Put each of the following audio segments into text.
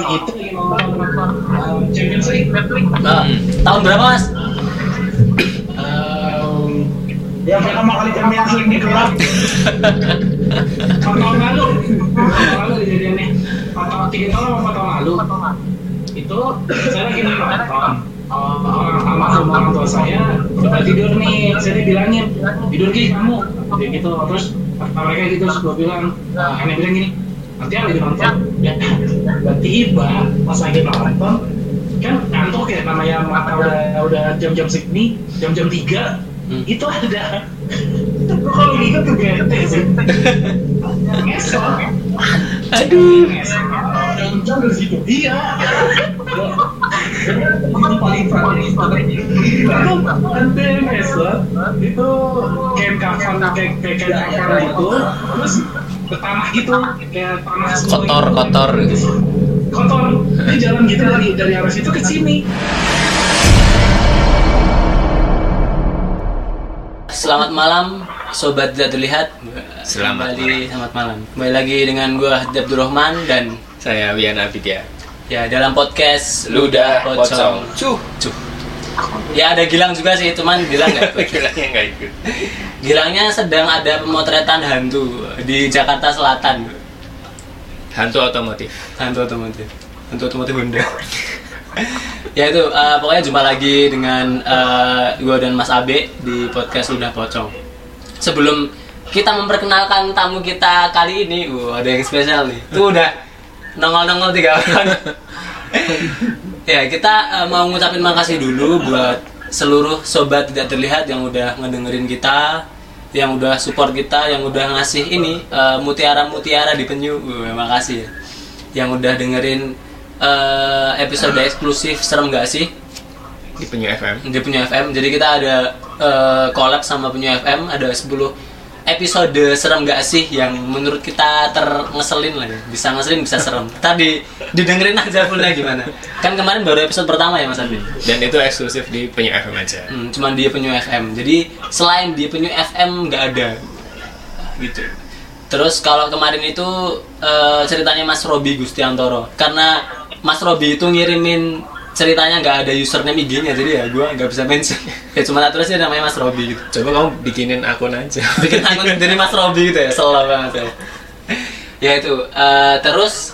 itu Champions League Netflix. Nah, tahun berapa mas? Um, ya pertama kali Champions League di. Empat tahun lalu, tahun lalu kejadiannya. Tahun tiga tahun apa empat tahun lalu? Itu saya lagi nonton. Uh, orang tua saya udah tidur nih, saya dibilangin tidur ki kamu, kayak gitu. Terus mereka gitu, terus gue bilang, uh, aneh bilang gini, nanti lagi nonton. Ya, tiba pas lagi nonton, kan ngantuk ya namanya mata udah udah jam-jam segini, jam-jam tiga, Hmm. itu ada Gua kalau gitu tuh bete sih ngesot Aduh. jam-jam dari situ iya itu paling paling itu ada ngesot itu kayak kafan kayak kayak kayak kafan itu terus tanah gitu kayak tanah Kotor, gitu. kotor gitu. Kotor dia jalan gitu dari dari arah situ ke sini Selamat malam, sobat tidak terlihat. Selamat Kembali, selamat malam. Kembali lagi dengan gue Abdul Rahman dan Saya Wian Abidya. ya dalam podcast Ludah Pocong. Cuh. Cuh. Ya ada Gilang juga sih, cuman Gilang nggak ikut. Gilanya nggak ikut. Gilangnya sedang ada pemotretan hantu di Jakarta Selatan. Hantu otomotif. Hantu otomotif. Hantu otomotif Honda. ya itu eh, pokoknya jumpa lagi dengan gue dan Mas Abe di podcast Ludah Pocong. Sebelum kita memperkenalkan tamu kita kali ini, uh, ada yang spesial nih. Tuh udah nongol-nongol tiga orang. ya kita eh, mau ngucapin makasih dulu buat seluruh sobat tidak terlihat yang udah ngedengerin kita, yang udah support kita, yang udah ngasih ini eh, mutiara-mutiara di penyu. Uh, makasih ya. Yang udah dengerin eh, episode eksklusif serem gak sih Di Penyu FM. di Penyu FM. Jadi kita ada eh, collab sama Penyu FM, ada 10 episode serem gak sih yang menurut kita terngeselin lah ya. Bisa ngeselin, bisa serem. Tadi didengerin aja fullnya gimana. Kan kemarin baru episode pertama ya Mas Adi. Dan itu eksklusif di Penyu FM aja. Hmm, cuman dia Penyu FM. Jadi selain dia Penyu FM nggak ada gitu. Terus kalau kemarin itu eh, ceritanya Mas Robi Gustiantoro karena Mas Robi itu ngirimin ceritanya nggak ada username IG-nya jadi ya gua nggak bisa mention. ya cuma tulisnya namanya Mas Robi gitu. Coba kamu bikinin akun aja. Bikin akun dari Mas Robi gitu ya, selalu banget ya. Ya itu. eh, terus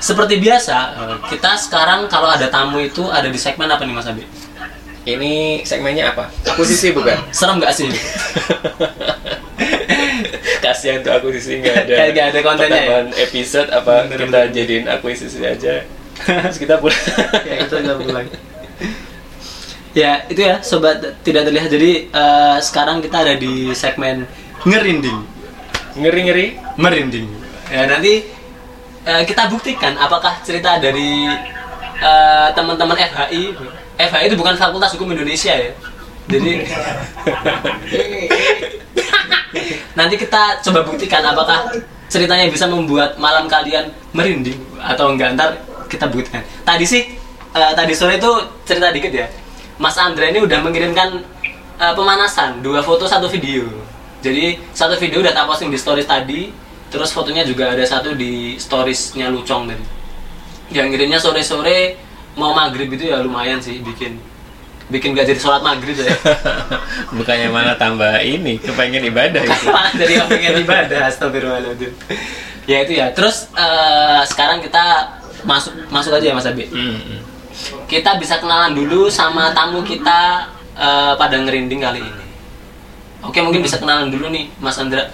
seperti biasa kita sekarang kalau ada tamu itu ada di segmen apa nih Mas Abi? Ini segmennya apa? Akuisisi bukan? Serem nggak sih? Kasihan tuh akuisisi nggak ada. Kayak nggak ada kontennya ya? episode apa Bener, kita bener. jadiin akuisisi aja. Terus kita pulang. ya kita nggak pulang ya itu ya sobat tidak terlihat. Jadi eh, sekarang kita ada di segmen ngerinding. Ngeri ngeri. merinding. Ya nanti eh, kita buktikan apakah cerita dari eh, teman-teman FHI FHI itu bukan Fakultas Hukum Indonesia ya. Jadi nanti kita coba buktikan apakah ceritanya bisa membuat malam kalian merinding atau enggak. Ntar kita buktikan tadi sih eh, tadi sore itu cerita dikit ya. Mas Andre ini udah mengirimkan eh, pemanasan dua foto satu video. Jadi satu video udah tak posting di stories tadi terus fotonya juga ada satu di storiesnya Lucong tadi. Yang ngirimnya sore-sore mau maghrib itu ya lumayan sih bikin. Bikin gak jadi sholat maghrib ya. Bukannya malah tambah ini, kepengen ibadah gitu. jadi kepengen ibadah astagfirullahaladzim. Ya itu ya. Terus eh, sekarang kita masuk masuk aja ya mas Abi Hmm, hmm. kita bisa kenalan dulu sama tamu kita eh, pada ngerinding kali ini oke mungkin bisa kenalan dulu nih mas Andra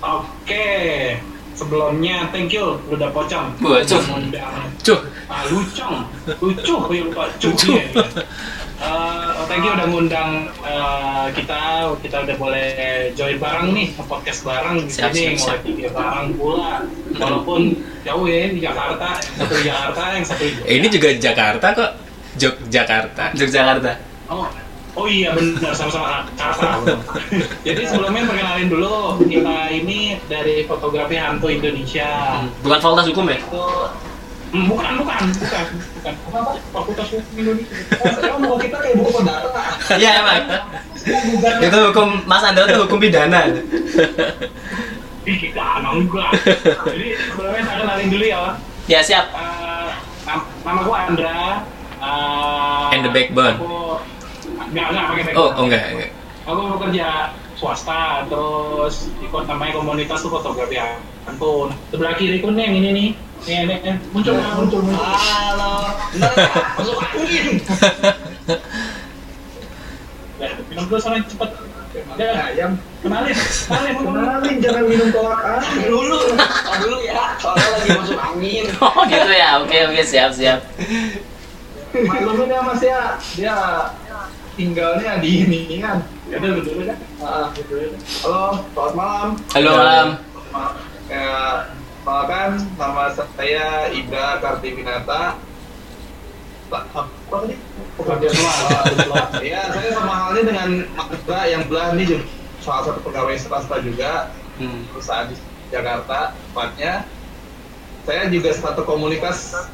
Oke, sebelumnya thank you udah pocong. Undang Cuh. ah, lucong, lucu, ya lupa cucu. Ya. Eh, thank you udah ngundang eh, kita, kita udah boleh join bareng nih podcast bareng di Siap, sini, siap, mulai siap. tiga bareng pula. Walaupun jauh ya di Jakarta, satu di Jakarta, yang satu di Eh, Ini juga Jakarta kok. Yogyakarta. Yogyakarta Oh, oh iya benar sama-sama Jakarta. Jadi sebelumnya perkenalin dulu kita ini dari fotografi hantu Indonesia. bukan fakultas hukum ya Itu bukan, bukan, bukan, bukan. Apa? Fakultas Hukum Indonesia. Oh, mau kita kayak buku perdata. iya emang Bukan. itu hukum mas Andra itu hukum pidana Ih, kita anak enggak. Jadi sebelumnya saya kenalin dulu ya. Ya siap. Nam- nama gua Andra. Eh, And the backbone. Aku, enggak, enggak pakai backbone. Oh, oh enggak, enggak. Aku bekerja swasta, terus ikut namanya komunitas tuh fotografi Antun. Sebelah kiri ku nih yang ini nih. Nih, nih, nih. Muncul, muncul, muncul. Halo, bener masuk angin. Ya, minum dulu sana cepet. Ya, Ayam. kenalin, kenalin, kenalin. Jangan minum tolak angin dulu. Dulu ya, soalnya lagi masuk angin. Oh gitu ya. Oke oke siap siap. Maklumin ya Mas ya, dia tinggalnya di ini kan. Ya udah, betul kan? Halo, selamat malam. Halo malam. Ma- Ya, kenalkan nama saya Ibra Kartiwinata. Pak, apa tadi? Pekerja tua, pekerja tua. Ya, saya sama halnya dengan Ibra yang belah ini juga salah satu pegawai swasta juga Hmm. perusahaan di Jakarta tepatnya. Saya juga satu komunitas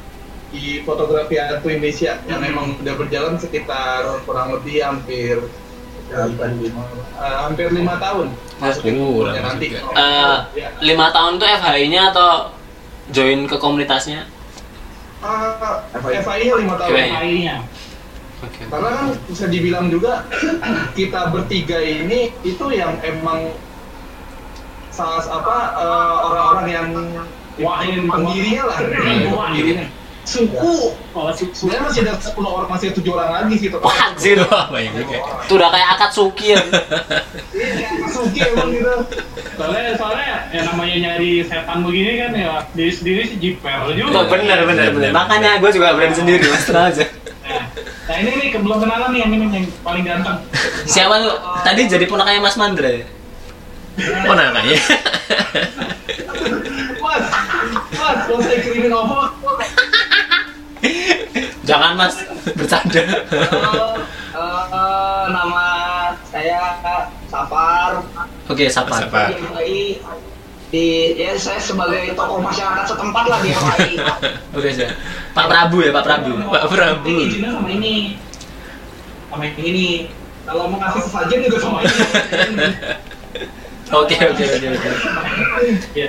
di fotografi Atu Indonesia yang memang udah berjalan sekitar kurang lebih hampir eh, hampir lima tahun. Masukin Uh, nanti. juga. Eh, Ya. lima tahun tuh FHI-nya atau join ke komunitasnya? FIA lima tahun. FIA. AI-nya. Oke. Karena kan bisa dibilang juga kita bertiga ini itu yang emang salah apa eh, orang-orang yang Wahin pendirinya lah. Pendirinya. Suku. Oh, Sebenarnya masih ada 10 orang, masih ada 7 orang lagi gitu. Wah, anjir. Wah, banyak juga. Itu udah kayak akad suki ya. Iya, Suki emang gitu. soalnya soalnya ya namanya nyari setan begini kan ya diri sendiri sih jiper Oh, juga. bener bener bener. Makanya gue juga berani sendiri mas tenang aja. Nah, Nah ini nih belum kenalan nih yang ini yang paling ganteng. Siapa lu? Tadi jadi ponakannya Mas Mandra ya? Oh, namanya. Mas, mas, kalau saya kirimin OVO, Jangan Mas, bercanda. Halo, eh, nama saya Safar. Oke, sapa. Sapa. Di FAI. Di ya saya sebagai tokoh masyarakat setempat lah di FAI. Oke, saya. Pak Prabu ya, Pak Prabu. Pak Prabu. Ini izinnya sama ini. Sama yang ini. Kalau mau ngasih sesajen juga sama ini. Oke, oke, oke, oke. Ya.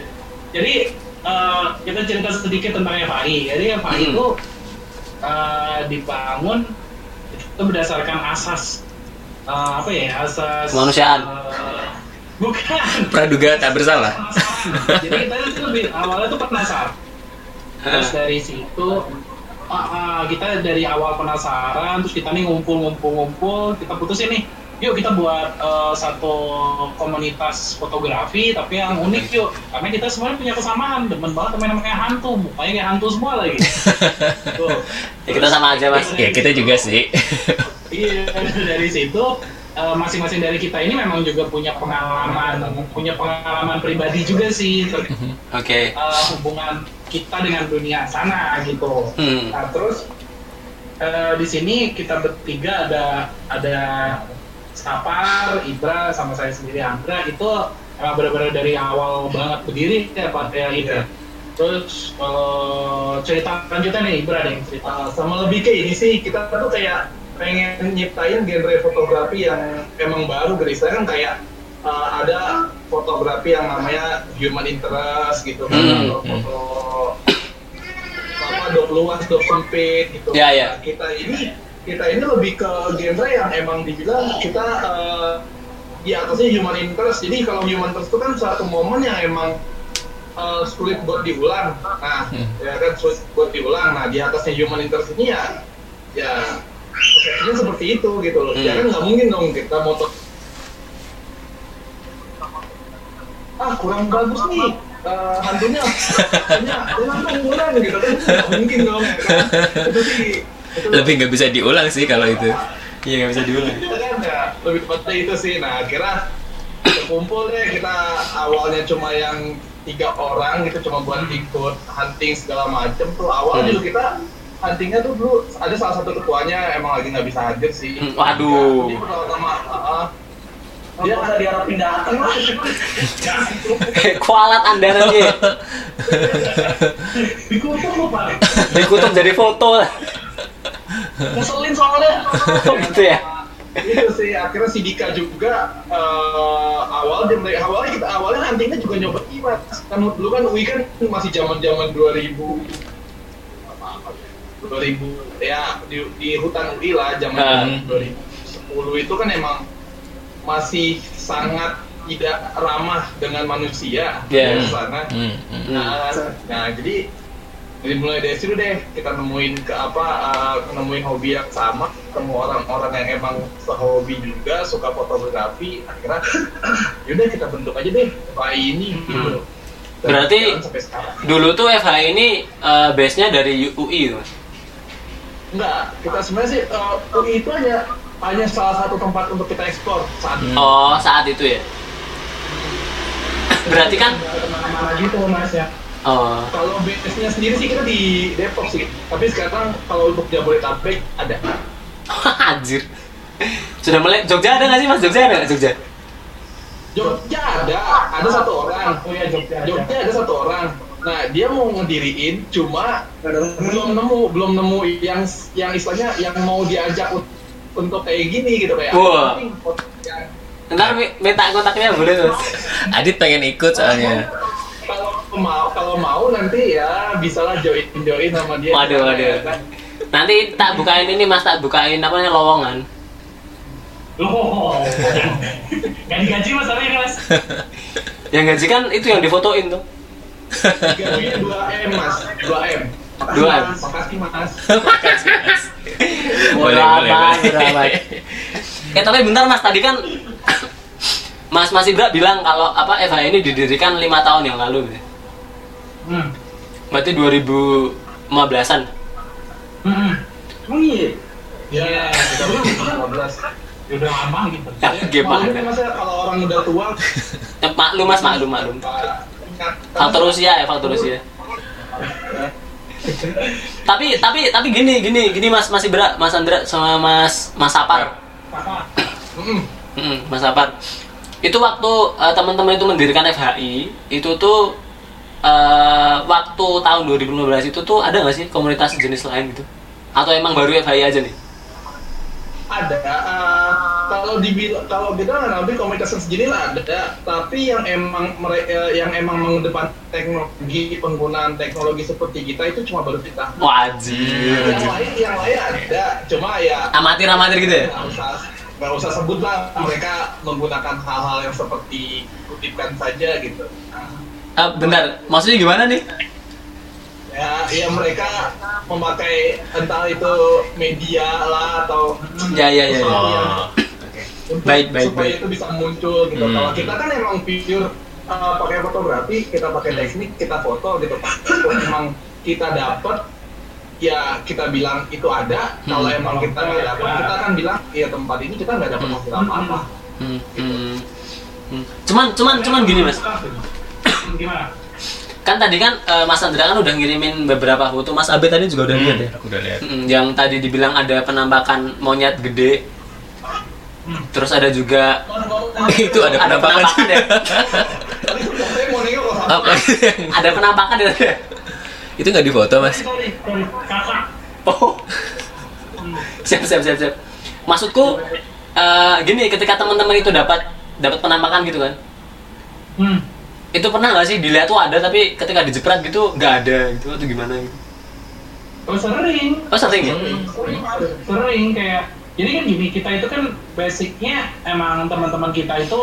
Jadi eh, kita cerita sedikit tentang FAI. Jadi FAI Hmm. itu eh, dibangun itu berdasarkan asas eh, apa ya? Asas Kemanusiaan. eh, bukan. Praduga tak bersalah. Jadi kita itu lebih awalnya tuh penasaran. Terus dari situ ah, ah, kita dari awal penasaran, terus kita nih ngumpul-ngumpul-ngumpul, kita putusin nih, yuk kita buat eh, satu komunitas fotografi tapi yang unik yuk, karena kita semuanya punya kesamaan, demen banget temen namanya hantu, mukanya kayak hantu semua lagi. Tuh. Ya, kita sama aja, Mas. ya kita juga sih. Iya, dari situ eh, masing-masing dari kita ini memang juga punya pengalaman, punya pengalaman pribadi juga sih Oke. eh, hubungan kita dengan dunia sana gitu. Hmm. Nah terus eh, di sini kita bertiga ada ada Sapar, Ibra, sama saya sendiri Andra itu emang benar-benar dari awal banget berdiri ya Pak ya itu. Iya. Terus kalau cerita lanjutnya nih Ibra yang cerita. Uh, sama lebih ke ini sih kita tuh kayak pengen nyiptain genre fotografi yang emang baru dari saya kan kayak uh, ada fotografi yang namanya human interest gitu kan Hmm, atau foto apa dok luas dok sempit gitu Ya, ya. Nah, kita ini kita ini lebih ke genre yang emang dibilang kita uh, di atasnya human interest jadi kalau human interest itu kan suatu momen yang emang uh, sulit buat diulang. Nah, Hmm. ya kan sulit buat diulang. Nah, di atasnya human interest ini ya, ya persepsinya seperti itu gitu loh. Ya Hmm. kan nggak mungkin dong kita moto ah kurang bagus nih uh, hantunya, hantunya kurang kurang gitu kan nggak mungkin dong ya kan. Itu sih Lebih nggak bisa diulang sih kalau itu. Iya, nggak bisa diulang. kan ya lebih tepatnya itu sih nah akhirnya kumpul deh kita awalnya cuma yang tiga orang gitu cuma buat ikut hunting segala macem tuh awalnya Hmm. dulu kita huntingnya tuh dulu ada salah satu ketuanya emang lagi nggak bisa hadir sih Hmm, waduh. dia pertama uh, Dia pada diharapin dateng lah. Kualat anda nanti. Dikutuk lu Pak. Dikutuk jadi foto lah. Ngeselin soalnya. Oh, gitu ya. itu sih akhirnya si Dika juga eh, awal dia mulai awalnya kita awalnya huntingnya juga nyoba imat kan dulu kan UI kan masih zaman zaman 2000 2000 ya di, di hutan UI lah zaman Hmm. 2010 itu kan emang masih sangat tidak ramah dengan manusia Iya. di sana. Hmm, hmm. Nah, nah, jadi jadi mulai dari situ deh kita nemuin ke apa uh, nemuin hobi yang sama ketemu orang-orang yang emang sehobi juga suka fotografi akhirnya yaudah kita bentuk aja deh FAI ini gitu Dan Berarti- Dulu tuh FH ini eh, base-nya dari UI Mas. enggak kita sebenarnya sih uh, UI itu hanya hanya salah satu tempat untuk kita ekspor saat ini Oh, saat itu ya. Berarti kan ke mana-mana gitu mas ya oh, kalau base-nya sendiri sih kita di Depok sih tapi sekarang kalau untuk Jabodetabek ada anjir. Sudah mulai Jogja ada nggak sih Mas? Jogja ada nggak Jogja? Jogja ada, ada satu orang. oh ya Jogja. Jogja ada satu orang. Nah dia mau ngediriin, cuma belum nemu, belum nemu yang yang istilahnya yang mau diajak untuk kayak gini gitu kayak. Wah. "Anjing, foto yang- Ntar mi- minta kontaknya boleh Mas. Adit pengen ikut soalnya. Kalau mau kalau mau nanti ya bisalah join join sama dia. Waduh, waduh. Kan? Nanti tak bukain ini Mas, tak bukain apa namanya lowongan. loh nggak digaji mas ini mas Yang gaji kan itu yang difotoin tuh. Gajinya dua m mas, dua m. 2M. Makasih mas. Makasih, Mas. Boleh, boleh, boleh. Eh tapi bentar Mas, tadi kan Mas Mas Ibra bilang kalau apa FH ini didirikan lima tahun yang lalu. gitu. hmm. Berarti 2015-an. Hmm, hmm. Emang iya? Ya, kita 15. Ya udah lama gitu Ya, Maklum gimana? masa kalau orang udah tua Ya, maklum Mas, maklum, maklum. Faktor usia ya, faktor usia. Tapi tapi tapi gini gini gini Mas Mas Ibra, Mas Andra sama Mas Mas Sapar. apa Mm-mm. Mm, Mas Sapar. Itu waktu eh, teman-teman itu mendirikan FHI, itu tuh eh, waktu tahun 2015 itu tuh ada nggak sih komunitas jenis lain gitu? Atau emang baru FHI aja nih? Ada eh, kalau dibilang kalau kita ngambil komunitas sendiri lah ada tapi yang emang mereka yang emang mengedepan teknologi penggunaan teknologi seperti kita itu cuma baru kita Wajib. yang lain yang lain ada cuma ya Amatir amatir gitu ya? nggak usah nggak usah sebut lah mereka menggunakan hal-hal yang seperti kutipkan saja gitu Nah, Ah, bentar, maksudnya gimana nih? Ya ya mereka memakai entah itu media lah atau Ya ya ya. ya. Oh. untuk Baik, baik, supaya baik. itu bisa muncul gitu. Hmm. Kalau kita kan emang pure uh, pakai fotografi, kita pakai Hmm. teknik, kita foto gitu. Kalau emang kita dapat ya kita bilang itu ada. Kalau Hmm. emang kita nggak dapat, kita kan bilang ya tempat ini kita nggak dapat hasil apa-apa. Hmm, hmm, hmm. Cuman cuman cuman gini mas. gimana Kan tadi kan eh, Mas Andra kan udah ngirimin beberapa foto. Mas Abe tadi juga udah lihat ya. Aku udah lihat. Mm, yang tadi dibilang ada penampakan monyet gede. Terus ada juga Itu ada penampakan ya. Sama Apa? ada penampakan ya. itu nggak difoto mas? Oh. siap siap siap siap. Maksudku eh, gini ketika teman-teman itu dapat dapat penampakan gitu kan. hmm. Itu pernah nggak sih dilihat tuh ada tapi ketika dijepret gitu nggak ada gitu atau gimana gitu? oh sering Oh sering ya? sering kayak jadi kan gini kita itu kan basicnya emang teman-teman kita itu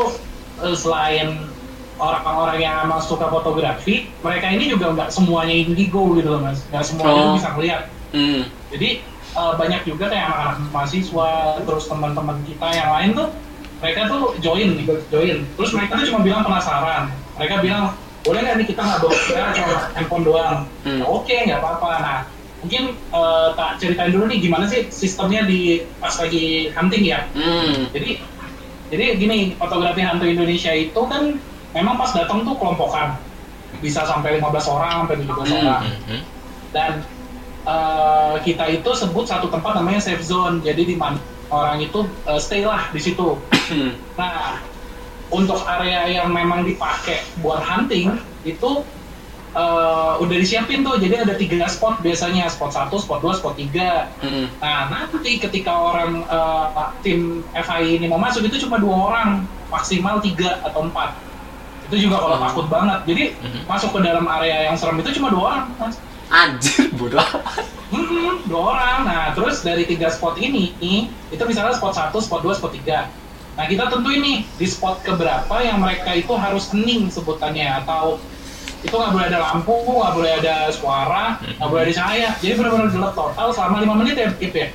eh, selain orang-orang yang emang suka fotografi mereka ini juga nggak semuanya indigo gitu loh mas nggak semuanya Oh. bisa ngeliat Hmm. jadi eh, banyak juga kayak anak-anak mahasiswa terus teman-teman kita yang lain tuh mereka tuh join nih join terus mereka tuh cuma bilang penasaran mereka bilang boleh nggak nih kita nggak bawa kamera cuma handphone doang Hmm. oke nggak apa-apa nah mungkin eh, tak ceritain dulu nih gimana sih sistemnya di pas lagi hunting ya Hmm. jadi jadi gini fotografi hantu Indonesia itu kan memang pas datang tuh kelompokan bisa sampai 15 orang sampai 17 Hmm. orang Mhm. dan eh, kita itu sebut satu tempat namanya safe zone jadi di mana orang itu eh, stay lah di situ Hmm. nah untuk area yang memang dipakai buat hunting itu eh, udah disiapin tuh jadi ada tiga spot biasanya spot satu spot dua spot tiga Hmm. Nah, nanti ketika orang eh, tim FHI ini mau masuk itu cuma dua orang, maksimal tiga atau empat. Itu juga kalau Oh. takut banget. Jadi Mhm. masuk ke dalam area yang serem itu cuma dua orang, Mas. Anjir bodoh. Hmm, tiga orang. Nah, terus dari tiga spot ini, itu misalnya spot satu, spot dua, spot tiga. Nah, kita tentuin nih di spot keberapa yang mereka itu harus hening sebutannya atau itu nggak boleh ada lampu, nggak boleh ada suara, nggak boleh ada cahaya. Jadi benar-benar gelap total selama lima menit ya, Kip ya.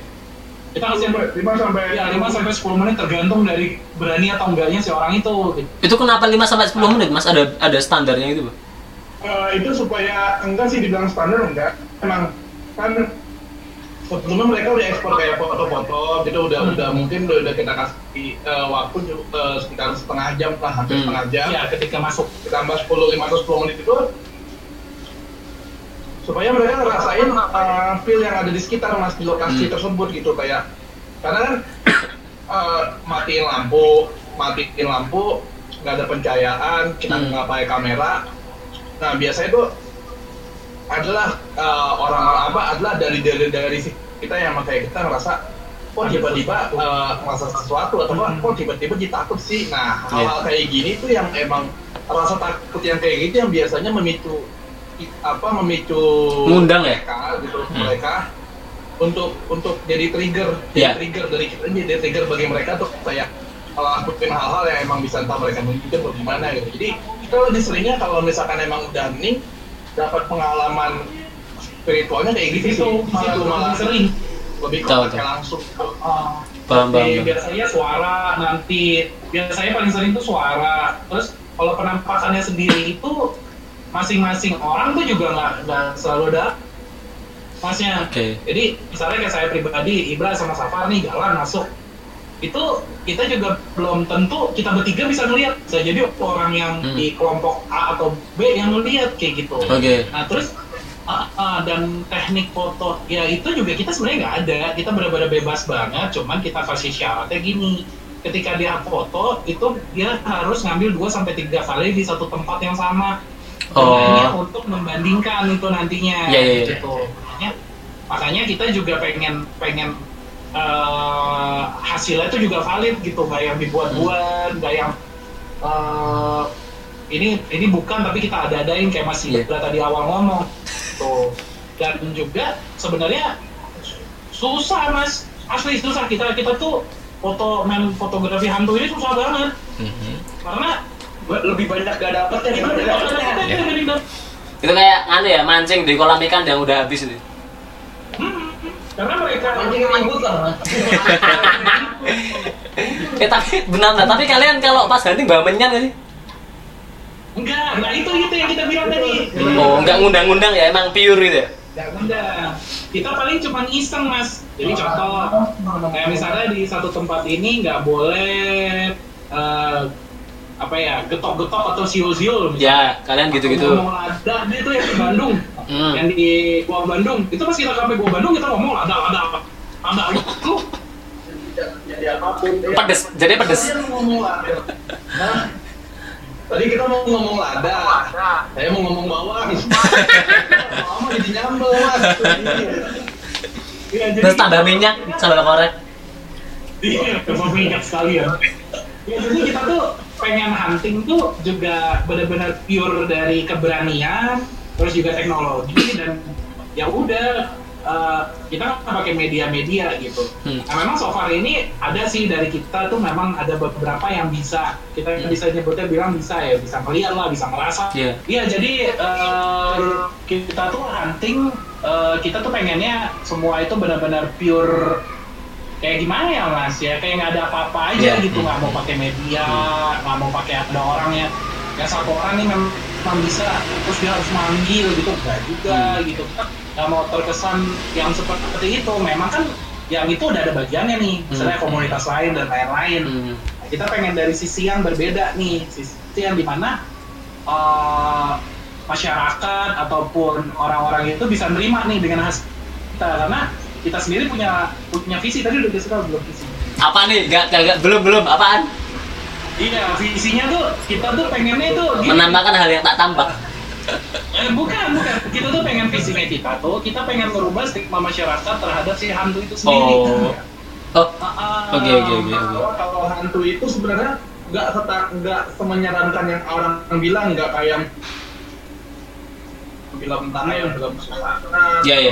Kita kasih lima sampai ya 5 sampai 10 menit tergantung dari berani atau enggaknya si orang itu. gitu. Itu kenapa 5 sampai 10 menit, Mas? Ada ada standarnya gitu, Bang? Eh, itu supaya enggak sih dibilang standar enggak emang kan sebelumnya mereka udah ekspor kayak foto-foto gitu udah Hmm. udah mungkin udah, udah kita kasih eh, waktu eh, sekitar setengah jam lah hampir Hmm. setengah jam Ya, ketika masuk ditambah 10 5 atau 10 menit itu supaya mereka ngerasain uh, feel yang ada di sekitar mas di lokasi Hmm. tersebut gitu kayak karena kan uh, matiin lampu matiin lampu nggak ada pencahayaan kita Hmm. nggak pakai kamera nah biasanya itu adalah uh, orang-orang apa adalah dari dari dari si- kita yang kayak kita ngerasa kok tiba-tiba uh, merasa sesuatu atau apa, kok tiba-tiba jadi takut sih nah hal-hal kayak gini tuh yang emang rasa takut yang kayak gitu yang biasanya memicu apa memicu Ngundang ya? mereka gitu Hmm. mereka untuk untuk jadi trigger jadi Ya. trigger dari kita jadi trigger bagi mereka tuh kayak ngelakuin hal-hal yang emang bisa entah mereka mungkin atau gimana gitu jadi kita lebih seringnya kalau misalkan emang udah hening dapat pengalaman spiritualnya kayak gitu itu malah Situ lebih sering. lebih tahu. langsung. Uh, Paham, paham, biasanya suara nanti biasanya paling sering tuh suara. Terus kalau penampakannya sendiri itu masing-masing orang tuh juga nggak nggak selalu ada masnya. Oke. jadi misalnya kayak saya pribadi Ibra sama Safar nih jalan masuk itu kita juga belum tentu kita bertiga bisa ngelihat bisa jadi orang yang Hmm. di kelompok A atau B yang ngelihat kayak gitu Oke. Nah terus ah, ah, dan teknik foto ya itu juga kita sebenarnya nggak ada, kita benar-benar bebas banget, cuman kita kasih syaratnya gini. Ketika dia foto itu dia harus ngambil 2 sampai tiga kali di satu tempat yang sama. Oh. Untuk membandingkan itu nantinya Iya, iya, iya. gitu. Makanya, makanya kita juga pengen pengen eh, hasilnya itu juga valid gitu, nggak yang dibuat-buat, nggak yang eh, ini ini bukan tapi kita ada-adain kayak masih Iya. Ibra tadi awal ngomong tuh dan juga sebenarnya susah mas asli susah kita kita tuh foto main fotografi hantu ini susah banget Mhm. karena lebih banyak gak dapet ya kita daripada dapetnya. kita dibanding dap- Itu kayak anu ya, mancing di kolam ikan yang udah habis itu. Hmm, karena mereka Mancing rambut lah mas. Eh tapi benar lah, tapi kalian kalau pas hunting bawa menyan gak sih? enggak nah itu itu yang kita bilang tadi Oh, enggak ngundang-ngundang ya, emang pure gitu ya? Enggak. Kita paling cuma iseng mas. Jadi contoh, kayak misalnya di satu tempat ini nggak boleh eh, apa ya getok-getok atau siul-siul. Ya, kalian gitu-gitu. Ngomong lada dia tuh yang di Bandung, Hmm. yang di Gua Bandung. Itu pas kita sampai Gua Bandung kita ngomong lada, lada apa? Lada itu jadi apa pun ya. Pedes, jadi pedes. Tadi kita mau ngomong lada, saya mau ngomong bawang. Lama jadi nyambel mas. Iya, jadi Terus tambah minyak, sambal korek. Iya, cuma minyak sekali ya. Ya jadi kita tuh pengen hunting tuh juga benar-benar pure dari keberanian, terus juga teknologi dan ya udah eh, kita pakai media-media gitu. Hmm. Nah memang so far ini ada sih dari kita tuh memang ada beberapa yang bisa kita Hmm. bisa nyebutnya bilang bisa ya bisa melihat lah bisa ngerasa. Iya. Iya jadi eh, kita tuh hunting eh, kita tuh pengennya semua itu benar-benar pure kayak gimana ya mas? Ya kayak nggak ada apa-apa aja Iya. gitu. Nggak mau pakai media nggak mau pakai ada orangnya ya. Satu orang nih memang bisa. Terus dia harus manggil gitu. Enggak juga Hmm. gitu. Kita nggak mau terkesan yang seperti itu. Memang kan yang itu udah ada bagiannya nih. Misalnya Hmm. komunitas lain dan lain-lain. Hmm. Nah, kita pengen dari sisi yang berbeda nih. Sisi yang di mana eh, masyarakat ataupun orang-orang itu bisa nerima nih dengan hasil kita. Karena kita sendiri punya punya visi tadi udah disebut belum visi Apa nih? Gak, gak, gak, belum, belum. Apaan? iya visinya tuh kita tuh pengennya tuh gini. Menampakkan hal yang tak tampak. Eh, bukan bukan kita tuh pengen visinya kita tuh kita pengen merubah stigma masyarakat terhadap si hantu itu sendiri Oh. Oh, Ah, ah. Oke, oke, oke. Kalau hantu itu sebenarnya nggak nggak semenyeramkan yang orang bilang nggak kayak film tanah yang film susana Iya, iya.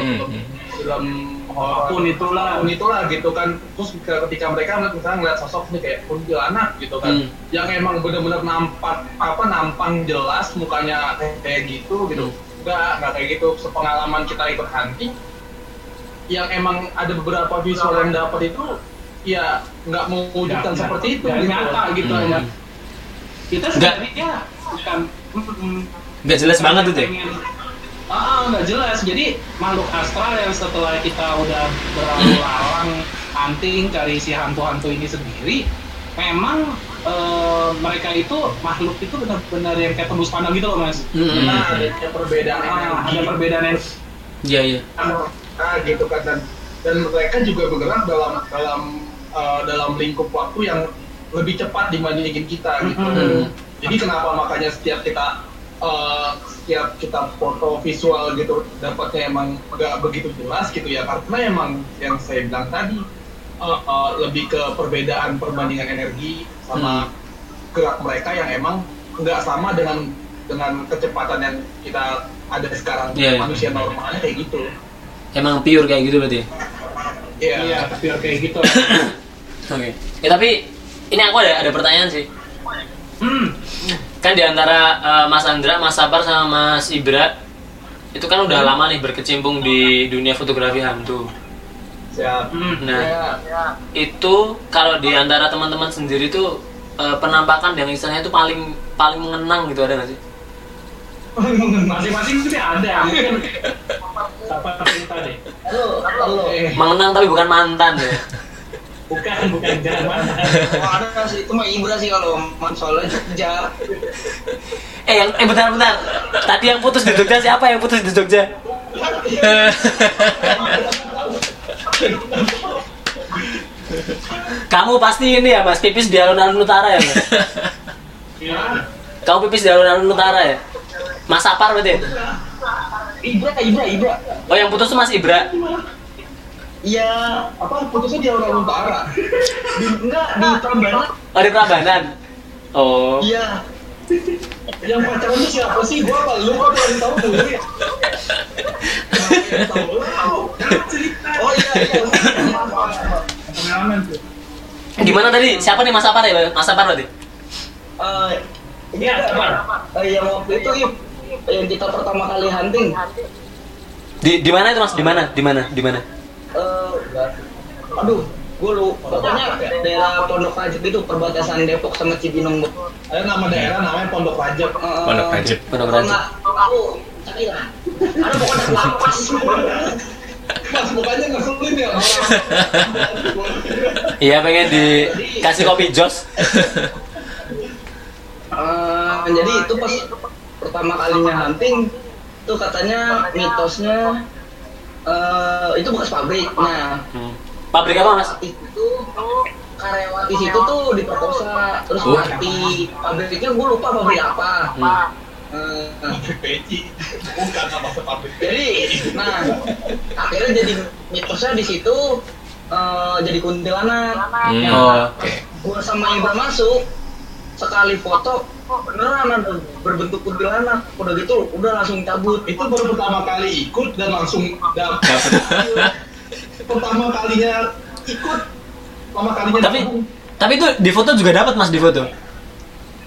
Film Apa pun itulah. apa pun itulah gitu kan terus ketika mereka misalnya ngeliat sosok nih kayak kuntilanak gitu kan Hmm. yang emang bener-bener nampak apa nampang jelas mukanya kayak, gitu gitu Hmm. enggak enggak kayak gitu sepengalaman kita ikut hunting yang emang ada beberapa visual yang dapat itu ya nggak mewujudkan Nggak- seperti itu nggak gitu nyata gitu Hmm. kita sebenarnya bukan Nggak jelas banget itu ya? Ah ah, nggak jelas jadi makhluk astral yang setelah kita udah berlalu lalang hunting cari si hantu-hantu ini sendiri memang eh, mereka itu makhluk itu benar-benar yang kayak tembus pandang gitu loh mas Hmm. nah ada perbedaan Ah, energi. ada perbedaan yang Iya iya. nah gitu kan dan dan mereka juga bergerak dalam dalam uh, dalam lingkup waktu yang lebih cepat dibandingin kita gitu Mhm. jadi kenapa makanya setiap kita uh, setiap kita foto visual gitu dapatnya emang nggak begitu jelas gitu ya karena emang yang saya bilang tadi uh, uh, lebih ke perbedaan perbandingan energi sama gerak mereka yang emang nggak sama dengan dengan kecepatan yang kita ada sekarang Iya, iya. manusia normalnya kayak gitu Emang pure kayak gitu berarti. Iya. iya biar kayak gitu Oke. Ya tapi ini aku ada ada pertanyaan sih. hmm Kan di antara eh, Mas Andra, Mas Sabar sama Mas Ibra itu kan udah lama nih berkecimpung di dunia fotografi hantu. Siap. hmm Nah, Ya, itu kalau di antara teman-teman sendiri tuh eh, penampakan yang istilahnya itu paling paling mengenang gitu ada nggak sih? masing-masing sih ada mungkin siapa cerita deh Mengenang tapi bukan mantan ya. bukan bukan mana Oh, ada sih, itu mah Ibra sih kalau man soalnya Jogja. Eh yang eh bentar bentar. Tadi yang putus di Jogja siapa yang putus di Jogja? Kamu pasti ini ya Mas pipis di alun-alun utara ya Mas? ya Kamu pipis di alun-alun utara ya? Mas Sapar berarti? ya? Ibra, Ibra, Ibra. Oh yang putus tuh Mas Ibra. Iya, apa putusnya di orang utara? di, enggak di Prambanan. Oh di Prambanan. Oh. Iya. Yang pacaran itu siapa sih? Gua apa lu kok yang tahu dulu ya? Oh iya, iya. pengalaman tuh Gimana tadi? Siapa nih Mas Sapar ya? Mas Sapar berarti? Eh, Iya, sabar. eh, yang waktu itu Ib, yang kita pertama kali hunting. Di di mana itu Mas? Di mana? Di mana? Di mana? Eh, aduh, gue lu pokoknya daerah Pondok Rajab itu perbatasan Depok sama Cibinong. Ada nama daerah namanya Pondok Rajab. Eh, Pondok Rajab. Pondok nggak, aku cari lah. Ada pokoknya lapas. Mas mukanya ngeselin ya orang. Iya pengen dikasih kopi Jos. Eh, jadi itu pas pertama kalinya hunting itu katanya mitosnya eh itu bekas pabrik. Nah, Hmm. Pabrik apa Mas? itu karyawan di situ tuh diperkosa terus Oh. mati. Pabriknya gue lupa pabrik apa. Hmm. Peci. Bukan nama sepabrik. jadi, nah akhirnya jadi mitosnya di situ eh, jadi kuntilanak. Hmm, Oh. Oke. Gua sama Ibra masuk sekali foto beneran ada berbentuk kuntilanak. Udah gitu, udah langsung cabut. Itu baru pertama kali ikut dan langsung dapet. pertama kalinya ikut, pertama kalinya Tapi gabung. tapi itu di foto juga dapat Mas di foto.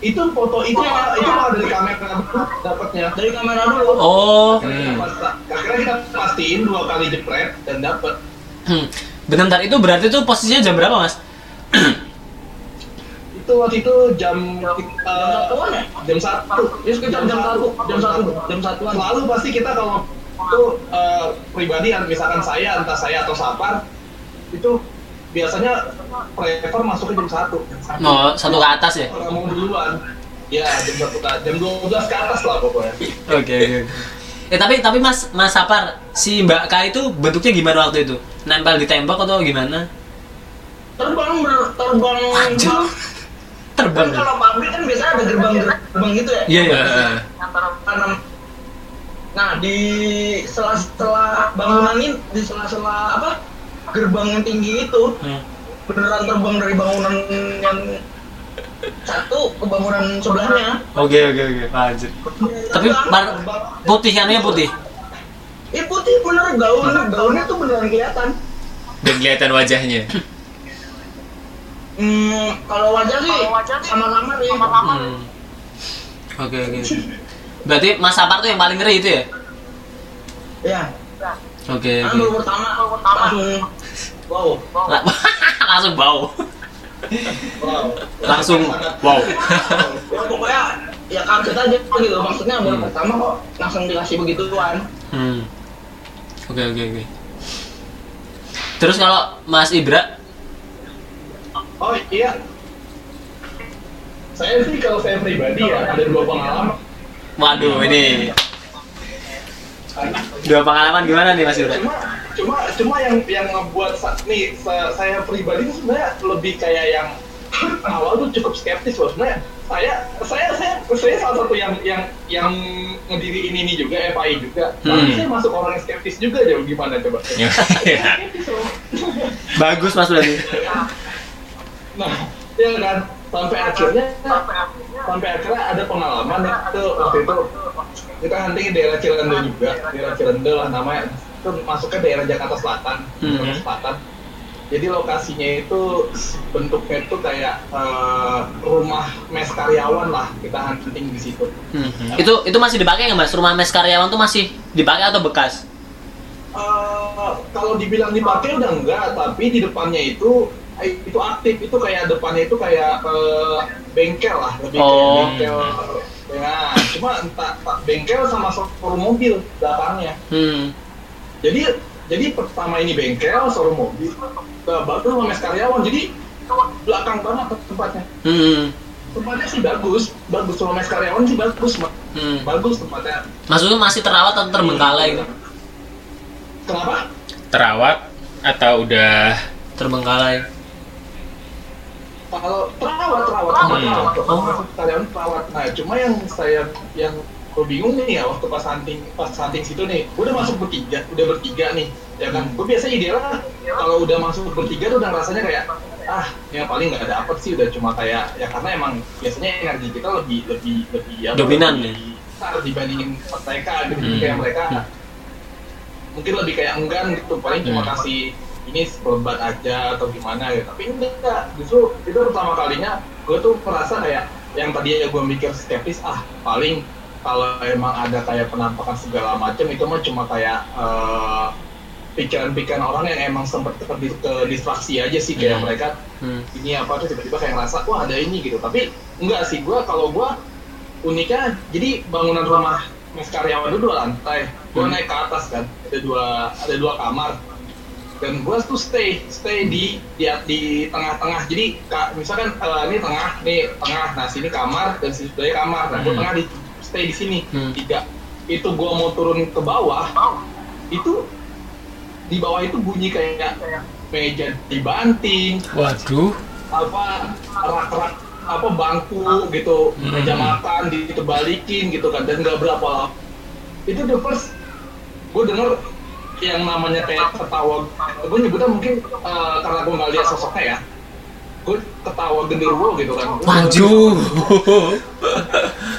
itu foto itu malah itu malah dari kamera dapatnya. Dari kamera dulu. Oh. Hmm. Akhirnya kita pastiin dua kali jepret dan dapet. Hmm. Bentar itu berarti tuh posisinya jam berapa Mas? Itu waktu itu jam Jam satu. Ya sekitar jam satu, jam satu, jam satuan. Selalu pasti kita kalau itu uh, pribadi misalkan saya entah saya atau Sapar itu biasanya prefer masuk ke jam satu. Jam satu. Oh, satu ke atas ya? Orang mau duluan. Ya jam satu ke jam dua belas ke atas lah pokoknya. Oke oke. Eh tapi tapi Mas Mas Sapar si Mbak K itu bentuknya gimana waktu itu? Nempel di tembok atau gimana? Terbang ber, terbang. Anjir. Kan Terbang. ya? kalau pabrik kan biasanya ada gerbang-gerbang gitu ya. Iya iya. Antara tanam nah di sela-sela bangunan ini di sela-sela apa gerbang yang tinggi itu Hmm. beneran terbang dari bangunan yang satu ke bangunan sebelahnya Oke oke oke. Anjir. Tapi Terbang. war- putih anunya putih. Ini putih bener gaun, gaunnya tuh beneran kelihatan. Dan kelihatan wajahnya. Hmm, kalau wajah sih sama-sama sih. Hmm. Oke oke. Berarti Mas Sapar tuh yang paling ngeri itu ya? Ya, Oke kan oke. baru pertama langsung wow. La- Langsung bau. Wow. Langsung wow. Ya pokoknya ya kaget aja gitu. Maksudnya baru Hmm. pertama kok langsung dikasih begituan. Hmm. Oke oke oke. Terus kalau Mas Ibra, Oh iya. Saya sih kalau saya pribadi ya ada dua pengalaman. waduh ini dua pengalaman gimana nih Mas Ibra? Cuma cuma cuma yang yang ngebuat nih sa- saya pribadi itu sebenarnya lebih kayak yang awal tuh cukup skeptis loh sebenarnya. Saya saya saya saya salah satu yang yang yang ngediriin ini juga FAI juga. Tapi Hmm. saya masuk orang yang skeptis juga jauh gimana coba? Ya. Loh. Bagus Mas berarti. Nah, ya kan sampai akhirnya sampai akhirnya ada pengalaman itu waktu itu kita hunting di daerah Cilende juga, daerah Cilende lah namanya itu masuknya daerah Jakarta Selatan, Hmm. Jakarta Selatan. Jadi lokasinya itu bentuknya itu kayak eh, rumah mes karyawan lah kita hunting di situ. Hmm. Itu itu masih dipakai nggak Mas? Rumah mes karyawan tuh masih dipakai atau bekas? Eh, kalau dibilang dipakai udah enggak, tapi di depannya itu itu aktif itu kayak depannya itu kayak eh, bengkel lah lebih Oh. kayak bengkel nah cuma entah entah bengkel sama showroom mobil belakangnya Hmm. jadi jadi pertama ini bengkel showroom mobil ke baru rumah mes karyawan jadi belakang banget tempatnya Hmm. tempatnya sih bagus bagus rumah mes karyawan sih bagus Mak. Hmm. bagus tempatnya Maksudnya masih terawat atau terbengkalai gitu? kenapa Terawat atau udah Terbengkalai. Kalau terawat terawat Hmm. terawat Oh. masuk karyawan terawat nah cuma yang saya yang gue bingung nih ya waktu pas hunting pas hunting situ nih gue udah masuk bertiga udah bertiga nih ya kan gue biasa idealnya kalau udah masuk bertiga tuh udah rasanya kayak ah yang paling nggak ada apa sih udah cuma kayak ya karena emang biasanya energi kita lebih lebih lebih apa, Dominan lebih besar dibandingin mereka gitu Hmm. kayak mereka Hmm. mungkin lebih kayak enggan gitu paling cuma Hmm. kasih ini seperempat aja atau gimana gitu tapi enggak justru itu pertama kalinya gue tuh merasa kayak yang tadinya gue mikir skeptis ah paling kalau emang ada kayak penampakan segala macam itu mah cuma kayak eh, pikiran-pikiran orang yang emang sempat ke, ke distraksi aja sih kayak Hmm. mereka Hmm. ini apa tuh tiba-tiba kayak ngerasa wah ada ini gitu tapi enggak sih gue kalau gue uniknya jadi bangunan rumah mes karyawan itu dua lantai gue Hmm. naik ke atas kan ada dua ada dua kamar dan gue tuh stay stay di di di tengah-tengah. Jadi ka- misalkan eh, ini tengah nih tengah. Nah sini kamar dan sini sebelah kamar. Nah gue Hmm. tengah di stay di sini. Hmm. tiga. Itu gue mau turun ke bawah itu di bawah itu bunyi kayak meja dibanting Waduh. apa rak-rak apa bangku gitu. Hmm. meja makan ditebalikin gitu kan. Dan nggak berapa lama. Itu the first gue denger yang namanya kayak ketawa. Gue nyebutnya mungkin eh, karena gue nggak lihat sosoknya ya. Gue ketawa genderuwo gitu kan.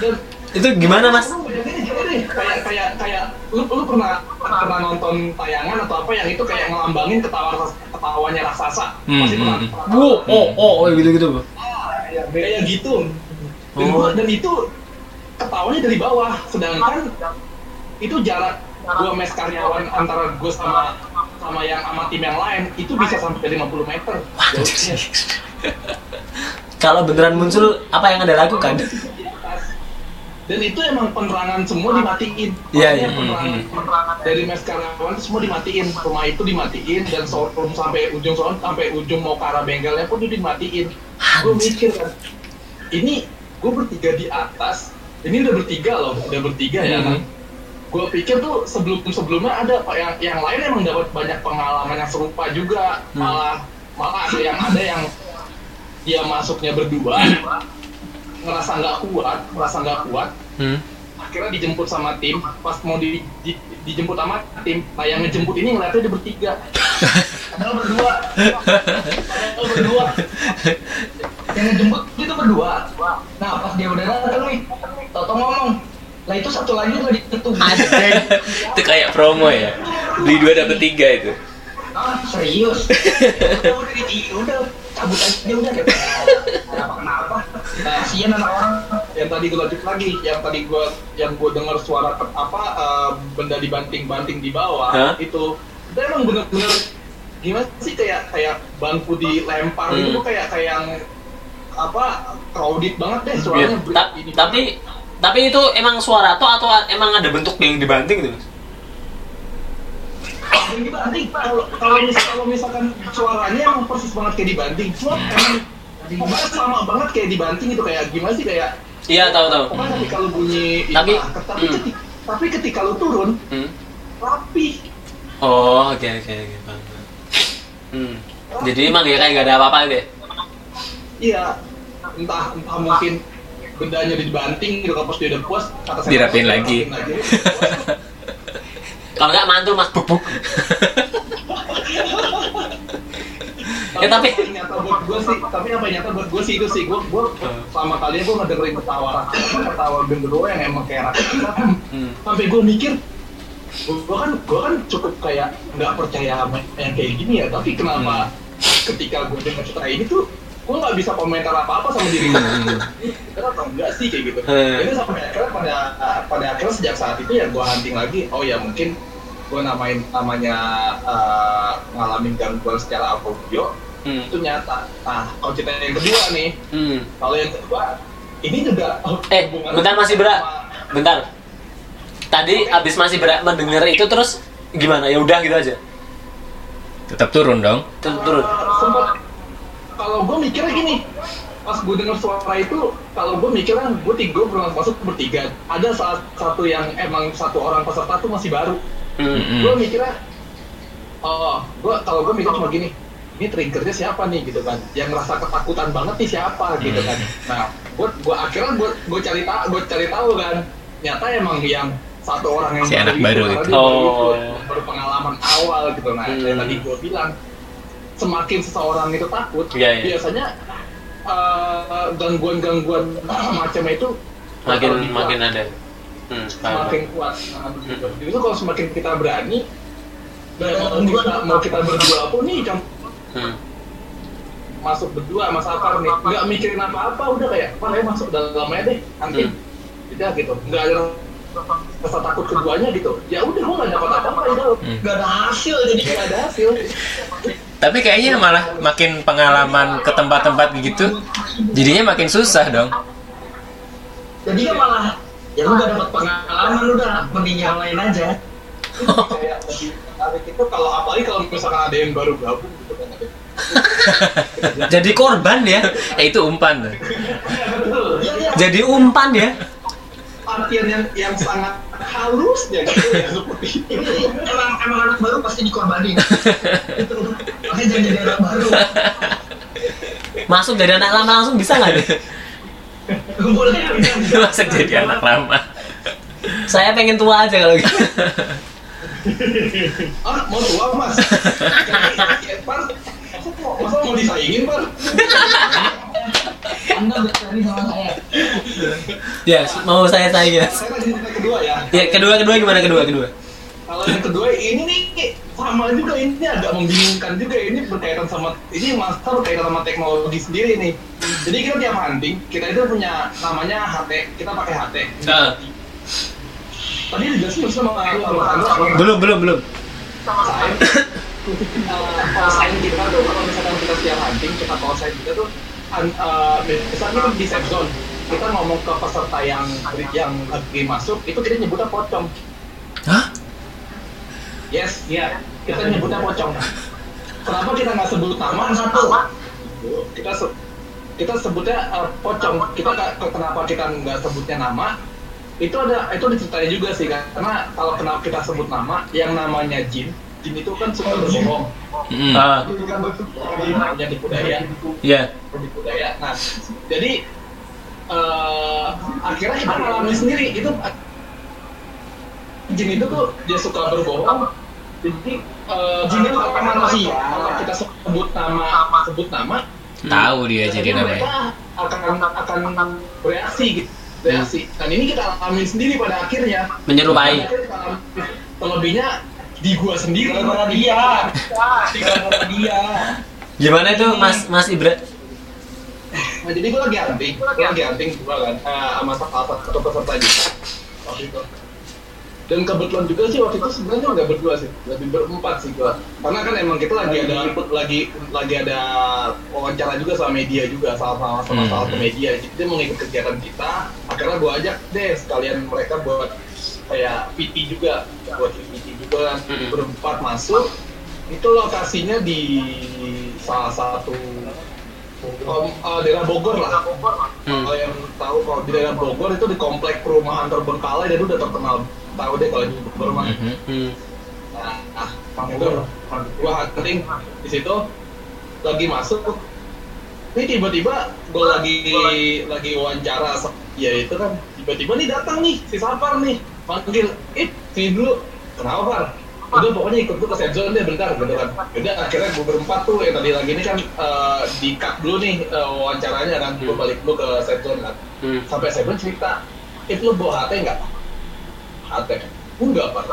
Dan itu gimana Mas? kayak kayak kayak lu lu pernah pernah nonton tayangan atau apa yang itu kayak ngelambangin ketawa ketawanya raksasa? Hmm, pasti pernah, hmm, pernah Wow, oh, oh, oh, gitu gitu. kayak kayak gitu. Dan, Oh. gua- dan itu ketawanya dari bawah. Sedangkan itu jarak gua mes karyawan antara gua sama sama yang sama tim yang lain itu bisa sampai 50 meter. Jauhnya. Kalau beneran muncul, apa yang anda lakukan? Dan itu emang penerangan semua dimatiin. Iya, iya. Penerangan, penerangan dari mes karyawan semua dimatiin. Rumah itu dimatiin dan showroom sampai ujung showroom sampai ujung mau ke arah bengkelnya pun itu dimatiin. Gue mikir kan ini gue bertiga di atas ini udah bertiga loh udah bertiga ya kan gue pikir tuh sebelum sebelumnya ada pak. Yang yang lain emang dapat banyak pengalaman yang serupa juga. Hmm. malah malah ada yang ada yang dia masuknya berdua ngerasa nggak kuat ngerasa nggak kuat. Hmm. akhirnya dijemput sama tim. Pas mau di, di- dijemput sama tim nah yang ngejemput ini ngeliatnya dia bertiga. Padahal berdua. Padahal berdua. Yang ngejemput itu berdua. Nah pas dia udah datang nih Toto ngomong Lah itu satu lagi udah ditutup. itu kayak promo ya beli dua dapet tiga itu Ah, serius. udah cabut aja udah kenapa kenapa. Kasihan anak orang. yang tadi gue lanjut lagi yang tadi gue yang gue dengar suara apa eh, benda dibanting-banting di bawah itu itu emang bener-bener gimana sih kayak kayak bangku dilempar Hmm. gitu kayak kayak yang apa crowded banget deh Iya. suaranya Ta- ini tapi tapi itu emang suara tuh atau emang ada bentuk yang dibanting gitu dibanting kalau kalau misal kalau misalkan suaranya emang persis banget kayak dibanting cuma emang pokoknya sama banget kayak dibanting itu kayak gimana sih kayak iya tahu tahu. pokoknya ketika lu bunyi Tapi- iya, tapi ketika, tapi ketika lu turun hmm. rapi. Oh oke oke oke hmm. jadi emang ya kayak nggak ada apa-apa gitu ya? Iya, entah entah mungkin bendanya dibanting gitu kan pas dia udah puas kata saya Dirapiin "Puas, lagi." kalau nggak mantul mas. Bubuk Ya, tapi- apa yang nyata buat gue sih, tapi apa yang nyata buat gue sih itu sih gue gue sama kalian gue ngedengerin ketawa apa ketawa genderuwo yang emang kayak rakyat hmm. sampai gue mikir gue kan gue kan cukup kayak nggak percaya sama yang kayak gini ya tapi kenapa ketika gue dengar cerita ini tuh gue nggak bisa komentar apa apa sama diri gue atau enggak sih kayak gitu. Hmm. jadi sampai akhirnya pada pada akhirnya sejak saat itu ya gue hunting lagi. Oh ya mungkin gue namain namanya eh, ngalamin gangguan secara audio. Hmm. itu nyata. Nah kalau cerita yang kedua nih. Hmm. kalau yang kedua ini juga eh bentar masih berat. Sama- bentar. Tadi abis masih berat mendengar itu terus gimana? Ya udah gitu aja. Tetap turun dong. Tur- turun. Uh, sempet kalau gue mikirnya gini pas gue dengar suara itu kalau gue mikirnya gue tiga gue pernah masuk bertiga ada salah satu yang emang satu orang peserta tuh masih baru hmm. Mm-mm. gue mikirnya oh gue kalau gue mikir cuma gini ini triggernya siapa nih gitu kan yang ngerasa ketakutan banget nih siapa gitu kan nah gue gue akhirnya gue gue cari tahu gue cari tahu kan nyata emang yang satu orang yang Si anak baru itu. baru Oh. ikut, baru pengalaman awal gitu nah Hmm. kayak tadi gue bilang semakin seseorang itu takut Iya, iya. biasanya eh, gangguan-gangguan macam itu makin makin ada hmm. semakin kuat. Nah, begitu. Itu kalau semakin kita berani, dan mau kita, mau kita berdua pun nih, Hmm. masuk berdua Mas Akar nih, nggak mikirin apa-apa, udah kayak, apa ya masuk dalam aja deh, nanti Hmm. gitu, nggak ada rasa takut keduanya gitu. Ya udah, gua nggak dapat apa-apa dalam, Hmm. Gak ada hasil jadi nggak ada hasil. tapi kayaknya malah makin pengalaman ke tempat-tempat gitu jadinya makin susah dong jadi ya malah ya lu gak dapat pengalaman lu udah mending yang lain aja. Kayak itu kalau apalagi kalau misalkan ada yang baru gabung gitu kan. jadi korban ya eh itu umpan jadi umpan ya Artian yang yang sangat halusnya gitu ya seperti itu. Emang emang anak baru pasti dikorbanin. Makanya jangan jadi anak baru. masuk dari anak lama langsung bisa nggak deh Boleh bisa. masa jadi anak lama. Saya pengen tua aja kalau gitu. Ah mau tua mas. Par, masa mau, disaingin par Anda bercari sama saya. ya mau saya lagi cerita kedua ya. Ya kedua kedua gimana? Kedua kedua kalau yang kedua ini nih sama juga ini agak membingungkan juga. Ini berkaitan sama ini master berkaitan sama teknologi sendiri nih. Jadi kita tiap hunting kita itu punya namanya HT kita pakai HT Ah. tadi dijelasin sama Sandra belum belum belum. Sign uh, call sign kita tuh kalau misalkan kita setiap hunting kita call sign kita tuh an- uh, misalnya kan di safe zone kita ngomong ke peserta yang yang lagi masuk itu kita nyebutnya pocong Hah? Yes. Iya. Kita nyebutnya pocong. kenapa kita nggak sebut nama satu? Kita se- kita sebutnya uh, pocong. Kita kenapa kita nggak sebutnya nama? Itu ada itu diceritain juga sih kan karena kalau kenapa kita sebut nama yang namanya jin jin itu kan suka berbohong. Mm. ah. itu kan namanya tipu daya ya tipu daya nah jadi eh, akhirnya kita ngalamin sendiri. Itu jin itu tuh dia suka berbohong jadi eh, jin itu kan manusia kalau kita sebut nama sebut nama tahu dia jadi namanya mereka akan akan bereaksi gitu reaksi. Dan ini kita alami sendiri pada akhirnya. Menyerupai. Terlebihnya di gua sendiri. Gara-gara dia. Gara-gara dia. Gimana itu Mas Mas Ibra? Nah, jadi gue lagi hunting, gue lagi hunting juga kan, eh, sama salah satu peserta juga waktu itu. Dan kebetulan juga sih waktu itu sebenarnya nggak berdua sih, lebih berempat sih gua. Karena kan emang kita lagi ada lagi lagi ada wawancara juga sama media juga, sama sama sama Hmm. salah satu media. Jadi dia mau ikut kegiatan kita, akhirnya gua ajak deh sekalian mereka buat kayak PT juga, buat PT juga Hmm. berempat masuk. Itu lokasinya di salah satu Kom, eh, daerah Bogor lah. Hmm. Kalau yang tahu kalau di daerah Bogor itu di komplek perumahan terbengkalai dan udah terkenal tahu deh kalau di Bogor mah. Mhm. Hmm. Nah, ah, Bogor. Gua hunting di situ lagi masuk. Ini tiba-tiba gua lagi lagi wawancara dia itu kan tiba-tiba nih datang nih si Sapar nih panggil, eh sini dulu. Kenapa Par? Udah pokoknya ikut gua ke set zone deh bentar gitu kan. Udah akhirnya gua berempat tuh yang tadi lagi ini kan eh, di cut dulu nih eh, wawancaranya kan. Gua balik dulu ke set zone kan Hmm. sampai saya pun cerita itu lo bawa HT nggak HT enggak pak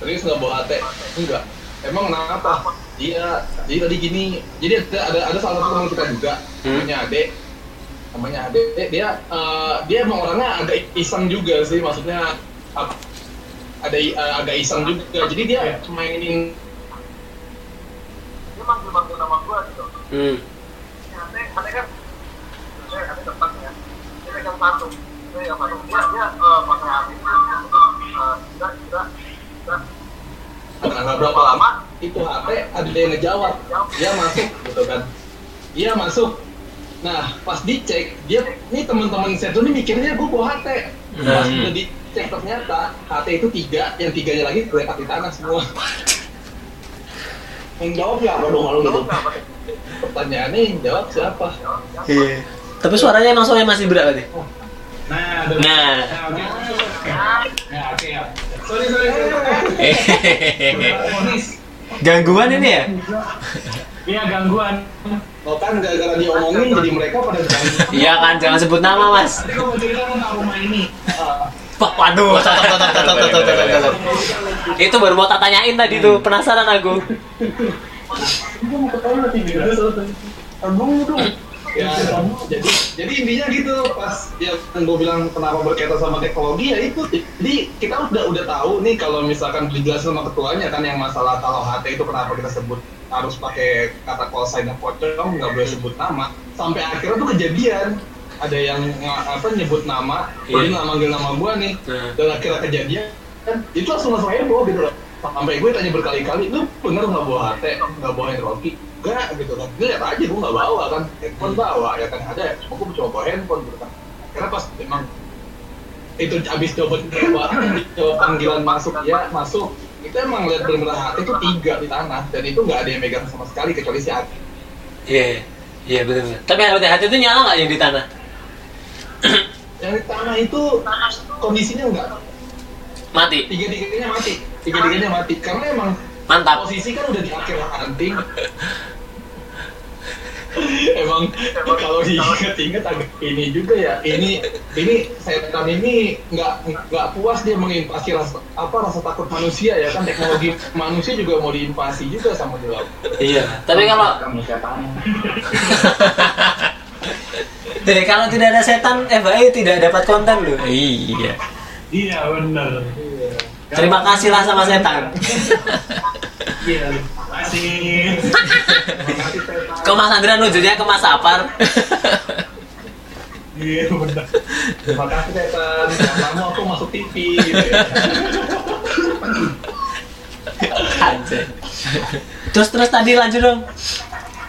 serius nggak bawa HT enggak emang kenapa dia jadi tadi gini jadi ada ada, ada salah satu teman kita juga Hmm. namanya Ade namanya Ade dia eh, dia emang orangnya agak iseng juga sih maksudnya ap- ada eh, agak iseng juga. Jadi dia mainin dia manggil manggil nama gua gitu. Hmm. Ade Ade kan saya Ade tempat ya. Dia pegang satu dia pegang satu dia dia eh, pakai HP eh, tidak tidak tidak nggak berapa lama itu HP ada yang ngejawab. Dia masuk gitu kan. Dia masuk. Nah pas dicek dia ini teman-teman saya tuh ini mikirnya gue bawa HT pas Hmm. udah dicek ternyata HT itu tiga yang tiganya lagi terletak di tanah semua yang jawab siapa dong kalau gitu pertanyaannya yang jawab siapa Iya. Tapi suaranya emang suaranya Mas Ibra tadi. Nah, ada- Nah. Nah, oke. Nah, oke ya. sorry sorry sorry. Gangguan ini ya? Iya gangguan. Oh kan gara-gara diomongin jadi mereka pada. Iya kan, jangan sebut nama Mas. Tadi gua mau cerita tentang rumah ini. Ah, waduh. Tutup, tutup. Itu baru mau tak tanyain tadi tuh, penasaran aku. ya jadi jadi intinya gitu pas ya gue bilang kenapa berkaitan sama teknologi ya itu jadi kita udah udah tahu nih kalau misalkan dijelasin sama ketuanya kan yang masalah kalau HT itu kenapa kita sebut harus pakai kata call sign dan pocong nggak boleh sebut nama sampai akhirnya tuh kejadian ada yang apa nyebut nama Iya. jadi nggak manggil nama gua nih. Hmm. dan akhirnya kejadian kan itu langsung langsung heboh gitu. Loh sampai gue tanya berkali-kali lu bener nggak bawa HT nggak bawa handphone enggak gitu kan. Gue lihat aja gue nggak bawa kan. Handphone bawa. Ya kan ada cuma gue cuma bawa handphone gitu kan. Karena pas emang itu abis coba coba coba panggilan masuk ya masuk itu emang lihat bener-bener hati itu tiga di tanah. Dan itu nggak ada yang megang sama sekali kecuali si hati Iya, iya betul betul. Tapi hati-hati itu nyala nggak yang di tanah? Yang tanah itu kondisinya enggak Mati. tiga tiganya mati tiga tiganya mati karena emang Mantap. posisi kan udah di akhir hunting emang kalau diinget-inget agak ini juga ya ini ini setan ini nggak nggak puas dia menginvasi rasa apa rasa takut manusia ya kan teknologi manusia juga mau diinvasi juga sama dia Iya. Tapi kalau. Deh, kalau tidak ada setan, FAI tidak dapat konten loh. Iya. Iya bener. Terima kasih lah sama setan. Iya. Masih. Kok Mas Andra nunjuknya ke Mas Apar? Iya bener. terima kasih setan kamu aku masuk TV gitu ya. Terus terus tadi lanjut dong.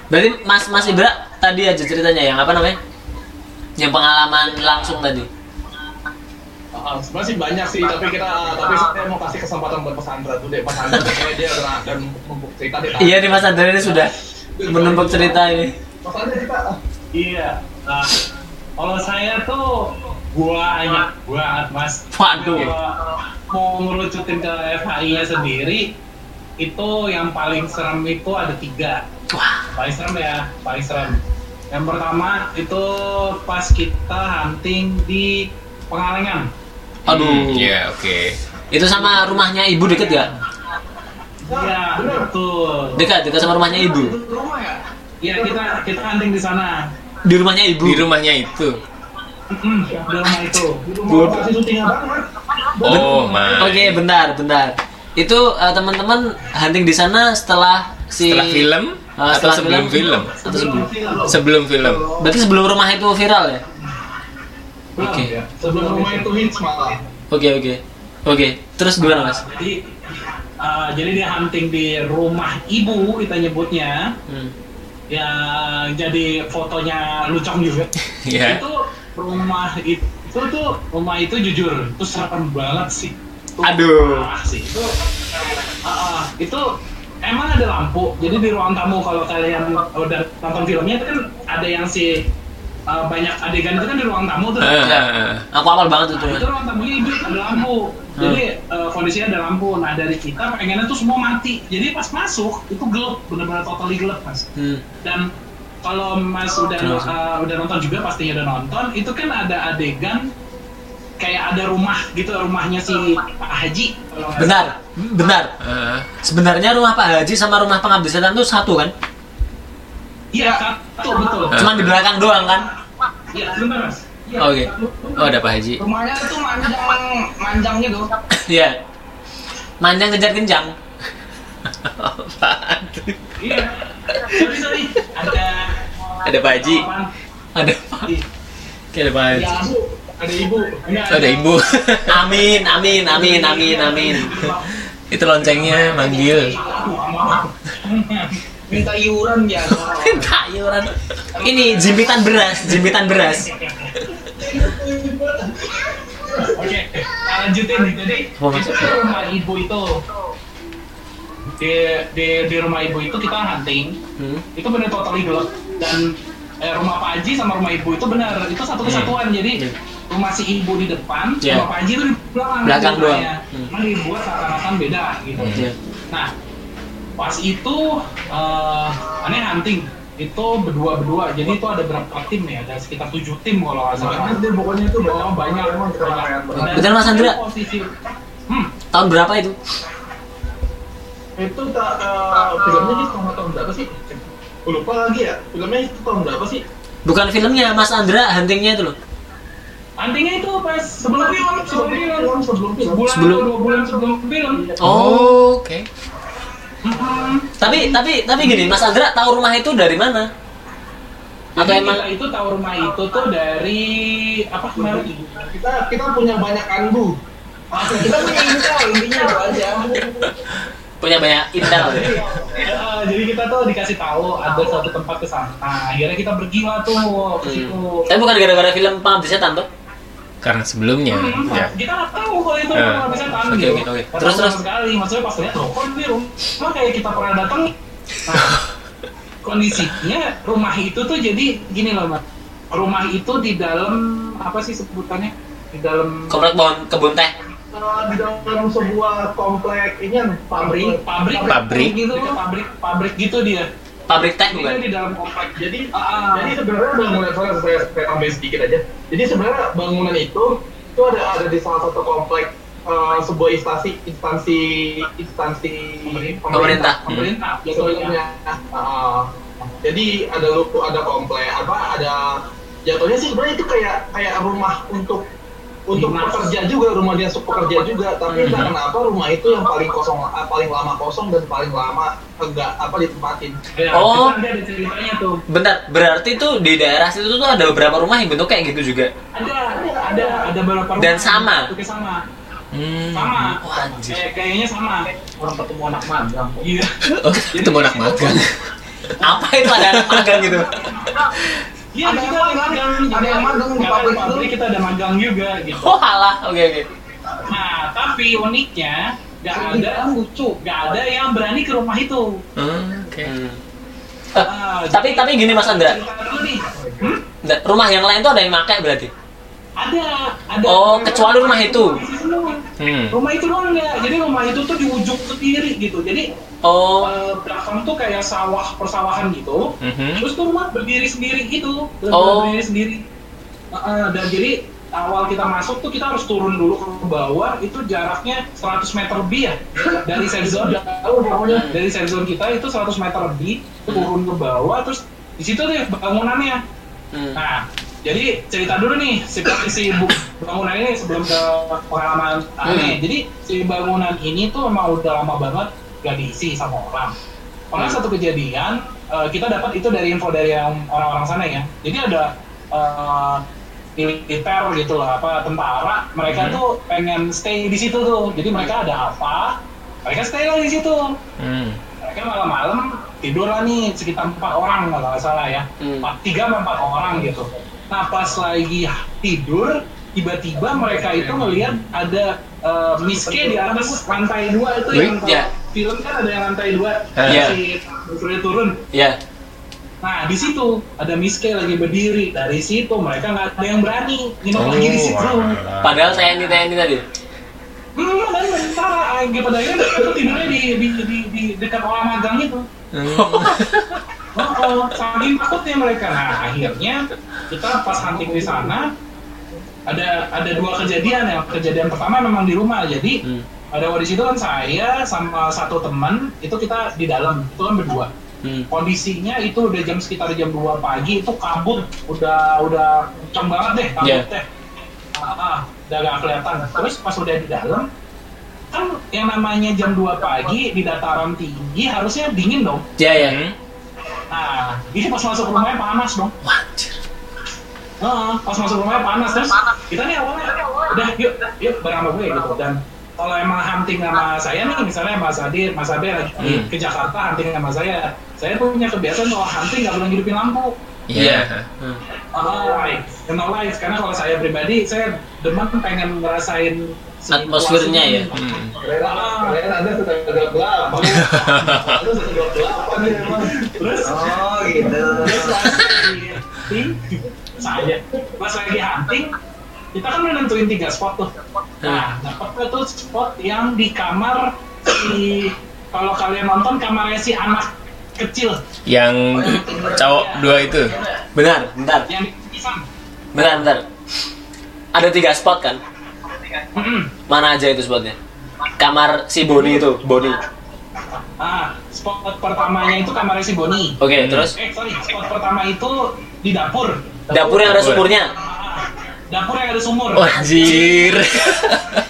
Berarti Mas Mas Ibra tadi aja ceritanya yang apa namanya? Yang pengalaman langsung tadi. Ah, sebenarnya sih banyak sih, tapi kita tapi saya mau kasih kesempatan buat Mas Andra tuh deh. Mas Andra kayaknya dia udah dan membuk cerita deh. Iya nih Mas Andra ini sudah menumpuk cerita ini. Mas Andra cerita. ah. Iya. Nah, kalau saya tuh gua hanya gua Mas. Waduh. Gua mau ngerucutin ke FHI-nya sendiri itu yang paling serem itu ada tiga Wah. paling serem ya paling serem yang pertama itu pas kita hunting di Pengalengan. Aduh. Hmm, ya oke. Itu sama rumahnya ibu deket gak? Iya, betul. Dekat, dekat sama rumahnya ibu. Rumah ya? Iya, kita kita hunting di sana. Di rumahnya ibu. Di rumahnya itu. Mm, di rumah itu. Di rumah? Oh, my. Oke, bentar, bentar. Itu eh, teman-teman hunting di sana setelah si Setelah film Ah, atau setelah sebelum film? Atau sebelum. Sebelum film. Berarti sebelum rumah itu viral ya? Belum, Oke. ya. Sebelum rumah itu hits malah. Oke, oke. Oke, terus gimana, Mas? Jadi eh, jadi dia hunting di rumah ibu kita nyebutnya. Hmm. yang jadi fotonya lucong juga. Ya. Itu rumah itu, itu tuh rumah itu jujur itu serem banget sih. Itu Aduh. parah sih itu. ah, ah, itu emang ada lampu. Jadi di ruang tamu kalau kalian udah nonton filmnya itu kan ada yang si ah, banyak adegan itu kan di ruang tamu tuh. Ah, Ya. ah, ah. Aku hafal banget itu. Nah, itu ruang tamunya hidup ada lampu. Jadi eh, kondisinya ada lampu. Nah dari kita pengennya tuh semua mati. Jadi pas masuk itu gelap, benar-benar totally gelap mas Hmm. dan kalau Mas udah uh, udah nonton juga pastinya udah nonton itu kan ada adegan kayak ada rumah gitu rumahnya si Pak Haji Benar, benar. Ah. Sebenarnya rumah Pak Haji sama rumah pengabdi setan itu satu kan? iya satu betul Ah. Cuman di belakang doang kan? iya sebentar mas Iya, Oke. satu. Oh, ada Pak Haji. Rumahnya itu manjang manjang gitu. Iya. Manjang kejar kencang. Apaan tuh? iya sorry sorry ada Ada Pak Haji. Ada Pak. Kayak ada Pak Haji. ya bu ada ibu ada ibu. Amin, amin, amin, amin, amin. Itu loncengnya manggil. Minta iuran ya. Tak iuran. Ini jimpitan beras, jimpitan beras. Oke, lanjutin. Jadi rumah ibu itu di, di di rumah ibu itu kita hunting. Hmm. Itu benar totally gelap dan eh, rumah Pak Haji sama rumah ibu itu benar itu satu kesatuan. Jadi Hmm. rumah si ibu di depan, Iya. rumah Pak Haji itu di belakang. Belakang rumahnya. doang. Hmm. Cuman dibuat seakan-akan beda gitu. Iya. Nah, pas itu eh aneh hunting itu berdua-berdua. Jadi itu ada berapa tim ya? Ada sekitar tujuh tim kalau nggak salah. Banyak deh pokoknya itu banyak Oh, banyak, banyak. banget. Dan Betul, Mas Andra? Posisi, hmm, Tahun berapa itu? Itu tak eh, filmnya sih tahun tahun berapa sih? Lupa lagi ya. Filmnya itu tahun berapa sih? Bukan filmnya, Mas Andra huntingnya itu loh. huntingnya itu pas sebelum film, sebelum film, Film sebelum film. sebulan Sebelum- dua bulan sebelum film. Oh, oke. Hmm. Tapi tapi tapi gini, Mas Andra tahu rumah itu dari mana? Atau emang kita itu tahu rumah itu tuh dari apa kemarin? Kita kita punya banyak anbu. Kita punya intel intinya itu aja. punya banyak intel ya? Jadi kita tuh dikasih tahu ada satu tempat ke sana. Akhirnya kita pergi lah tuh ke situ. Hmm. Tapi bukan gara-gara film Pengabdi Setan tuh? Karena sebelumnya, Hmm, ya. kita nggak tahu kalau itu Eh. rumah setan Oke, gitu. oke, oke. Nggak Terus, terus. sekali. Maksudnya pas lihat loh, kok ini rumah kayak kita pernah datang. Nah, kondisinya rumah itu tuh jadi gini loh, Mas. Rumah itu di dalam apa sih sebutannya? Di dalam Komplek pohon kebun teh. Eh, di dalam sebuah komplek ini kan pabrik, pabrik, Pabrik. gitu, pabrik, pabrik gitu dia. Pabrik Dia bukan? di dalam komplek. Jadi Ah. jadi sebenarnya bangunan saya saya saya tambahin sedikit aja. Jadi sebenarnya bangunan itu itu ada ada di salah satu komplek eh, sebuah instansi instansi instansi Pemerintah. Pemerintah, Ya, jatuhnya. sebenarnya. Ah, jadi ada lu ada komplek apa ada jatuhnya sih sebenarnya itu kayak kayak rumah untuk untuk Dinas. pekerja juga rumah dinas pekerja juga tapi entah Mhm. kenapa rumah itu yang paling kosong ah, paling lama kosong dan paling lama enggak apa ditempatin Ya, Oh. itu ada ceritanya tuh. Bentar, berarti tuh di daerah situ tuh ada beberapa rumah yang bentuk kayak gitu juga. Ada, ada, ada beberapa rumah. Dan sama? Bentuknya sama. Hmm. Sama. Wah, anjir. Eh, kayaknya sama. Orang ketemu anak magang. Iya. Oh, itu mau anak magang. Apa itu ada anak magang gitu? Iya, Ada kita yang magang, magang. ada yang magang di pabrik itu. kita ada magang juga gitu. Oh alah, oke oke. Nah, tapi uniknya nggak Ini ada lucu. nggak ada yang berani ke rumah itu. Hmm, oke. Hmm. Eh, Ah, tapi tapi gini Mas Andra. Hmm? Rumah yang lain tuh ada yang pakai berarti. Ada, ada. Oh, kecuali rumah itu. Isi semua. Hmm. Rumah itu doang nggak. Jadi rumah itu tuh di ujung ke kiri gitu. Jadi Oh, eh, belakang tuh kayak sawah persawahan gitu. Mhm. Terus tuh rumah berdiri sendiri gitu, Oh. berdiri sendiri. Uh, uh, dan jadi awal kita masuk tuh kita harus turun dulu ke bawah itu jaraknya 100 meter lebih ya dari safe zone dari safe zone kita itu 100 meter lebih turun ke bawah terus di situ deh bangunannya Hmm. nah jadi cerita dulu nih si, si bangunan ini sebelum ke pengalaman aneh jadi si bangunan ini tuh emang udah lama banget gak diisi sama orang. Pernah satu kejadian eh, kita dapat itu dari info dari yang orang-orang sana ya. Jadi ada eh, militer gitu lah apa tentara mereka tuh pengen stay di situ tuh. Jadi mereka ada apa mereka stay lah di situ. Hmm. mereka malam-malam tidur lah nih sekitar empat orang kalau nggak salah ya. Hmm. empat tiga empat orang gitu nah pas lagi tidur tiba-tiba mereka itu melihat ada uh, miske di atas lantai dua itu yang kalau ya. film kan ada yang lantai dua Iya. si Surya turun Ya. nah di situ ada miske lagi berdiri dari situ mereka nggak ada yang berani nginep Oh, lagi di situ walah. Padahal TNI TNI tadi. hmm dan tentara akhirnya pada akhirnya tidurnya di di di, di dekat orang magang itu Hmm. Oh, oh, saking takutnya mereka. Nah, akhirnya kita pas hunting di sana ada ada dua kejadian ya. Kejadian pertama memang di rumah. Jadi Hmm. pada waktu itu kan saya sama satu teman itu kita di dalam itu kan berdua. Hmm. Kondisinya itu udah jam sekitar jam 2 pagi itu kabut udah udah kenceng banget deh kabut Yeah. deh. Ah, ah, udah gak kelihatan. Terus pas udah di dalam kan yang namanya jam 2 pagi di dataran tinggi harusnya dingin dong. Ya ya. Hmm. Nah, ini pas masuk rumahnya panas dong. Wajir. Heeh, pas masuk rumahnya panas terus kita nih awalnya udah yuk yuk bareng sama gue gitu dan kalau emang hunting sama saya nih misalnya Mas Adi, Mas Abe lagi Hmm. ke Jakarta hunting sama saya saya punya kebiasaan kalau hunting nggak boleh ngidupin lampu Iya. Hmm. Ah, light, no light karena kalau saya pribadi saya demen pengen ngerasain Atmosfernya ya? Hmm. Ada. Ada emang. terus Oh gitu. Terus hunting, saya pas lagi hunting, kita kan udah nentuin tiga spot tuh. Nah, dapetnya tuh spot yang di kamar si kalau kalian nonton kamarnya si anak kecil Yang cowok dua itu. Benar, bentar. yang di pisang. Bentar, bentar. Ada tiga spot kan? Mm-mm. Mana aja itu spotnya? Kamar si Boni itu, Boni. Ah, spot pertamanya itu kamarnya si Boni. Oke, Hmm. terus Eh, sorry, spot pertama itu di dapur. dapur yang ada sumurnya. Ah, dapur yang ada sumur. Oh, anjir.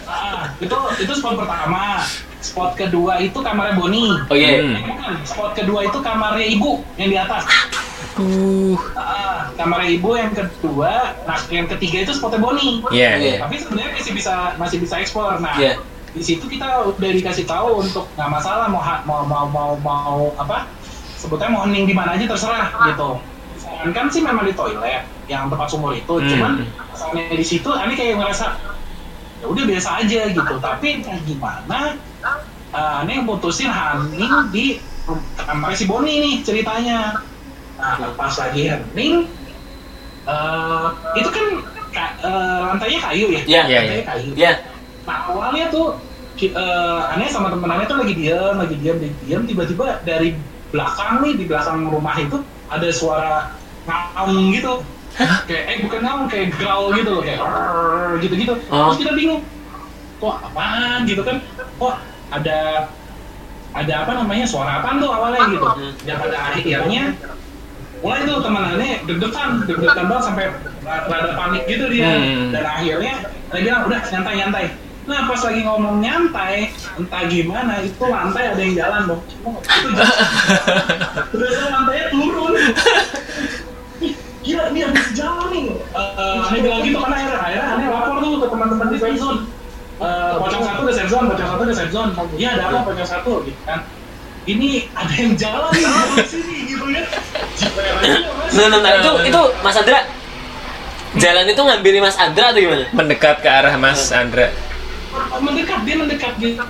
Ah, itu itu spot pertama. Spot kedua itu kamarnya Boni. Oke. Hmm. Eh, bukan. Spot kedua itu kamarnya ibu yang di atas. Uh. Ah, kamarnya ibu yang kedua. Nah, yang ketiga itu spotnya Boni. Iya. Oke. Tapi sebenarnya masih bisa masih bisa ekspor. Nah, Iya. di situ kita udah dikasih tahu untuk nggak masalah mau ha- mau mau mau mau apa sebutnya mau hening di mana aja terserah gitu. Kan sih memang di toilet yang tempat sumur itu, Hmm. cuman asalnya di situ, ini kayak ngerasa ya udah biasa aja gitu. Tapi entah gimana, uh, ini yang putusin hening di kamar si Boni nih ceritanya. Nah, pas lagi hening, eh, itu kan ka- eh, lantainya kayu ya? Iya. Iya, Lantainya kayu. Ya. Nah awalnya tuh eh, aneh sama temen-temennya tuh lagi diam, lagi diam, lagi diam. Tiba-tiba dari belakang nih di belakang rumah itu ada suara ngaung gitu. Kayak eh bukan ngaung, kayak growl gitu loh, kayak "Rrrr," gitu-gitu. Oh. Terus kita bingung, kok apaan gitu kan? Kok ada ada apa namanya suara apaan tuh awalnya gitu. Hmm. Dan pada akhirnya mulai tuh teman-temannya deg-degan, deg-degan banget sampai rada panik gitu dia. Hmm. Dan akhirnya dia bilang udah nyantai-nyantai. Nah pas lagi ngomong nyantai, entah gimana itu lantai ada yang jalan dong. Itu jalan. Terus lantainya turun. Gila, ini habis jalan nih. Aneh bilang gitu karena akhirnya, akhirnya aneh lapor tuh ke teman-teman di safe zone. Eh, pocong satu udah safe zone, pocong satu udah safe zone. Iya ada apa pocong satu gitu kan. Ini ada yang jalan di sini gitu ya. Nah, nah, nah, itu itu Mas Andra. Jalan itu ngambil Mas Andra atau gimana? Mendekat ke arah Mas Andra. mendekat dia mendekat gitu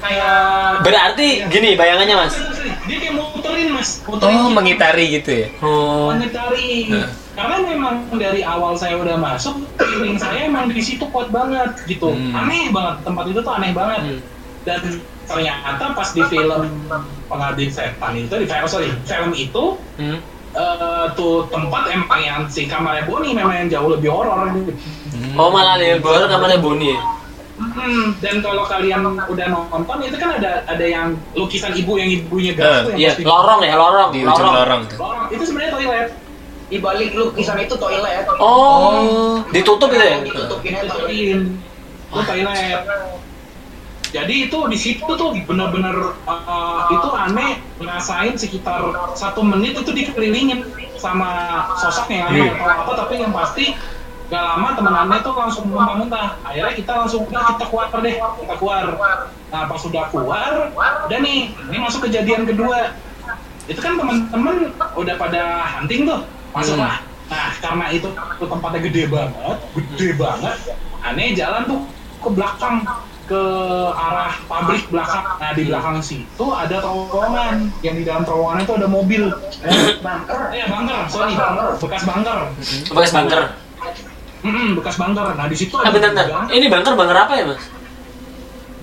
kayak Berarti gini bayangannya Mas. dia kayak muterin mas muterin Oh, gitu. mengitari gitu ya. Oh. mengitari Nah. karena memang dari awal saya udah masuk feeling saya emang di situ kuat banget gitu Hmm. aneh banget tempat itu tuh aneh banget Hmm. dan ternyata pas di film pengabdi setan itu di film sorry film itu Hmm. eh, tuh tempat emang yang si kamarnya Boni memang yang jauh lebih horor gitu. Oh malah nih baru kamarnya Boni. ya? Hmm, dan kalau kalian udah nonton itu kan ada ada yang lukisan ibu yang ibunya gas Eh, tuh yang Iya, pasti- lorong ya, lorong. di ujung lorong tuh Lorong. Itu sebenarnya toilet. Di balik lukisan itu toilet. Oh, ditutup itu ya? Ditutupin toilet. Ditutupin. Itu toilet. Jadi itu di situ tuh bener-bener uh, itu aneh ngerasain sekitar satu menit itu dikelilingin sama sosoknya aneh atau apa tapi yang pasti gak lama temen aneh tuh langsung muntah-muntah akhirnya kita langsung udah kita keluar deh kita keluar. Nah pas sudah keluar udah nih ini masuk kejadian kedua. Itu kan temen-temen udah pada hunting tuh masuk lah. Nah karena itu tempatnya gede banget gede banget aneh jalan tuh ke belakang ke arah pabrik belakang nah di belakang situ ada terowongan yang di dalam terowongan itu ada mobil eh, bunker eh bunker sorry bunker bekas bunker Bekas bunker. Mm-mm, bekas bunker nah di situ Ah gudang. Ini bunker bunker apa ya mas?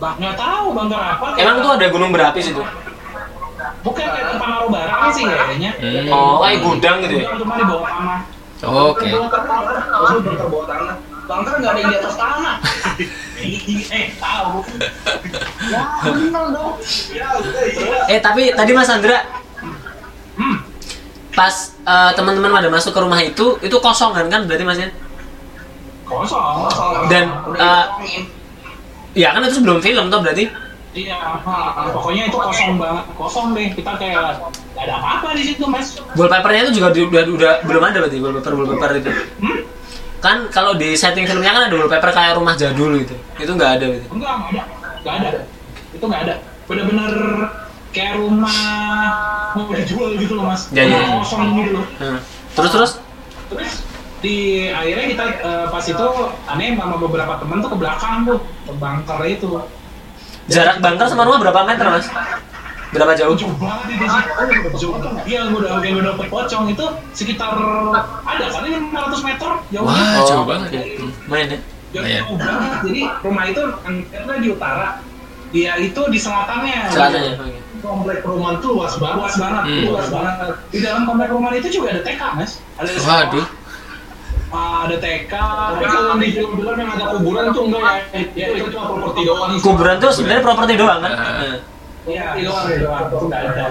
Bah, nggak tahu bunker apa Emang tuh ada gunung berapi situ? bukan kayak tempat naruh barang sih kayaknya Hmm. Oh, kayak gudang gitu ya? cuma di bawah tanah oke. Maksudnya bunker bawah tanah. Bunker nggak ada yang di atas tanah. Eh tahu Ya benar dong. Ya, udah. Eh tapi tadi Mas Andra hmm pas eh, teman-teman pada masuk ke rumah itu itu kosong kan kan berarti Mas ya? kosong Dan eh, ya kan itu sebelum film tuh berarti? Iya, pokoknya itu kosong banget, kosong deh. Kita kayak gak ada apa-apa di situ, mas. Wallpapernya itu juga di- udah, udah belum ada berarti wallpaper wallpaper itu. Hmm? Kan kalau di setting filmnya kan ada wallpaper kayak rumah jadul gitu. Itu nggak ada berarti. Enggak, nggak ada, nggak ada. Itu nggak ada. Bener-bener kayak rumah mau dijual gitu loh, mas. Ya, Rumah ya. kosong gitu loh. Hmm. Terus terus Terus di akhirnya kita eh, pas itu aneh sama beberapa temen tuh ke belakang tuh, ke bunker itu. jarak bunker sama rumah berapa meter mas? Berapa jauh? Jauh banget. Oh, udah jauh banget. Iya, gue udah yang udah pocong itu sekitar ada kan ini 500 meter jauh. Wah, jauh banget ya. Hmm. Main ya? Jauh Lumayan. banget. Jadi rumah itu karena di utara, dia itu di selatannya. Selatannya. Komplek perumahan tuh luas banget. Luas banget, Hmm. luas banget. Di dalam komplek rumah itu juga ada TK, mas. Ada sekolah, Waduh. ah, ada TK. Tapi kalau di film-film yang ada kuburan tuh enggak ya, ya itu cuma properti doang. Kuburan tuh sebenarnya properti doang kan? Ah. Iya, itu doang, itu nggak ada.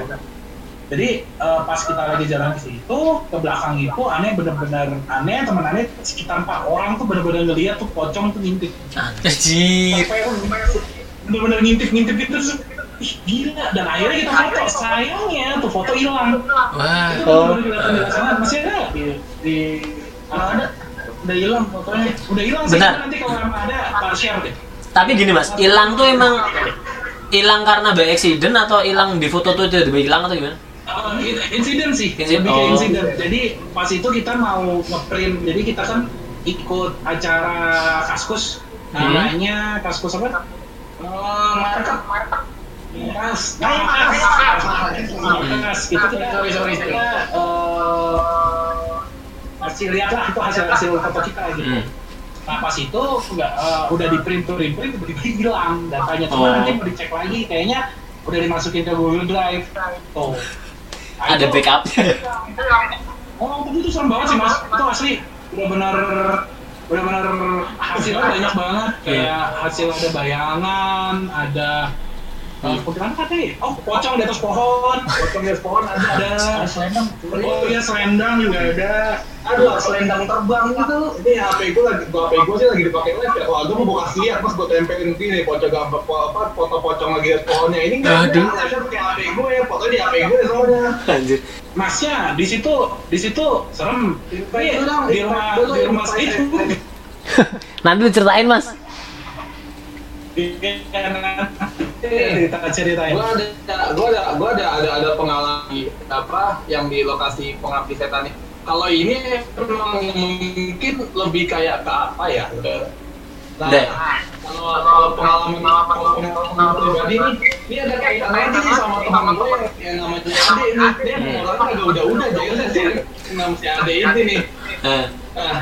Jadi eh, pas kita lagi jalan ke situ, ke belakang itu aneh bener-bener aneh, temen aneh sekitar empat orang tuh bener-bener ngeliat tuh pocong tuh ngintip. Anjir. Bener-bener ngintip-ngintip gitu terus ih gila dan akhirnya kita foto sayangnya tuh foto hilang Wah. itu oh. sana masih ada di, di ada udah hilang fotonya udah hilang sih Bentar. nanti kalau ada share deh Tapi gini mas, hilang tuh emang hilang karena by accident atau hilang di foto tuh tiba-tiba hilang atau gimana? Uh, in- insiden sih, Insiden. lebih ke Oh. insiden. Jadi pas itu kita mau ngeprint, jadi kita kan ikut acara kaskus, Hmm. namanya kaskus apa? Oh, market. Kas, nah, kas, kas, itu kita, Sorry, sorry, kita eh, kasih lihat lah itu hasil hasil foto kita gitu. Hmm. Nah pas itu nggak eh, udah di print print print tiba-tiba hilang datanya, cuma Oh. nanti mau dicek lagi, kayaknya udah dimasukin ke Google Drive. Tuh. Nah, Ada itu- backupnya. Oh, tapi itu serem banget sih mas. Itu asli udah benar udah benar hasilnya banyak banget. Kayak hasil ada bayangan, ada. Uh, kuntilanak apa ya? Oh, pocong di atas pohon. Pocong di atas pohon ada. Ada selendang. Oh iya, selendang juga ada. Aduh, selendang terbang gitu. Ini HP gue lagi, gua HP gue sih lagi dipakai live ya. Wah, gue mau buka lihat pas gue tempelin gini pocong gambar po- apa foto pocong lagi di atas pohonnya. Ini enggak ada. Saya pakai HP gue ya, foto di HP gue soalnya. Anjir. Masnya di situ di situ serem. Dong, di rumah di rumah itu. Nanti diceritain mas. Cerita ceritain. Gue ada, gue ada, gue ada, ada, ada pengalaman apa yang di lokasi pengabdi setan ini. Kalau ini memang mungkin lebih kayak ke apa ya? ke- Nah, Deh. kalau kalau pengalaman kalau pengalaman pribadi nih, ini ada kaitannya nih sama teman gue yang, yang namanya Ade nih. Dia orangnya agak udah-udah jadi sih nama si Ade ini nih. Eh, Nah,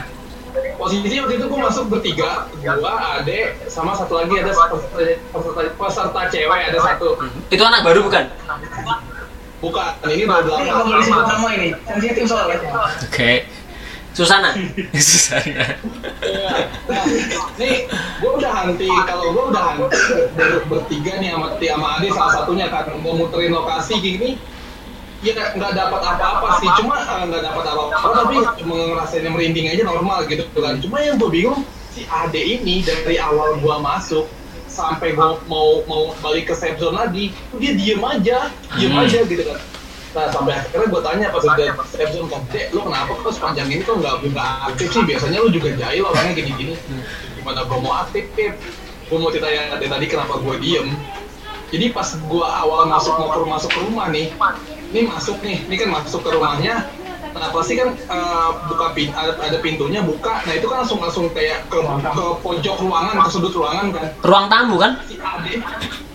posisi waktu itu gue masuk bertiga, gua, Ade, sama satu lagi ada peserta, peserta, peserta cewek ada satu. itu anak baru bukan? Bukan, ini udah Ini nggak boleh disebut nama ini, sensitif soalnya. Oke. Susana Susana. Nih, gue udah hanti. Kalau gue udah hanti ber- bertiga nih sama sama Ade salah satunya kan mau muterin lokasi gini. Ya nggak dapat apa-apa sih, cuma eh, nggak dapat apa-apa, tapi cuma ngerasain merinding aja normal gitu kan. Cuma yang gue bingung si Ade ini dari awal gua masuk sampai gua mau mau balik ke safe zone lagi, dia diem aja, diem Hmm. aja gitu kan. Nah sampai akhirnya gue tanya pas udah safe zone kan, Dek, lu kenapa kok sepanjang ini kok nggak nggak aktif sih? Biasanya lu juga jahil orangnya gini-gini. Gimana gue mau aktif, Pip? Gue mau cerita yang tadi tadi kenapa gue diem. Jadi pas gue awal masuk mau ke rumah masuk ke rumah nih, ini masuk nih, ini kan masuk ke rumahnya. Nah pasti kan eh, buka pin, ada, ada pintunya buka, nah itu kan langsung langsung kayak ke, ke pojok ruangan, ke sudut ruangan kan. ruang tamu kan Si Ade,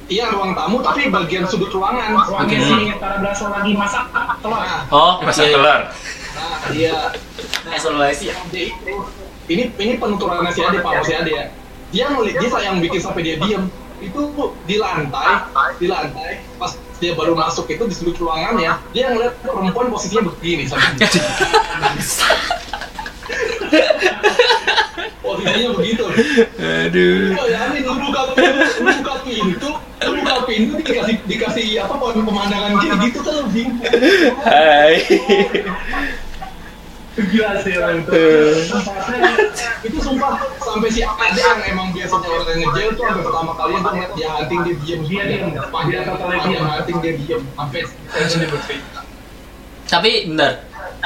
iya ruang tamu tapi bagian sudut ruangan. Ruangnya Hmm. si Tara Braso lagi masak telur. Nah, oh Masak iya, iya. telur. nah iya. Nah, Evaluasi. ini ini penuturannya si Ade, Pak si Ade ya. Dia ngeliat dia yang bikin sampai dia diem itu di lantai, di lantai pas dia baru masuk itu di sudut ruangan ya, dia ngeliat perempuan posisinya begini sampai posisinya begitu. Aduh. Oh ya, ini lu buka pintu, lu buka pintu, lu buka pintu dikasih dikasih apa pemandangan gini gitu kan lu bingung. Hai. Gila sih orang itu. itu sumpah sampai si Ade yang emang biasanya orang yang ngejail tuh sampai pertama kali itu ngeliat dia hunting dia diem Dia diem. panjang Dia totalnya panjang diem. hunting dia diem sampai tensionnya bercerita tapi bentar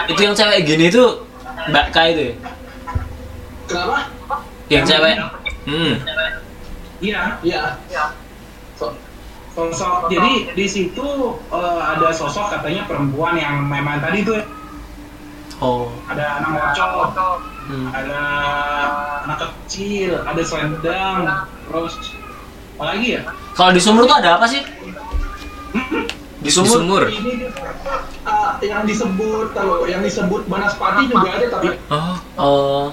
itu yang cewek gini tuh Mbak K itu ya? kenapa yang cewek Hmm. Iya, iya so, sosok. Jadi di situ eh, ada sosok katanya perempuan yang memang tadi tuh oh ada anak ngocok, hmm. ada anak kecil, ada selendang, terus apa lagi ya? kalau di sumur tuh ada apa sih di Di sumur, sumur. ini ah, yang disebut kalau yang disebut Banaspati juga ada tapi Oh. oh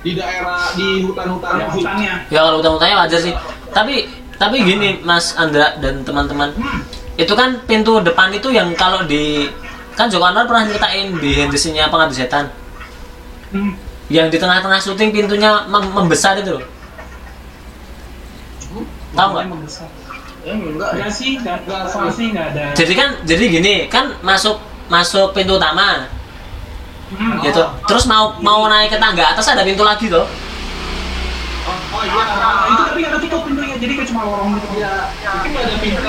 di daerah di hutan-hutan Ada hutannya. ya kalau utang-utangnya wajar sih tapi tapi gini Mas Andra dan teman-teman Hmm. itu kan pintu depan itu yang kalau di kan Joko Anwar pernah nyeritain di Hendesinya Pengabdi Setan Hmm. yang di tengah-tengah syuting pintunya mem- membesar itu loh tahu nggak Membesar. Eh, enggak ya. Enggak sih, enggak enggak sih enggak ada. jadi kan jadi gini kan masuk masuk pintu utama Hmm. gitu terus mau mau naik ke tangga atas ada pintu lagi tuh oh iya Nah, itu tapi nggak ketutup pintunya, jadi kayak cuma lorong gitu. ya itu nggak ada pintu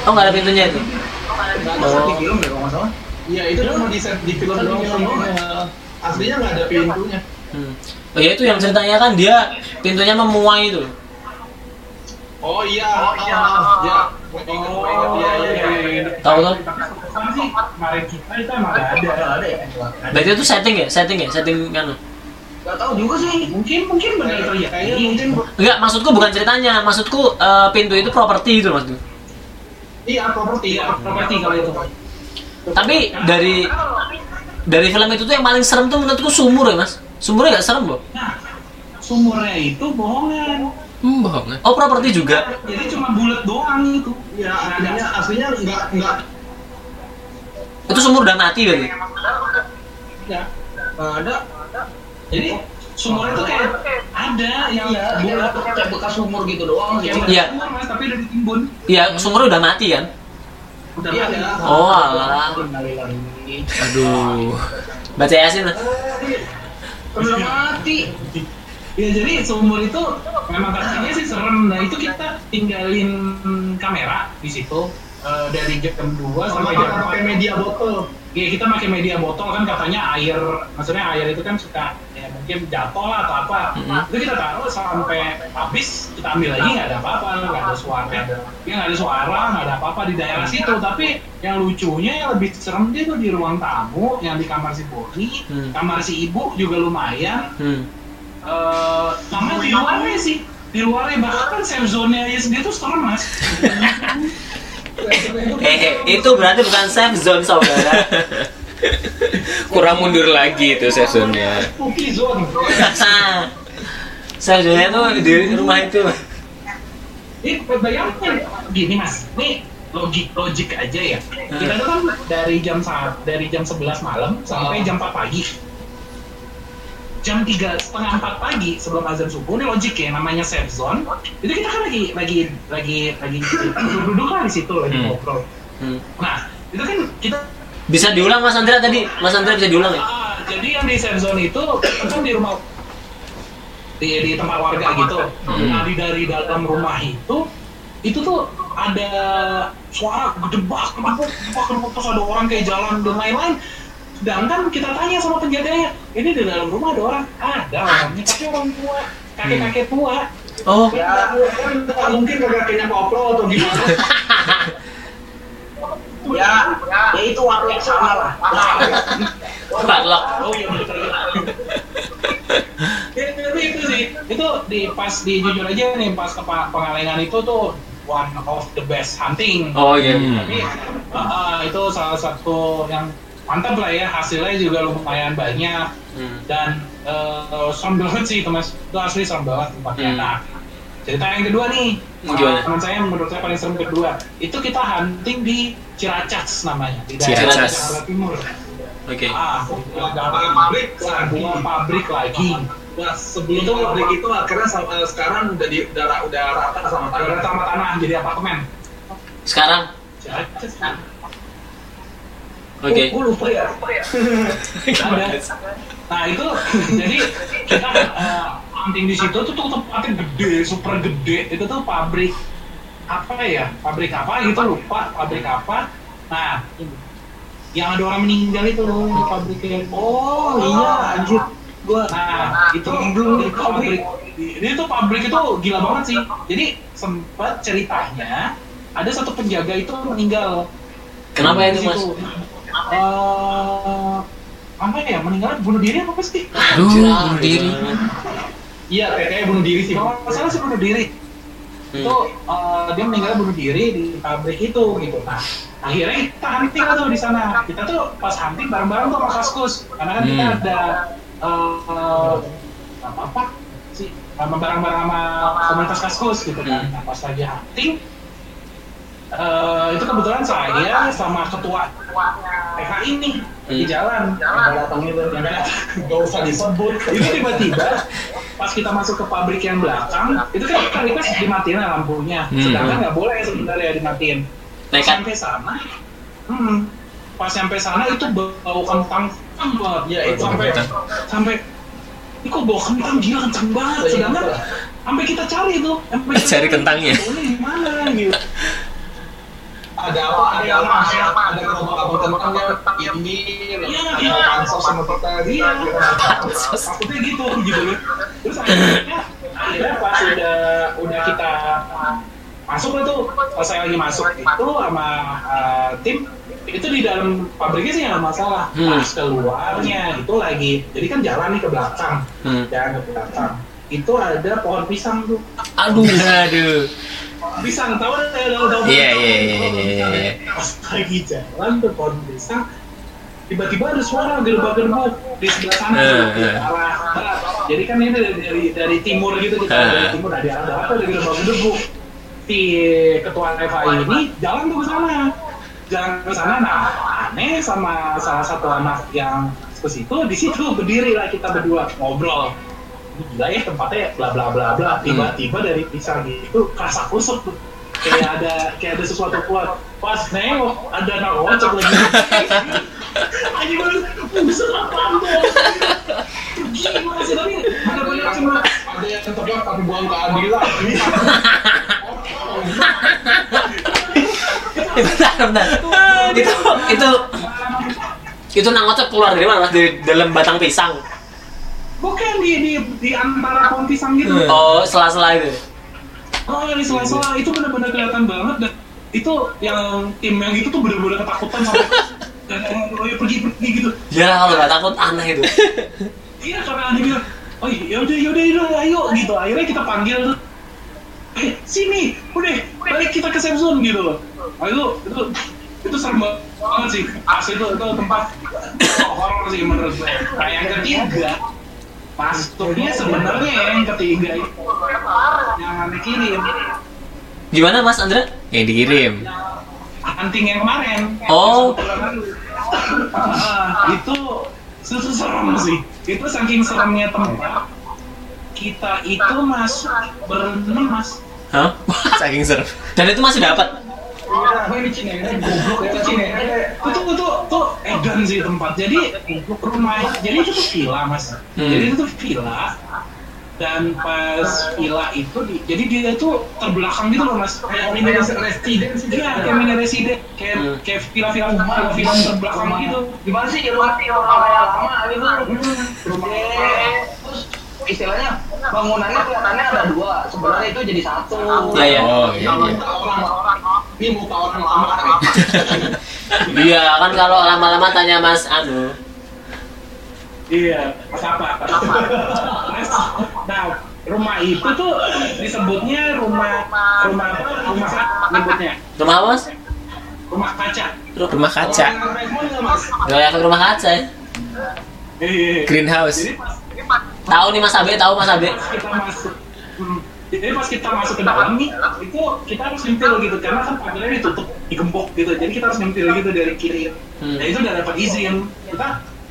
oh nggak ada pintunya itu nggak ada Oh. Di film deh kalau nggak salah. Iya itu cuma di set di film doang filmnya. Aslinya nggak ada pintunya. hmm. oh ya itu yang ceritanya kan dia pintunya memuai itu Oh iya, oh iya, ya. Ingat, gue ingat, iya, iya, iya. tahu tuh Kan sih, kemarin kita itu emang nggak ada. Nggak ada ya. berarti itu setting ya setting ya setting kan Nggak tahu juga sih. Mungkin mungkin benar Kayaknya terjadi. mungkin, enggak maksudku bukan ceritanya maksudku eh, pintu itu properti itu maksudku iya properti, Iya, properti kalau itu. Tapi dari dari film itu tuh yang paling serem tuh menurutku sumur ya mas sumurnya nggak serem loh Nah, sumurnya itu bohongan. Hmm, bohong. kan? oh properti juga Jadi cuma bulat doang itu. Iya, aslinya, aslinya nggak nggak itu sumur udah mati berarti Ya. Ada. Jadi sumur itu kayak ada yang Iya, bulat kayak kayak bekas sumur gitu doang Iya. sumur, Mas, tapi udah ditimbun. iya sumurnya udah mati kan Udah Iya, iya. oh alah. Aduh. baca yasin lah Udah mati. Ya jadi sumur itu memang katanya sih serem. Nah itu kita tinggalin kamera di situ eh, dari jam 2 sama sampai jam pakai media botol. Ya kita pakai media botol kan katanya air, maksudnya air itu kan suka ya mungkin jatuh lah atau apa. Itu kita taruh sampai habis kita ambil lagi nggak ada apa-apa, nggak ada suara, ya nggak ada suara, nggak ada apa-apa di daerah situ. Tapi yang lucunya yang lebih serem dia tuh di ruang tamu, yang di kamar si Boni, Hmm. kamar si ibu juga lumayan. hmm. Eh, sama di luarnya sih, di luarnya bahkan safe zone-nya aja sendiri tuh serem mas. eh itu berarti bukan safe zone saudara. Kurang mundur lagi itu seasonnya. Spooky zone. safe zone tuh di rumah itu. Ini bayangin gini mas, nih logik logik aja ya. Kita tuh kan dari jam sa- dari jam 11 malam sampai jam 4 pagi jam tiga setengah empat pagi sebelum azan subuh ini logik ya namanya safe zone itu kita kan lagi lagi lagi lagi duduk lah di situ lagi Hmm. ngobrol Hmm. nah itu kan kita Bisa diulang Mas Andrea tadi? Mas Andrea bisa diulang ya? Ah, jadi yang di safe zone itu kan di rumah di, di tempat warga gitu. Hmm. Nah di dari dalam rumah itu itu tuh ada suara gedebak, gedebak, gedebak, gedebak, terus ada orang kayak jalan dan lain-lain. Sedangkan kita tanya sama penjaganya, ini di dalam rumah ada orang? Ada orangnya, tapi orang tua, kakek-kakek tua. Oh, Ya, kan mungkin kakeknya koplo atau gimana. Ya, ya itu warung sama lah. Warlock. Oh iya betul. Ya, tapi itu sih, itu di pas di jujur aja nih pas ke Pengalengan itu tuh one of the best hunting. Oh iya. Hmm. Tapi uh, itu salah satu yang mantap lah ya hasilnya juga lumayan banyak Hmm. dan uh, serem banget sih itu mas itu asli serem banget tempatnya. Hmm. Nah cerita yang kedua nih Gimana? teman saya menurut saya paling serem kedua itu kita hunting di Ciracas namanya di Ciracas. Jakarta Timur. Oke. Ah, Pabrik pabrik lagi. lagi, pabrik lagi. Nah, sebelum pabrik itu akhirnya sama, eh, sekarang udah di udah, udah rata sama tanah. tambah tanah jadi apartemen. Sekarang, oke. Gue lupa ya. Ada. Nah itu jadi kita hunting di situ tuh tuh tempatnya gede, super gede. Itu tuh pabrik apa ya? Pabrik apa gitu lupa pabrik apa. Nah yang ada orang meninggal itu loh di pabriknya. Oh iya, anjir. Gua Nah, itu belum di pabrik. Ini tuh pabrik itu gila banget sih. Jadi sempat ceritanya ada satu penjaga itu meninggal. Kenapa itu mas? Eh, apa ya meninggal bunuh diri apa sih? Aduh, bunuh diri. Iya, kayak kayaknya bunuh diri sih. Kalau salah sih bunuh diri. Hmm. Itu eh, dia meninggal bunuh diri di pabrik itu gitu. Nah, akhirnya kita hunting tuh di sana. Kita tuh pas hunting bareng-bareng tuh sama Kaskus. Karena kan kita Hmm. ada eh, apa apa sih sama bareng-bareng sama komunitas Kaskus gitu kan. Hmm. Nah, pas lagi hunting eh, itu kebetulan saya sama ketua PKI ini di Hmm. jalan. Yang datang itu. Yang nggak nggak usah disebut. Itu tiba-tiba pas kita masuk ke pabrik yang belakang, itu kan kita request dimatiin lah lampunya. Hmm. Sedangkan nggak boleh sebenarnya dimatiin. Pas Nekat. sampai sana, hmm, pas sampai sana itu bau kentang banget. Ya, itu sampai sampai ini kok bau kentang gila kencang banget. Sedangkan sampai kita cari tuh, sampai Cari kentangnya. Di mana gitu. Ada apa? Ada apa? Ada apa tentangnya ini Iya, ada iya. pansos sama kita Iya, gitu. takutnya gitu gitu loh. Terus akhirnya, akhirnya pas udah udah kita masuk lah tuh, pas saya lagi masuk itu sama uh, tim itu di dalam pabriknya sih nggak masalah. Hmm. Pas keluarnya itu lagi, jadi kan jalan nih ke belakang, Hmm. jalan ke belakang. Itu ada pohon pisang tuh. Aduh. Aduh. Pisang tahu kan? Tahu tahu. Iya, iya, iya, iya, iya. Pas lagi jalan tuh pohon pisang, tiba-tiba ada suara gerbak-gerbuk di sebelah sana Eh, tuh, eh. arah barat. Jadi kan ini dari dari, dari timur gitu kita Eh. dari timur dari arah barat ada gerbak-gerbuk. Si ketua FA ini jalan tuh ke sana. Jalan ke sana nah aneh sama salah satu anak yang ke situ di situ berdiri lah kita berdua ngobrol. Gila ya tempatnya bla bla bla bla. Tiba-tiba dari pisang gitu kerasa kusut tuh. Kayak ada kayak ada sesuatu kuat. Pas nengok ada anak ngocok lagi. Anjing banget, buset apaan tuh? Gimana sih tapi bener-bener cuma Ada yang tegak tapi buang keadilan. bentar, bentar. itu itu itu nangotnya keluar dari mana dari dalam batang pisang bukan di di di antara pohon pisang gitu. Hmm. oh sela-sela itu Oh, yang di sela-sela itu benar-benar kelihatan banget dan itu yang tim yang itu tuh benar-benar ketakutan sampai dan oh ya pergi pergi gitu. ya kalau nggak takut aneh itu Iya karena dia bilang, oh yaudah yaudah yaudah ayo gitu. Akhirnya kita panggil tuh, eh sini, udah balik kita ke safe zone gitu loh. Nah, itu itu serem banget sih. Asli itu itu tempat horor sih menurut gue. Nah yang ketiga, masuknya sebenarnya yang ketiga itu yang aneh kirim. gimana mas Andra Yang dikirim. hunting yang kemarin. Oh. Ah, itu susu serem sih. Itu saking seremnya tempat. Kita itu masuk berenam mas. Hah? Saking serem. Dan itu masih dapat. Apa ini Cina? Ini goblok ya Itu Cina. itu itu tuh edan sih tempat. Jadi rumah, jadi itu tuh villa mas. Hmm. Jadi itu tuh villa. Dan pas villa itu, di- jadi dia itu terbelakang gitu loh mas. Kayak mini resident sih. Iya, kayak mini resident. Kayak Hmm. kayak villa-villa villa-villa terbelakang gitu. Gimana sih rumah rumah kayak lama gitu? Rumah terus istilahnya bangunannya kelihatannya ada dua, sebenarnya itu jadi satu. Iya, iya. Oh iya iya. Orang-orang ini muka orang lama kan. Iya, kan kalau lama-lama tanya Mas Anu. Iya, pas apa? Terus, nah, rumah itu tuh disebutnya rumah rumah apa? Rumah apa nyebutnya? Rumah apa, Mas? Rumah kaca. Rumah kaca. Nggak mas? Gak efek rumah kaca ya. Iya. Greenhouse. Jadi pas, Tahu nih Mas Abe, tahu Mas Abe. kita masuk, hmm, jadi pas kita masuk ke dalam nih, itu kita harus nyentil gitu karena kan pagarnya ditutup, digembok gitu. Jadi kita harus nyentil gitu dari kiri. Hmm. Nah itu udah dapat izin. Kita,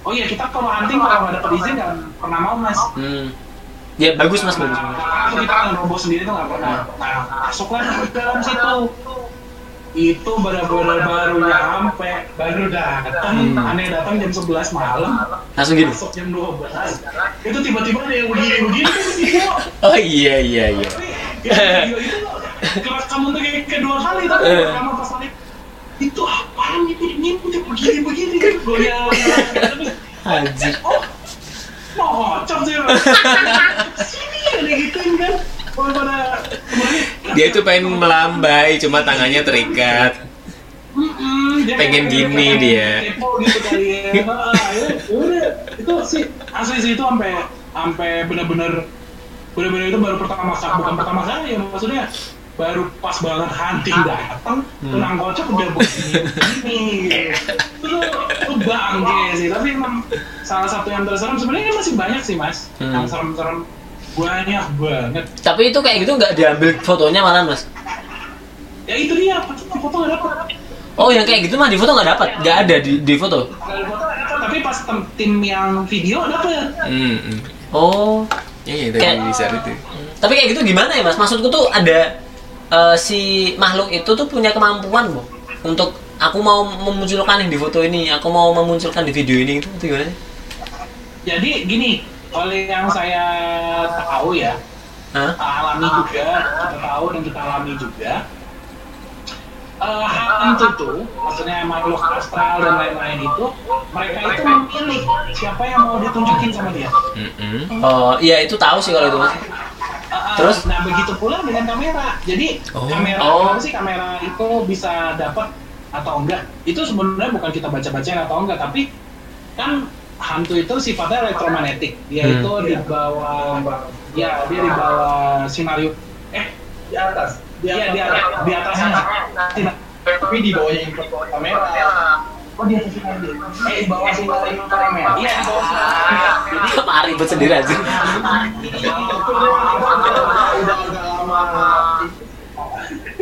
oh iya kita kalau hunting kalau nggak dapat izin nggak pernah mau mas. Hmm. Ya bagus Mas, bagus. bagus. Aku kita ngerobos sendiri tuh nggak pernah. Nah, masuklah ke dalam situ. Itu benar-benar baru nyampe, baru datang, Hmm. aneh datang jam 11 malam, Langsung gini. masuk jam 12. Itu tiba-tiba ada yang begini-begini kan di video. Oh iya iya iya. Video itu kerekam untuk yang kedua kali tapi Eh. pertama pas lagi itu apaan itu ini udah begini-begini goyang. Terus, Anjir. oh mau ngocok sih sini ada gituin kan Dia tuh pengen melambai, cuma tangannya terikat. Pengen gini dia. gitu ya Ah, itu sih asli sih itu sampai sampai benar-benar benar-benar itu baru pertama kali bukan pertama kali ya maksudnya baru pas banget hunting datang tunang kocok udah begini itu itu bangke sih tapi emang salah satu yang terserem sebenarnya masih banyak sih mas Hmm. yang serem-serem banyak banget Tapi itu kayak gitu nggak diambil fotonya malah Mas. ya itu dia foto foto nggak dapet Oh yang kayak gitu mah di foto nggak dapat, nggak ada di, di foto. Tapi pas tem- tim yang video dapet Hmm. hmm. Oh. Iya itu Kayak- bisa itu. Tapi kayak gitu gimana ya Mas? Maksudku tuh ada eh, si makhluk itu tuh punya kemampuan loh untuk aku mau memunculkan yang di foto ini, aku mau memunculkan di video ini itu, itu gimana sih? Jadi gini, kalau yang saya tahu ya, Hah? kita alami juga, kita tahu dan kita alami juga. Eh, hantu tuh, maksudnya makhluk astral dan lain-lain itu, mereka itu memilih siapa yang mau ditunjukin sama dia. Hmm. Oh iya itu tahu sih kalau itu Mas. Eh, Terus? nah begitu pula dengan kamera. Jadi Oh. kamera, Oh. sih kamera itu bisa dapat atau enggak? Itu sebenarnya bukan kita baca-bacain atau enggak, tapi kan hantu itu sifatnya elektromagnetik. Dia Hmm. itu di bawah, ya dia di bawah sinario. Eh, di atas di Iya di atas, di atasnya. Tidak. tapi di bawahnya info kamera Oh di atas sinario. Eh di bawah sinario kamera. Iya di bawah sinario. Jadi Apa ribet sendiri aja. udah agak lama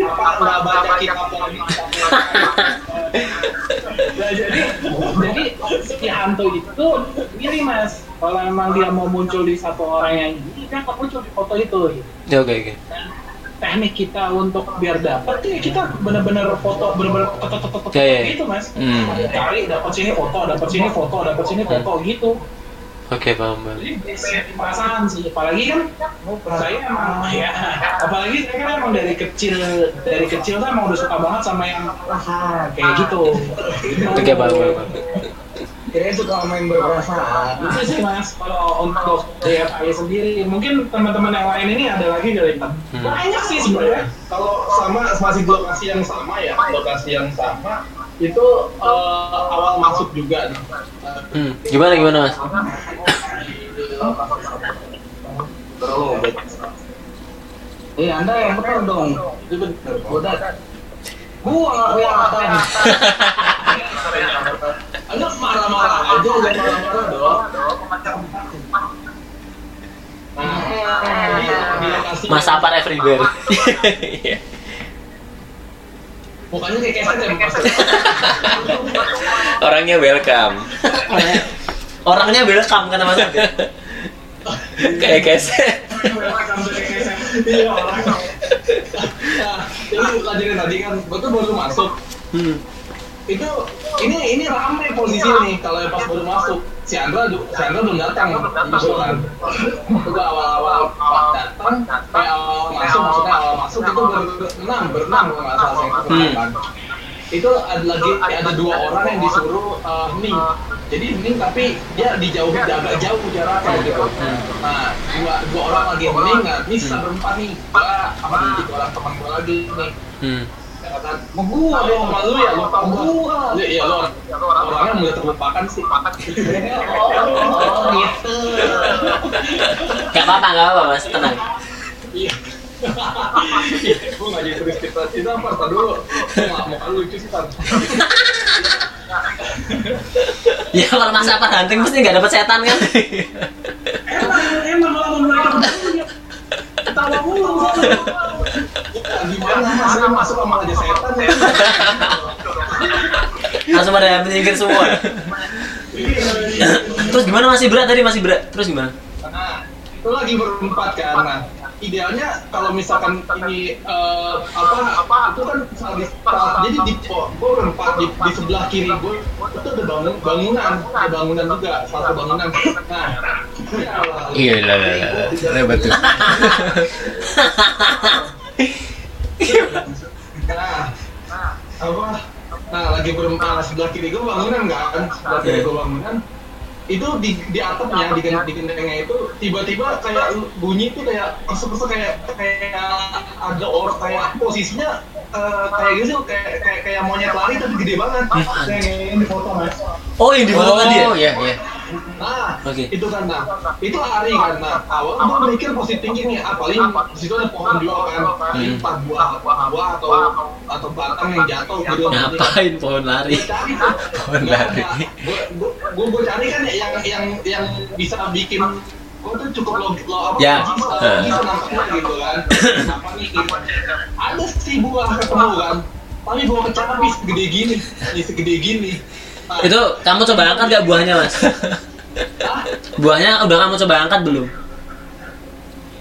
apa nggak baca kitab lagi jadi jadi si hantu itu ini mas kalau emang dia mau muncul di satu orang yang ini dia akan muncul di foto itu gitu. Ya oke oke. Dan teknik kita untuk biar dapat ya kita benar-benar foto benar-benar foto foto foto Ya, ya, ya. gitu mas Hmm. cari dapat sini foto dapat sini foto dapat sini foto gitu Oke paham paham. jadi basic perasaan sih apalagi kan saya emang ya apalagi saya kan emang dari kecil dari kecil tuh emang udah suka banget sama yang ah, kayak gitu Oke paham paham. Kirain suka main berperasaan. itu sih mas kalau untuk DFI sendiri mungkin teman-teman yang lain ini ada lagi kali Pak? Hmm. banyak sih sebenarnya kalau sama masih lokasi yang sama ya lokasi yang sama itu eh, awal masuk juga nih Hmm. Gimana gimana Mas? Eh anda yang benar dong. Itu benar. Udah. Gua nggak kelihatan. anda marah-marah aja udah marah-marah dong Mas Apar everywhere. Iya. mukanya kayak keset ya Orangnya welcome. Orangnya welcome kata Mas. Kayak keset. iya orang nah ini lanjutin tadi kan gue tuh baru masuk Hmm. itu ini ini rame posisi nih kalau pas baru masuk si Andra si Andra belum datang gitu kan itu gua awal-awal pas datang eh awal masuk maksudnya awal masuk itu berenam berenam kalau nggak salah saya Hmm. kan itu ada lagi ada dua orang yang disuruh eh, hening jadi hening tapi dia dijauhi agak jauh jaraknya gitu. nah dua dua orang lagi hening nah ini sisa berempat nih. Gua sama tiga orang teman gua lagi nih. Hmm. kata gua dong sama lu ya lupa gua. ya iya lu. Orangnya mudah terlupakan sih. Oh gitu. Gak apa-apa, gak apa-apa Mas, tenang. Gue nggak jadi tulis cerita apa tar dulu nggak mau kan lucu sih tar Ya kalau Mas apa hunting mesti nggak dapet setan kan? Emang emang kalau mereka ketawa mulu. gimana mas masuk sama aja setan ya Langsung pada menyingkir semua. Terus gimana masih berat tadi masih berat? Terus gimana? nah itu lagi berempat kan nah idealnya kalau misalkan ini eh, apa apa itu kan di, jadi di gue berempat di, di sebelah kiri gue itu ada bangun, bangunan ada bangunan juga satu bangunan nah Iya lah lah lah. Lah betul. nah apa nah lagi berempat sebelah kiri gue bangunan kan sebelah kiri gue bangunan itu di di atapnya di gen- di gentengnya itu tiba-tiba kayak bunyi itu kayak masuk-masuk kayak kayak ada orang kayak posisinya eh, kayak gitu kayak kayak kayak monyet lari tapi gede banget kayak ini foto mas Oh yang di foto tadi ya? Oh iya iya. Nah Oke. itu kan nah itu lari kan nah awal gue mikir positif tinggi nih paling di situ ada pohon juga kan. Paling empat buah buah atau atau batang yang jatuh gitu. Ngapain pohon lari? cari Pohon lari. gue gue cari kan yang yang yang bisa bikin gue tuh cukup lo lo apa Ya. logis uh, nampaknya gitu kan. Apa nih gitu. ada sih buah ketemu kan. Tapi buah kecapi segede gini segede gini Itu kamu coba angkat gak buahnya mas? ah, Buahnya udah kamu coba angkat belum?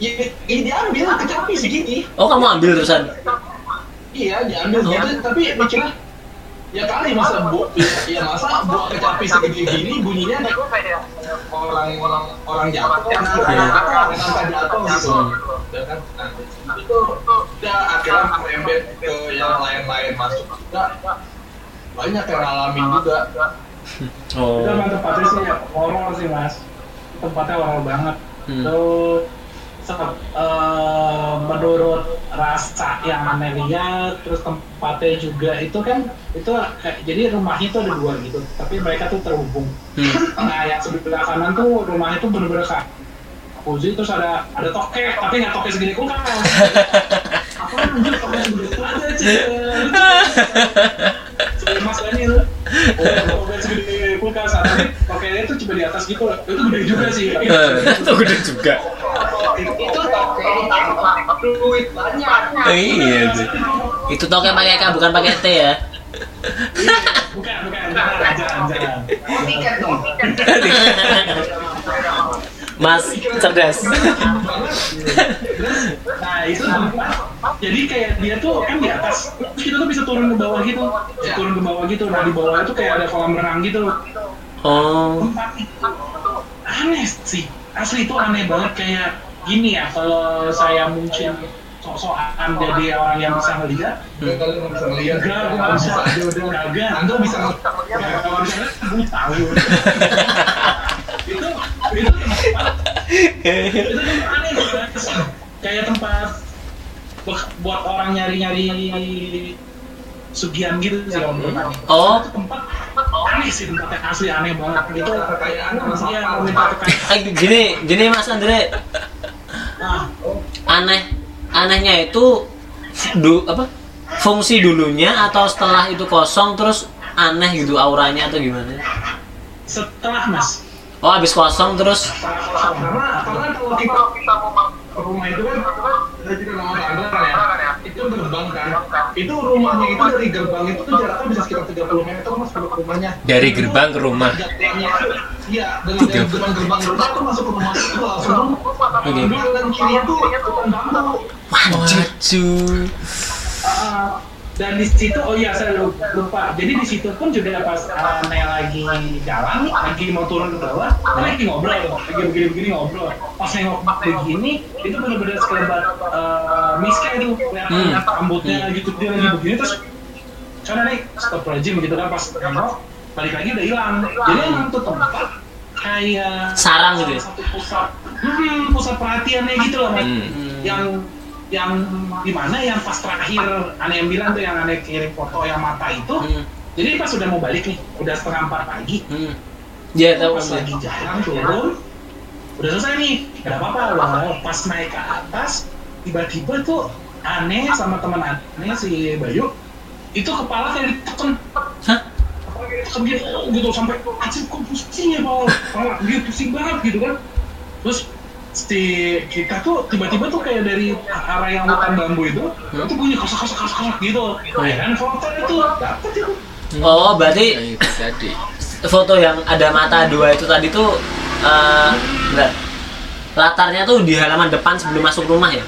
ya, ya diambil kecapi segini Oh kamu ambil terusan? iya diambil gitu tapi mikirnya ya kali masa bu ya masa buah kecapi segede gini bunyinya kayak orang orang orang jatuh kan orang angka jatuh gitu Udah kan? Nah, itu udah akhirnya merembet ke yang lain-lain masuk juga banyak yang ngalamin juga Oh. Itu emang tempatnya sih horor sih mas. Tempatnya horor banget. Hmm. Itu se- eh, menurut rasa yang aneh lihat, terus tempatnya juga itu kan itu kayak jadi rumahnya itu ada dua gitu, tapi mereka tuh terhubung. Hmm. Nah yang sebelah kanan tuh rumahnya tuh bener-bener Uzi terus ada ada toke, tapi nggak toke segini kulkas. Apa anjir toke segini ada Segini mas ini tuh. Oh, toke segini kulkas, tapi tokenya itu cuma di atas gitu. Itu gede juga sih. Itu gede juga. Itu toke ditangkap duit banyak. Iya sih. Itu toke pakai K bukan pakai T ya? Bukan, bukan, jangan, jangan, jangan. Mas cerdas. Nah itu jadi kayak dia tuh kan di atas, terus kita tuh bisa turun ke bawah gitu, bisa turun ke bawah gitu. Nah di bawah itu kayak ada kolam renang gitu. Oh. Tempat itu aneh sih, asli itu aneh banget kayak gini ya. Kalau saya mungkin sok-sokan jadi orang yang bisa ngeliat, Gak bisa ngeliat enggak, gue nggak bisa. Kagak. Anda bisa ngeliat kalau tahu. itu tempat itu tempat aneh guys. kayak tempat bu- buat orang nyari-nyari sugihan gitu sih kalau menurut. Oh. Itu tempat aneh sih tempatnya asli aneh banget itu kekayaan iya minta kekayaan gini, gini Mas Andre, nah aneh anehnya itu du, apa fungsi dulunya atau setelah itu kosong terus aneh gitu auranya atau gimana? setelah mas Oh habis kosong terus kalau kita kita mau rumah itu kan Saya juga ya. Itu gerbang kan. Itu rumahnya itu dari gerbang itu tuh jaraknya bisa sekitar 30 meter mas kalau ke rumahnya. Dari gerbang ke rumah. Itu, Iya, dari gerbang gerbang rumah tuh masuk ke rumah itu langsung kanan kiri itu. Waduh. Ah, dan di situ oh iya saya lupa jadi di situ pun juga pas uh, Nel lagi jalan lagi mau turun ke bawah kan lagi ngobrol lagi begini begini ngobrol pas nengok begini itu benar-benar sekelebat uh, miska itu kelihatan Hmm. rambutnya gitu dia lagi begini terus karena nih stop rajim gitu kan pas nengok balik lagi udah hilang jadi emang tuh tempat kayak Sarang gitu ya? satu pusat hmm, pusat perhatiannya gitu loh. Hmm. yang yang di mana yang pas terakhir aneh yang bilang tuh yang aneh kirim foto yang mata itu Hmm. jadi pas udah mau balik nih udah setengah empat pagi Hmm. Ya tahu. pas lagi jalan turun udah selesai nih gak apa-apa loh pas naik ke atas tiba-tiba tuh aneh sama teman aneh si Bayu itu kepala kayak diteken Hah? kepala kayak diteken gitu, gitu sampai anjir kok pusing ya Paul gitu pusing banget gitu kan terus si kita tuh tiba-tiba tuh kayak dari arah yang hutan bambu itu itu bunyi kasak kasak kasak kasak gitu ya kan foto itu dapet itu Oh, berarti Nah, tadi. foto yang ada mata dua itu tadi tuh eh bentar. latarnya tuh di halaman depan sebelum masuk rumah ya?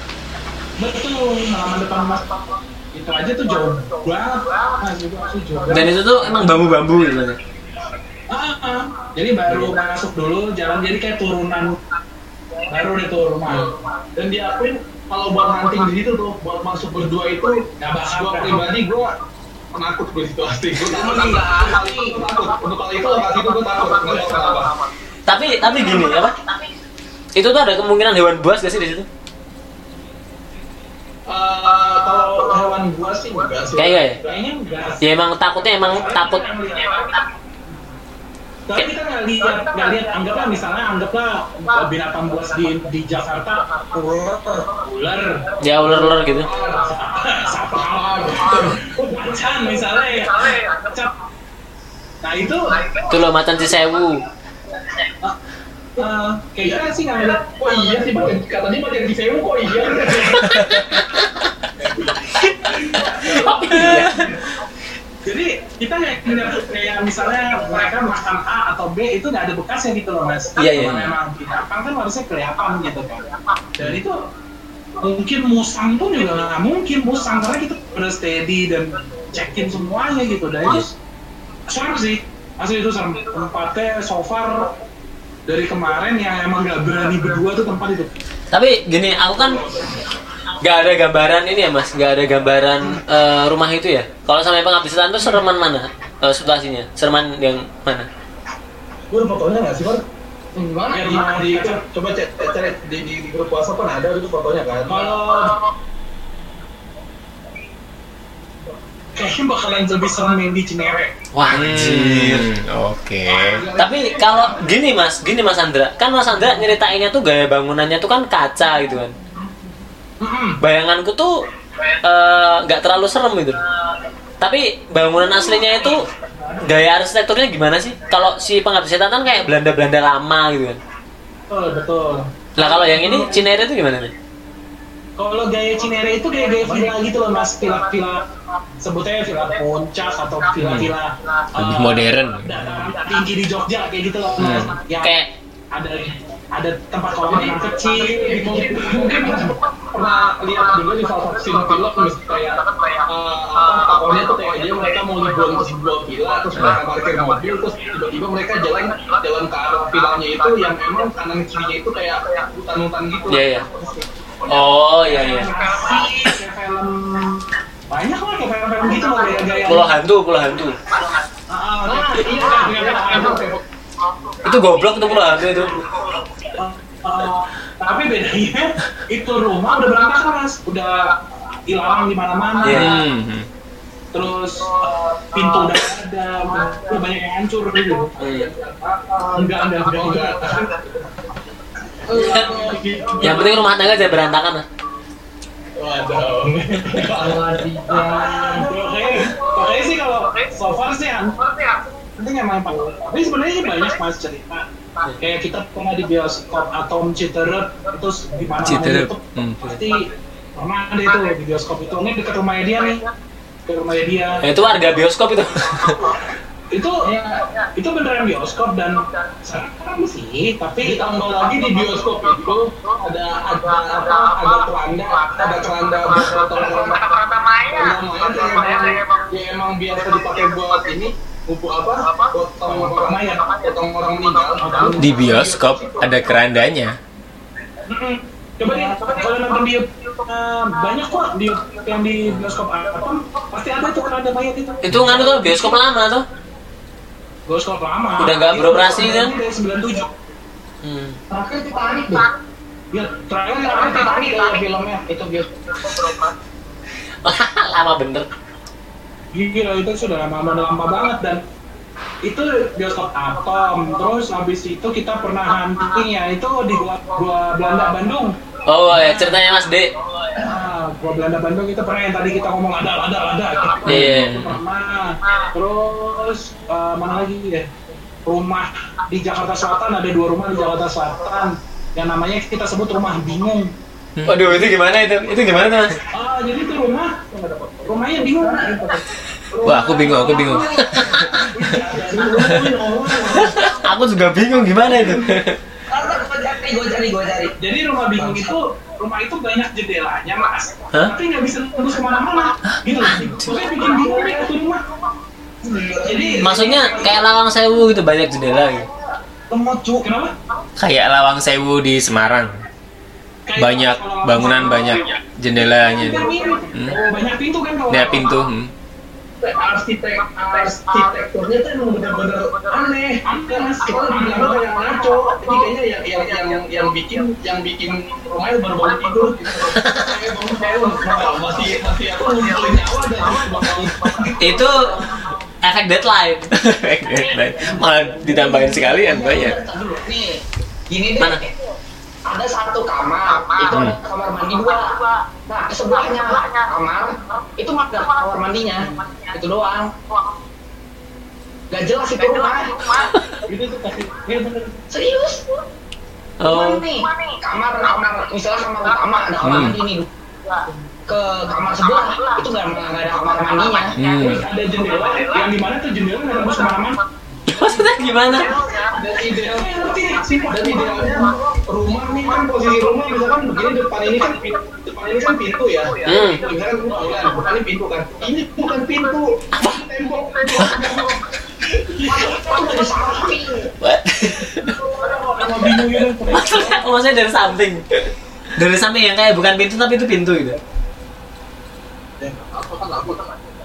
betul halaman depan mas itu aja tuh jauh banget Dan itu tuh emang bambu-bambu gitu? Ah, ah. jadi baru masuk dulu jalan jadi kayak turunan baru deh tuh rumah Dan diakuin kalau buat hunting di situ tuh buat masuk berdua itu Gak bakal, gua gak. pribadi gua penakut gue situ asli gue takut Emang nggak kali takut untuk kali itu lokasi itu gue takut nggak tahu kenapa Tapi tapi gini apa? Itu tuh ada kemungkinan hewan buas gak sih di situ? Eh, kalau hewan gua sih enggak sih Kayaknya ya? kayaknya enggak Ya emang takutnya emang takut. Tapi kita nggak lihat nggak lihat. anggaplah misalnya anggaplah binatang buas di di Jakarta ular ular. Ya ular-ular gitu. sapar macan misalnya ya. Nah itu Itu loh macan Cisewu. eh, kayaknya sih nggak lihat? Oh iya sih bang? Katanya bagian di sewu kok iya. jadi kita kayak kayak misalnya mereka makan A atau B itu nggak ada bekasnya gitu loh mas. Iya, iya. Kalau memang binatang kan harusnya kelihatan gitu kan. Dan itu mungkin musang pun juga nggak mungkin musang karena kita udah steady dan cekin semuanya gitu. Dan itu serem sih. Asli itu serem. Tempatnya so far dari kemarin yang emang nggak berani berdua tuh tempat itu. Tapi gini, aku kan nggak ada gambaran ini ya mas, nggak ada gambaran eh, rumah itu ya. Kalau sampai pengabdi setan tuh sereman mana eh, situasinya? Sereman yang mana? gue ada fotonya nggak sih bang Gimana Ya, ya? di- di, di, coba cek cek cari di, di, di grup WhatsApp kan ada itu fotonya kan kalau kayaknya bakalan lebih serem yang di Cinere Wah, anjir. Hmm, Oke. Tapi kalau gini mas, gini mas Andra, kan mas Andra nyeritainnya tuh gaya bangunannya tuh kan kaca gitu kan. Bayanganku tuh eh, nggak terlalu serem gitu. Tapi bangunan aslinya itu gaya arsitekturnya gimana sih? Kalau si pengabdi setan kan kayak Belanda-Belanda lama gitu kan. betul betul Lah kalau yang ini Cinere itu gimana nih? Kalau gaya Cinere itu gaya-gaya villa gitu loh mas, villa-villa sebutnya villa puncak atau villa-villa Lebih eh, modern. dataran tinggi di Jogja kayak gitu loh mas. Hmm. Yang Kayak ada ada tempat kolam renang kecil. mungkin mungkin pernah lihat juga di salah satu scene film misalnya kayak eh, apa tokohnya tuh kayak dia mereka mau liburan ke sebuah villa terus mereka parkir mobil terus tiba-tiba mereka jalan jalan ke arah villanya itu yang emang kanan kirinya itu kayak hutan-hutan gitu Iya, iya. Oh iya iya. Film banyak lah kayak film-film gitu loh gaya-gaya. Pulau hantu, pulau hantu. Ah, iya Itu goblok itu pulau hantu itu. Uh, tapi bedanya itu rumah udah berantakan mas, udah hilang di mana-mana. Iya. Hmm. Terus uh, pintu udah ada, udah, banyak yang hancur gitu. Enggak, enggak, enggak, enggak. Yang penting rumah tangga jangan berantakan lah. waduh Oke, oke sih kalau so far sih kan. Penting emang Pak. Tapi sebenarnya banyak mas cerita Kayak kita pernah di bioskop Atom Citerep itu di mana Citerep, itu hmm. pasti pernah ada itu di bioskop itu. Ini dekat rumahnya dia nih ke rumahnya dia. Ya, itu warga bioskop itu. itu itu beneran bioskop dan sekarang sih tapi ditambah lagi di bioskop itu ada ada apa? ada keranda ada keranda buat keranda keranda emang yang emang biasa dipakai buat ini apa? Potong orang mayat. potong orang meninggal. Di bioskop ada kerandanya. Coba deh kalau nonton di banyak kok di yang di bioskop apa? Pasti ada tuh keranda mayat itu. Itu nganu tuh bioskop lama tuh. bioskop lama. Udah nggak beroperasi, kan? dari 97 Hmm. Terakhir Titanic deh. ya terakhir terakhir Titanic ya filmnya. Itu bioskop. Lama bener. Gila itu sudah lama lama banget dan itu bioskop Atom terus habis itu kita pernah hunting ya itu di gua, gua Belanda Bandung Oh ya ceritanya Mas D. ah gua Belanda Bandung itu pernah yang tadi kita ngomong ada ada ada. Iya. Pernah terus eh, mana lagi ya rumah di Jakarta Selatan ada dua rumah di Jakarta Selatan yang namanya kita sebut rumah bingung Waduh itu gimana itu? Itu gimana tuh Mas? ah jadi itu rumah rumahnya bingung Wah, aku bingung, aku bingung. Aku juga bingung gimana itu. Gue cari, gue cari. Jadi rumah bingung itu rumah itu banyak jendelanya mas, Hah? tapi nggak bisa tembus ke mana-mana, gitu. Pokoknya bikin bingung deh itu rumah. Jadi Maksudnya kayak lawang sewu gitu banyak jendela gitu. Lemot kenapa? Kayak Lawang Sewu di Semarang. Banyak bangunan banyak jendelanya. Hmm. Banyak pintu kan kalau. Ya pintu. hmm. arsitek arsitekturnya tuh emang bener-bener aneh kita lebih bilang kayak ngaco jadi kayaknya yang yang yang yang, bikin yang bikin rumahnya baru bangun tidur masih masih aku ngumpulin nyawa dan bakal Itu efek deadline. Malah ditambahin sekalian banyak. Nih. Gini deh. Mana? Ada satu kamar, itu ada kamar mandi dua. Nah, sebelahnya kamar, itu ada kamar mandinya. Itu doang. Gak jelas itu rumah. Tuh. Ya bener. Serius? Oh. nih? Kamar, kamar, misalnya kamar utama ada kamar Hmm. mandi nih. Ke kamar sebelah, itu nggak nggak ada kamar mandinya. Hmm. Ada jendela yang di mana tuh jendela nggak tembus ke mana-mana. Maksudnya gimana? dan idealnya dan idealnya rumah nih kan posisi rumah misalkan begini depan ini kan pintu depan ini kan pintu ya Hmm. misalkan bukan bukan ini pintu kan ini bukan pintu ini tembok dari. What? Rumah bingung gitu. maksudnya, maksudnya dari samping. Dari samping yang kayak bukan pintu tapi itu pintu gitu.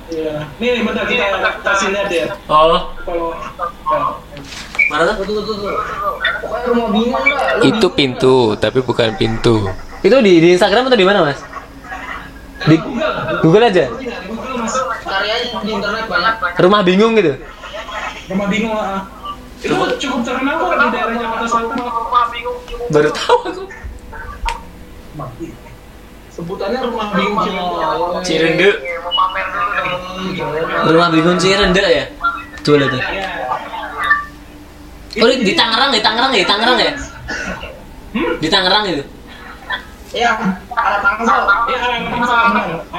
Iya. Nih bentar kita kasih lihat ya. Oh, Kalau mana tuh? Tuh, tuh, tuh, rumah bingung lah. Itu pintu, tapi bukan pintu. Itu di, di Instagram atau di mana mas? Di Google aja. Google mas. cari aja di internet banyak. Rumah bingung gitu. Rumah bingung ah. Itu cukup terkenal kok di daerah Jakarta Selatan. Baru tahu aku. Sebutannya rumah bingung. Cirende. Rumah bingung Cirende ya? Coba lihat tuh. Iya. Oh di, di Tangerang, di Tangerang ya, di Tangerang ya? Di Tangerang itu. Ya, ada tangsel. Iya,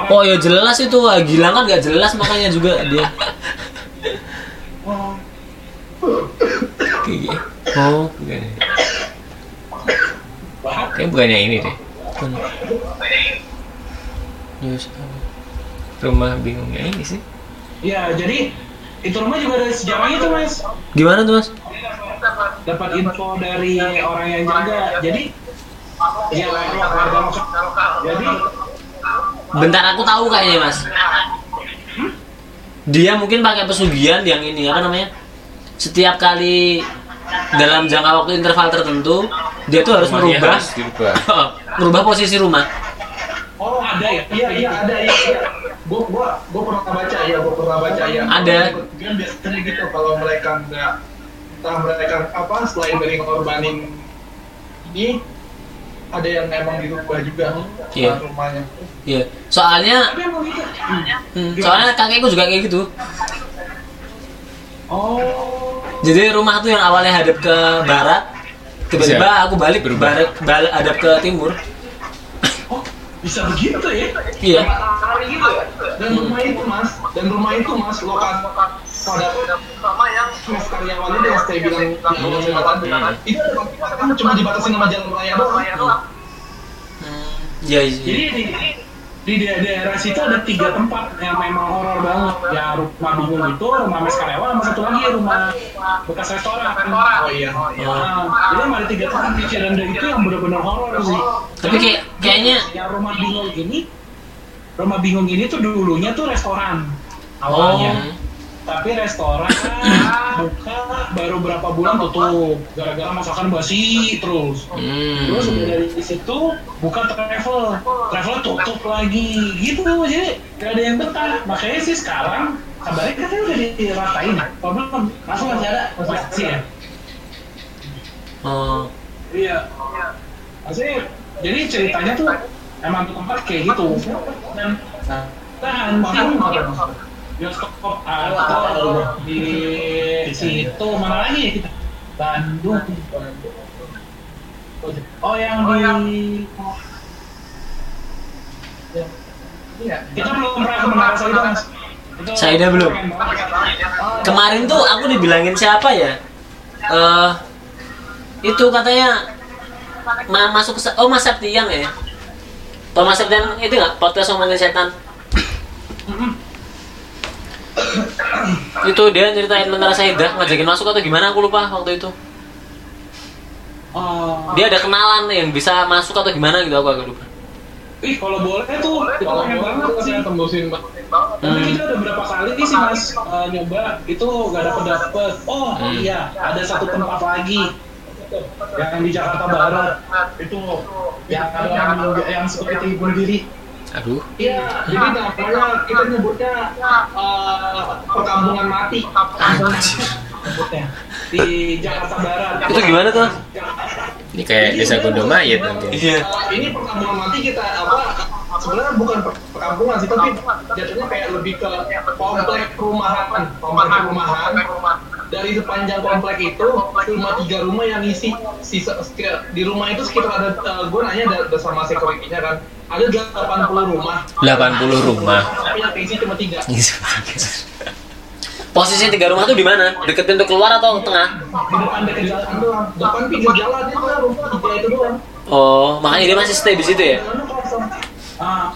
Oh ya jelas itu, ah, Gilang kan gak jelas makanya juga dia. Oh. Oh, bukan. Kayaknya bukan yang ini deh. Bukan. Yes. Rumah bingungnya ini sih. Iya, jadi itu rumah juga ada sejarahnya tuh mas. Gimana tuh mas? Dapat info dari orang yang jaga. Jadi ya warga lokal. Jadi Bentar aku tahu kayaknya mas. Dia mungkin pakai pesugihan yang ini apa namanya? Setiap kali dalam jangka waktu interval tertentu dia tuh harus Rumahnya merubah harus dirubah. merubah posisi rumah. oh ada ya. Iya iya ada iya. iya. Gua gua gua pernah baca ya, gua pernah baca ya. Ada. Kan biasanya gitu kalau mereka nggak entah mereka apa selain dari ngorbanin ini ada yang emang dirubah juga Iya. rumahnya. Iya. Soalnya Tapi emang gitu. hmm, soalnya kakekku juga kayak gitu. Oh. Jadi rumah tuh yang awalnya hadap ke barat, tiba-tiba Bisa aku balik berubah. barat, balik hadap ke timur. Oh, bisa begitu ya? Iya. Gitu ya? Dan rumah itu mas, dan rumah itu mas lokasi pada Sama yang mas karyawannya dia yang saya bilang yang tadi itu ada kan cuma dibatasi nama jalan raya doang. Iya, iya. Jadi di, daerah, situ ada tiga tempat yang memang horor banget. Ya rumah bingung itu, rumah mes karyawan, sama satu lagi rumah bekas restoran. Oh iya. Oh. Nah, jadi ada tiga tempat di Cirende itu yang benar-benar horor sih. Tapi kayak kayaknya yang rumah bingung ini, rumah bingung ini tuh dulunya tuh restoran awalnya. Oh. Tapi restoran buka baru berapa bulan tutup gara-gara masakan basi terus. Terus Hmm. udah dari situ buka travel, travel tutup lagi gitu jadi gak ada yang betah. Makanya sih sekarang kabarnya katanya udah diratain. Kalau belum langsung masih ada masih ya. Oh. Iya. Maksudnya jadi ceritanya tuh emang tuh tempat kayak gitu. Dan nah, anjing bioskop atau di situ mana lagi ya kita? Bandung. Oh yang di kita belum pernah ke Menara Saida mas. Itu Saida belum? Kemarin tuh aku dibilangin siapa ya? Eh itu katanya ma- masuk ke oh Mas Septian ya. Tau Mas Septian itu nggak podcast ngomongin setan? Itu dia ceritain Menara Saida ngajakin masuk atau gimana aku lupa waktu itu. Oh. Dia ada kenalan yang bisa masuk atau gimana gitu aku agak lupa. Ih kalau boleh tuh itu Kalau pengen banget sih. tembusin mbak. Tapi Hmm. kita udah berapa kali sih mas eh, nyoba itu gak dapet dapet. Oh Hmm. iya ada satu tempat lagi yang di Jakarta Barat itu yang yang, yang seperti bunuh diri. Aduh. Iya, jadi namanya kita nyebutnya eh, perkampungan mati. Sebutnya di Jakarta Barat. Itu gimana tuh? Ini kayak desa Gondomayit mungkin. Iya. Eh, ini perkampungan mati kita apa? Sebenarnya bukan per- perkampungan sih, tapi jatuhnya kayak lebih ke komplek perumahan, komplek perumahan. Dari sepanjang komplek itu cuma tiga rumah yang isi sisa di rumah itu sekitar ada gue nanya ada, ada sama security-nya kan ada 80 rumah 80 rumah. tapi yang keisi cuma tiga Posisi tiga rumah tuh di mana? Deket pintu keluar atau tengah? Di depan dekat jalan doang. depan pinggir jalan itu kan rumah tiga itu doang Oh, makanya dia masih stay di situ ya? Ah,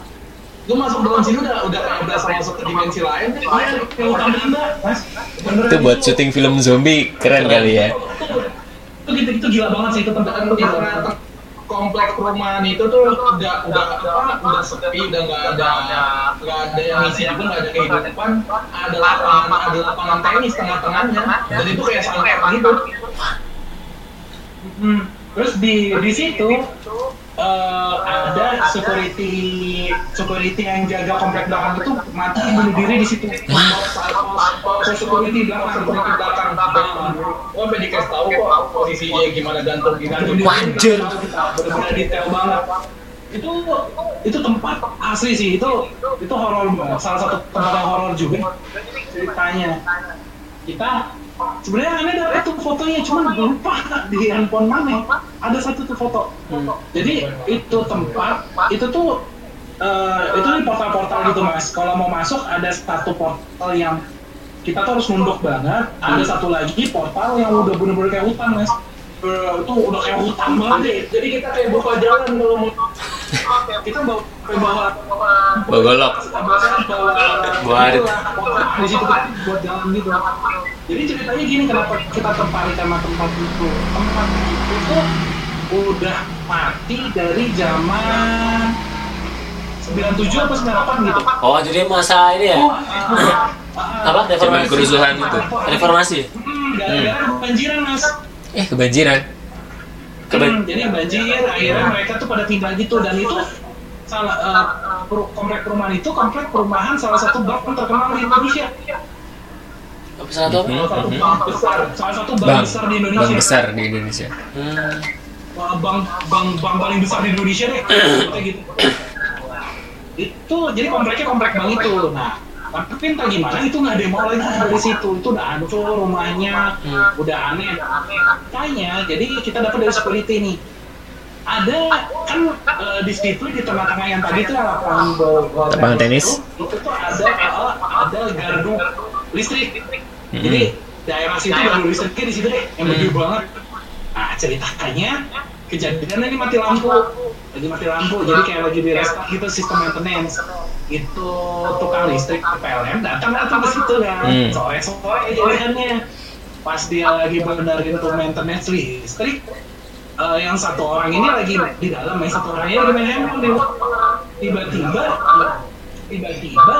lu masuk dalam sini udah udah kayak berasa masuk ke dimensi lain iya, Itu buat syuting film zombie keren kali ya. Itu gitu itu gila banget sih itu tempat itu komplek perumahan itu tuh udah udah apa udah sepi udah nggak ada nggak ada yang ngisi juga nggak ada kehidupan. Ada lapangan ada lapangan tenis tengah-tengahnya. Dan itu kayak sangkar gitu. Hmm. Terus di di situ eh, ada security security yang jaga komplek belakang itu mati bunuh diri di situ. Saya security belakang security belakang gua sampai dikasih tahu kok posisinya gimana gantung Gantung gantung. Wajar. Benar-benar detail banget. Itu itu tempat asli sih itu itu horor banget. Salah satu tempat horor juga ceritanya. Kita sebenarnya aneh dapat tuh fotonya? Cuman lupa di handphone mana ada satu tuh foto. Jadi itu tempat itu tuh eh, itu di portal-portal gitu mas. Kalau mau masuk ada satu portal yang kita tuh harus nunduk banget. Ada satu lagi portal yang udah bener-bener kayak hutan mas itu udah kayak hutan banget deh jadi kita kayak buka jalan kalau mau kita bawa bawa. Bawa arit. di situ kan buat jalan gitu jadi ceritanya gini kenapa kita tertarik sama tempat itu tempat itu tuh udah mati dari zaman 97 atau 98 gitu Oh, jadi masa ini ya? Apa? Zaman Reformasi? kerusuhan itu. Reformasi? Hmm, gara-gara kebanjiran mas Eh kebanjiran. Keben- Hmm, jadi banjir akhirnya mereka tuh pada tinggal gitu dan itu salah eh, per- komplek perumahan itu komplek perumahan salah satu bank terkenal di Indonesia Apa salah satu? Mhm, salah satu mhm. bank besar salah satu bank, Bang, besar di Indonesia besar di Indonesia. Hmm. Wah, bank bank bank paling besar di Indonesia deh gitu itu jadi kompleknya komplek bank itu nah tapi entah gimana? Itu nggak ada yang mau lagi dari situ. Itu udah hancur rumahnya. Hmm. udah aneh. Makanya jadi kita dapat dari security nih. Ada kan eh, di situ di tengah-tengah yang tadi tuh yang lapangan bola Lapangan tenis. itu, itu tuh ada eh, ada gardu listrik. Jadi daerah situ gardu listriknya di situ deh yang gede banget. Nah ceritanya kejadian ini mati lampu. Lagi mati lampu jadi kayak lagi di restart gitu sistem maintenance. Itu tukang listrik PLN datang datang ke situ kan. Hmm. sore sore jadiannya pas dia lagi benerin tuh maintenance listrik eh, yang satu orang ini lagi di dalam yang satu orang ini lagi main handphone tiba-tiba tiba-tiba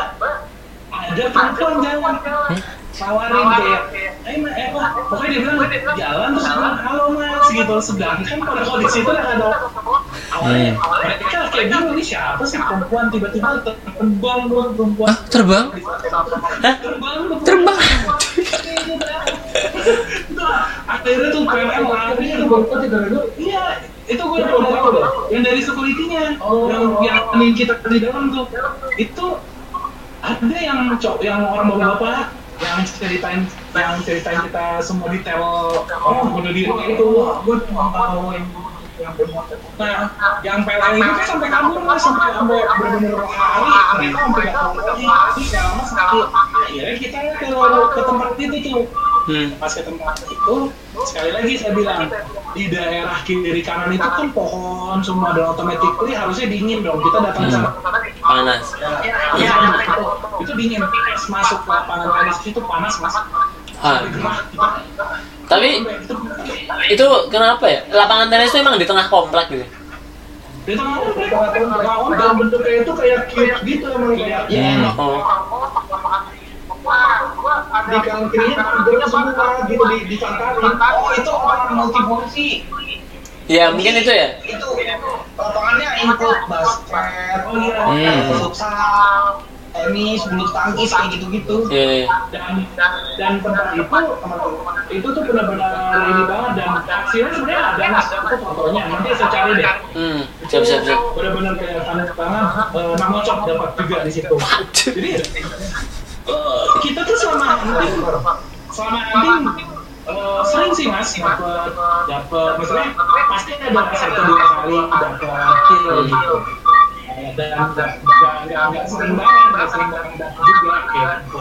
ada perempuan jalan tawarin kayak eh eh pokoknya dia bilang jalan terus bilang halo mas gitu. sedangkan pada kondisi itu yang ada awalnya mereka kayak bingung ini siapa sih perempuan? Tiba-tiba terbang dulu perempuan. Ah, terbang? Hah? terbang Terbang? Itu, akhirnya tuh PLN lari. itu bapak tidak ada iya itu gue udah tahu deh yang dari security-nya yang yang yang kita di dalam tuh. Itu ada yang cok yang orang bapak-bapak yang ceritain yang ceritain kita semua detail oh bunuh diri. Itu gue cuma tahu yang. Nah, yang PLN itu kan sampai kabur lah, sampai sampai benar-benar hari, mereka sampai nggak tahu lagi, sakit. Akhirnya kita ke, ke tempat itu tuh, Hmm. pas ke tempat itu sekali lagi saya bilang di daerah kiri kanan itu kan pohon semua dan automatically harusnya dingin dong. Kita datang ke sana Panas. ya, itu, itu dingin. Pas masuk ke lapangan tenis itu panas mas Gerah, Tapi itu kenapa ya? Lapangan tenis itu emang di tengah komplek gitu. di tengah tengah dan bentuknya itu kayak cube gitu emang kayak Hmm. Oh. di kanan kirinya pagernya semua gitu di dicantarin Oh itu orang multifungsi. Ya mungkin itu ya. Itu lapangannya include basket, oh iya Hmm. futsal, tenis, bulu tangkis kayak gitu-gitu. Iya. iya. dan dan tempat itu teman-teman itu tuh benar-benar ini banget dan hasilnya sebenarnya ada mas itu fotonya nanti saya cari deh Hmm. Siap siap siap. benar-benar kayak tanda tangan eh, nama cok dapat juga di situ jadi eh, kita tuh selama hunting selama hunting eh, sering sih mas dapat dapat maksudnya pasti ada satu dua kali dapat kill gitu Eh, dan nggak nggak nggak nggak sering banget nggak sering banget dapat juga gitu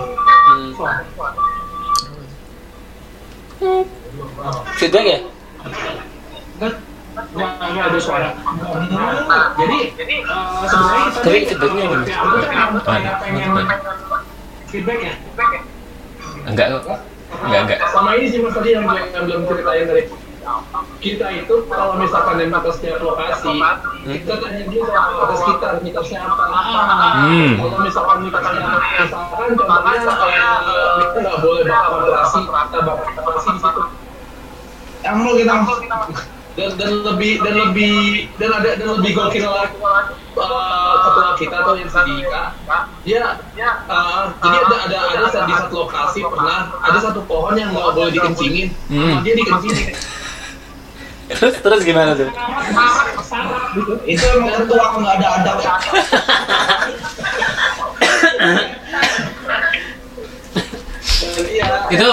Hmm. Feedback ya? Nggak, nggak nggak ada suara. Jadi, eh, sebenarnya Tapi feedbacknya gimana? feedback ya. Enggak. Enggak, enggak. sama ini sih mas tadi yang belum yang belum ceritain dari kita itu kalau misalkan yang ke setiap lokasi kita tanya dulu atas kita mitosnya apa Hmm. kalau misalkan mitosnya misalkan contohnya eh, kita nggak boleh bakar operasi kita bakar operasi di situ. Ambil kita. Dan dan lebih dan lebih dan ada dan lebih gokil lagi. Eh, ketua kita tuh yang si Dika dia eh, jadi ada ada ada di satu lokasi pernah ada satu pohon yang nggak boleh dikencingin. Hmm. dia dikencingin Terus terus gimana tuh? itu emang ketua nggak ada adab ya. Iya Itu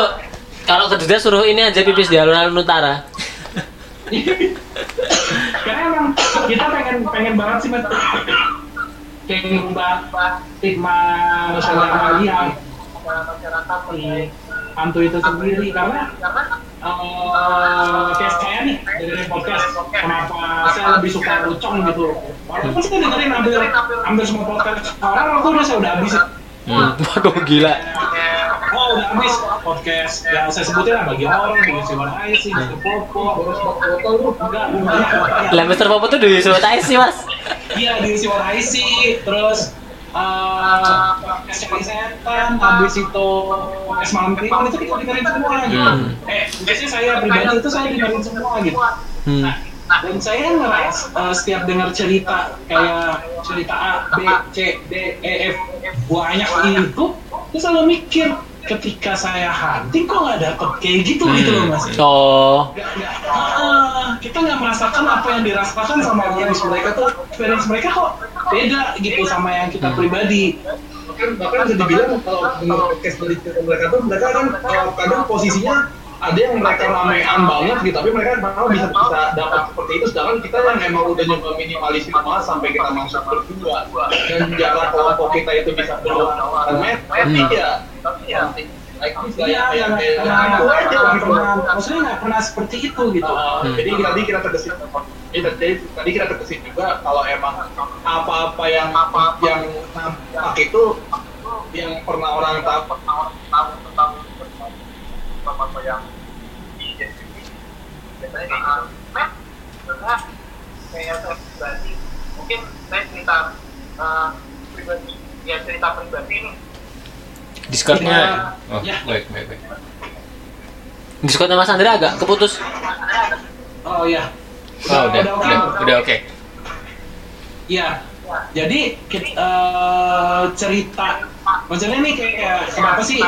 kalau ke Duda suruh ini aja pipis di alun-alun utara. Karena emang kita pengen pengen banget sih mas pengen ngubah stigma masyarakat masyarakat hantu itu sendiri. Karena eh kayak saya nih dari podcast kenapa saya lebih suka lucong gitu walaupun saya dengerin hampir hampir semua podcast orang waktu udah saya udah habis. Hmm. Waduh gila. oh udah habis podcast yang saya sebutin lah bagi orang bagi si Warna sih bagi Popo enggak enggak Lah Mister Popo tuh di Surat sih mas. Iya di si IC terus cari setan habis itu malam kliwon itu kita dengerin semua gitu eh biasanya saya pribadi itu saya dengerin semua gitu Hmm. dan saya ngeras eh, setiap dengar cerita kayak cerita A, B, C, D, E, F banyak itu saya selalu mikir ketika saya hunting kok nggak dapet? Kayak gitu gitu loh mas. Oh. Nggak- nggak- ah, kita nggak merasakan apa yang dirasakan sama audiens mereka tuh. Experience mereka kok beda gitu sama yang kita pribadi. Bahkan bahkan bisa dibilang kalau menurut podcast dari mereka tuh mereka kan uh, kadang posisinya ada yang mereka ramean banget gitu tapi mereka malah bisa bisa dapat seperti itu. Sedangkan kita yang emang udah nyoba minimalisir banget sampai kita masuk berdua dan jarak kelompok kita itu bisa keluar. Meter tapi ya tapi ya like Iya, nggak kayak itu aja nggak gitu pernah, maksudnya nggak pernah seperti itu gitu. Uh, Hmm. Jadi tadi kita terkesit, jadi, tadi kita terkesit juga kalau emang apa-apa yang apa yang nampak itu yang pernah orang tahu pernah orang tahu tentang apa yang biasanya kayak gitu. karena kayak saya pribadi mungkin saya cerita eh, pribadi ya cerita pribadi nih Discordnya. Ya. Oh, Ya. baik, baik, baik. Discordnya Mas Andra agak keputus. Oh iya. Oh, udah, oke. udah, udah oke. Iya. Jadi kita eh, cerita, maksudnya nih kayak kenapa sih?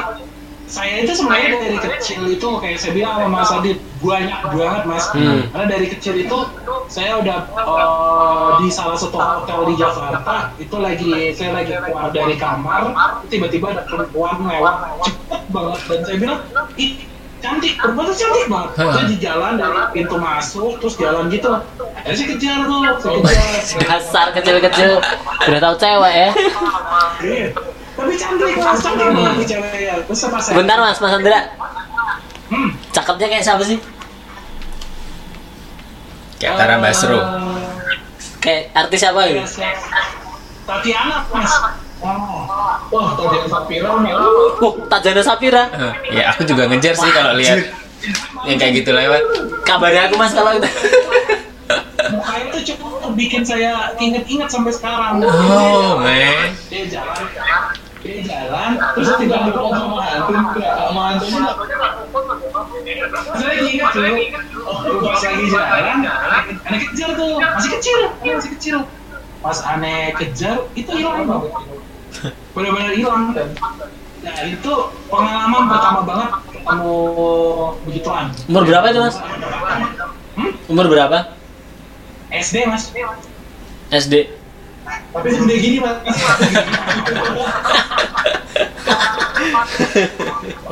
Saya itu sebenarnya dari kecil itu kayak saya bilang sama Mas Adit banyak banget Mas. Hmm. Karena dari kecil itu saya udah eh, di salah satu hotel di Jakarta itu lagi saya lagi keluar dari kamar tiba-tiba ada perempuan lewat cepet banget. Dan saya bilang ih cantik perempuan tuh cantik banget. Saya di jalan dari pintu masuk terus jalan gitu. Akhirnya saya kejar tuh saya kejar. Dasar kecil-kecil. Udah tahu cewek ya. Iya. Tapi cantik, mas cantik banget nih cewek ya. Bentar Mas, Mas Andra. Hmm. Cakepnya kayak siapa sih? Kayak Tara Basro. Eh, Kayak artis siapa kayak gitu? Tatiana, mas. Oh. Wah, tadi yang Sapira nih. Oh, Tajana Sapira. Eh, ya aku juga ngejar sih kalau lihat yang kayak gitu lewat. Kabarnya aku Mas kalau itu. Mukanya tuh cukup bikin saya inget-inget sampai sekarang. Oh, man. Dia jalan, dia jalan, terus tiba-tiba ngomong sama hantu, enggak sama hantunya enggak. Saya lagi inget tuh, oh, pas lagi jalan, aneh kejar tuh, masih kecil, masih kecil. Pas aneh kejar, itu hilang banget. Benar-benar hilang. Nah itu pengalaman pertama banget ketemu begituan. Umur berapa itu Mas? Hmm? Umur berapa? SD mas. SD. Tapi segede gini mas.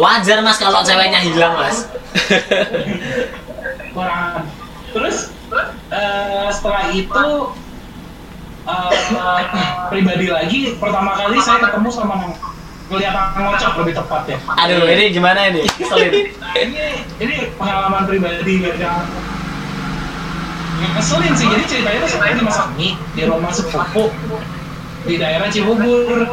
Wajar Mas kalau ceweknya hilang Mas. Terus eh, setelah itu eh, pribadi lagi pertama kali saya ketemu sama Nang ngocok lebih tepat ya. Aduh, ini gimana ini? Nah ini ini pengalaman pribadi yang ngeselin sih. Jadi ceritanya tuh saya lagi masak mie di rumah sepupu di daerah Cibubur.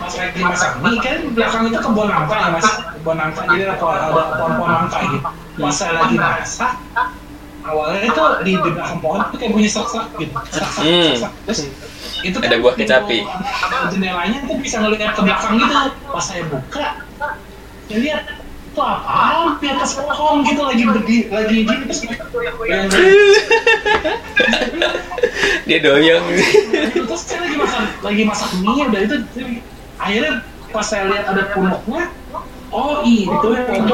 Pas lagi masak mie kan belakang itu kebun nangka ya mas, kebun nangka jadi ada pohon-pohon nangka gitu. Pas saya lagi masak, awalnya itu di di belakang pohon itu kayak bunyi serak gitu, serak Hmm. Terus itu kan Ada buah kecapi. Jendelanya tuh bisa ngeliat ke belakang gitu. Pas saya buka, saya lihat itu apaan di atas pohon gitu lagi berdiri lagi gini terus Dia doyong. terus saya lagi masak lagi masak mie udah itu akhirnya pas saya lihat ada punuknya oh itu yang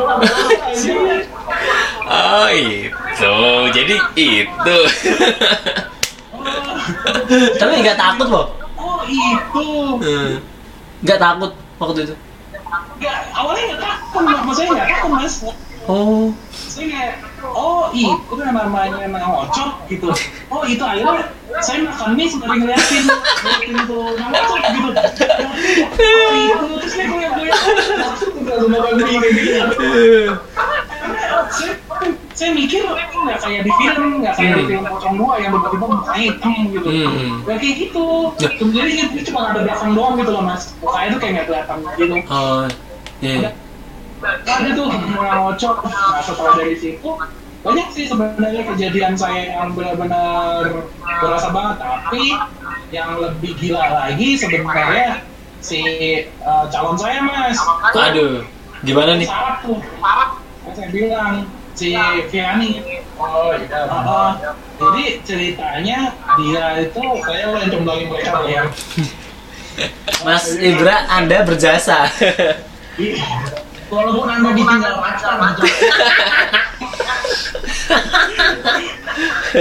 Oh, itu. Jadi itu. Tapi nggak takut loh. oh itu Nggak takut waktu itu. Nggak, awalnya nggak takut maksudnya nggak takut mas Oh. saya kayak oh itu kan namanya nang ngocok gitu oh itu akhirnya saya makan mie sembari ngeliatin ngeliatin tuh nang ngocok gitu oh itu terus goyang goyang langsung udah makan mie kayak gitu saya, saya mikir nggak kayak di film nggak kayak di film pocong dua yang tiba-tiba mukanya hitam gitu Hmm. nggak kayak gitu jadi itu cuma ada belakang doang gitu loh mas mukanya tuh kayak nggak kelihatan gitu Oh. Iya. ada tuh ngocok nah setelah dari situ banyak sih sebenarnya kejadian saya yang benar-benar berasa banget tapi yang lebih gila lagi sebenarnya si eh, calon saya mas Aduh. Gimana nih? syarat tuh saya bilang si Viani oh iya Heeh. jadi ceritanya dia itu saya udah comblangin mereka ya Mas Ibra, Anda berjasa. walaupun anda ditinggal pacar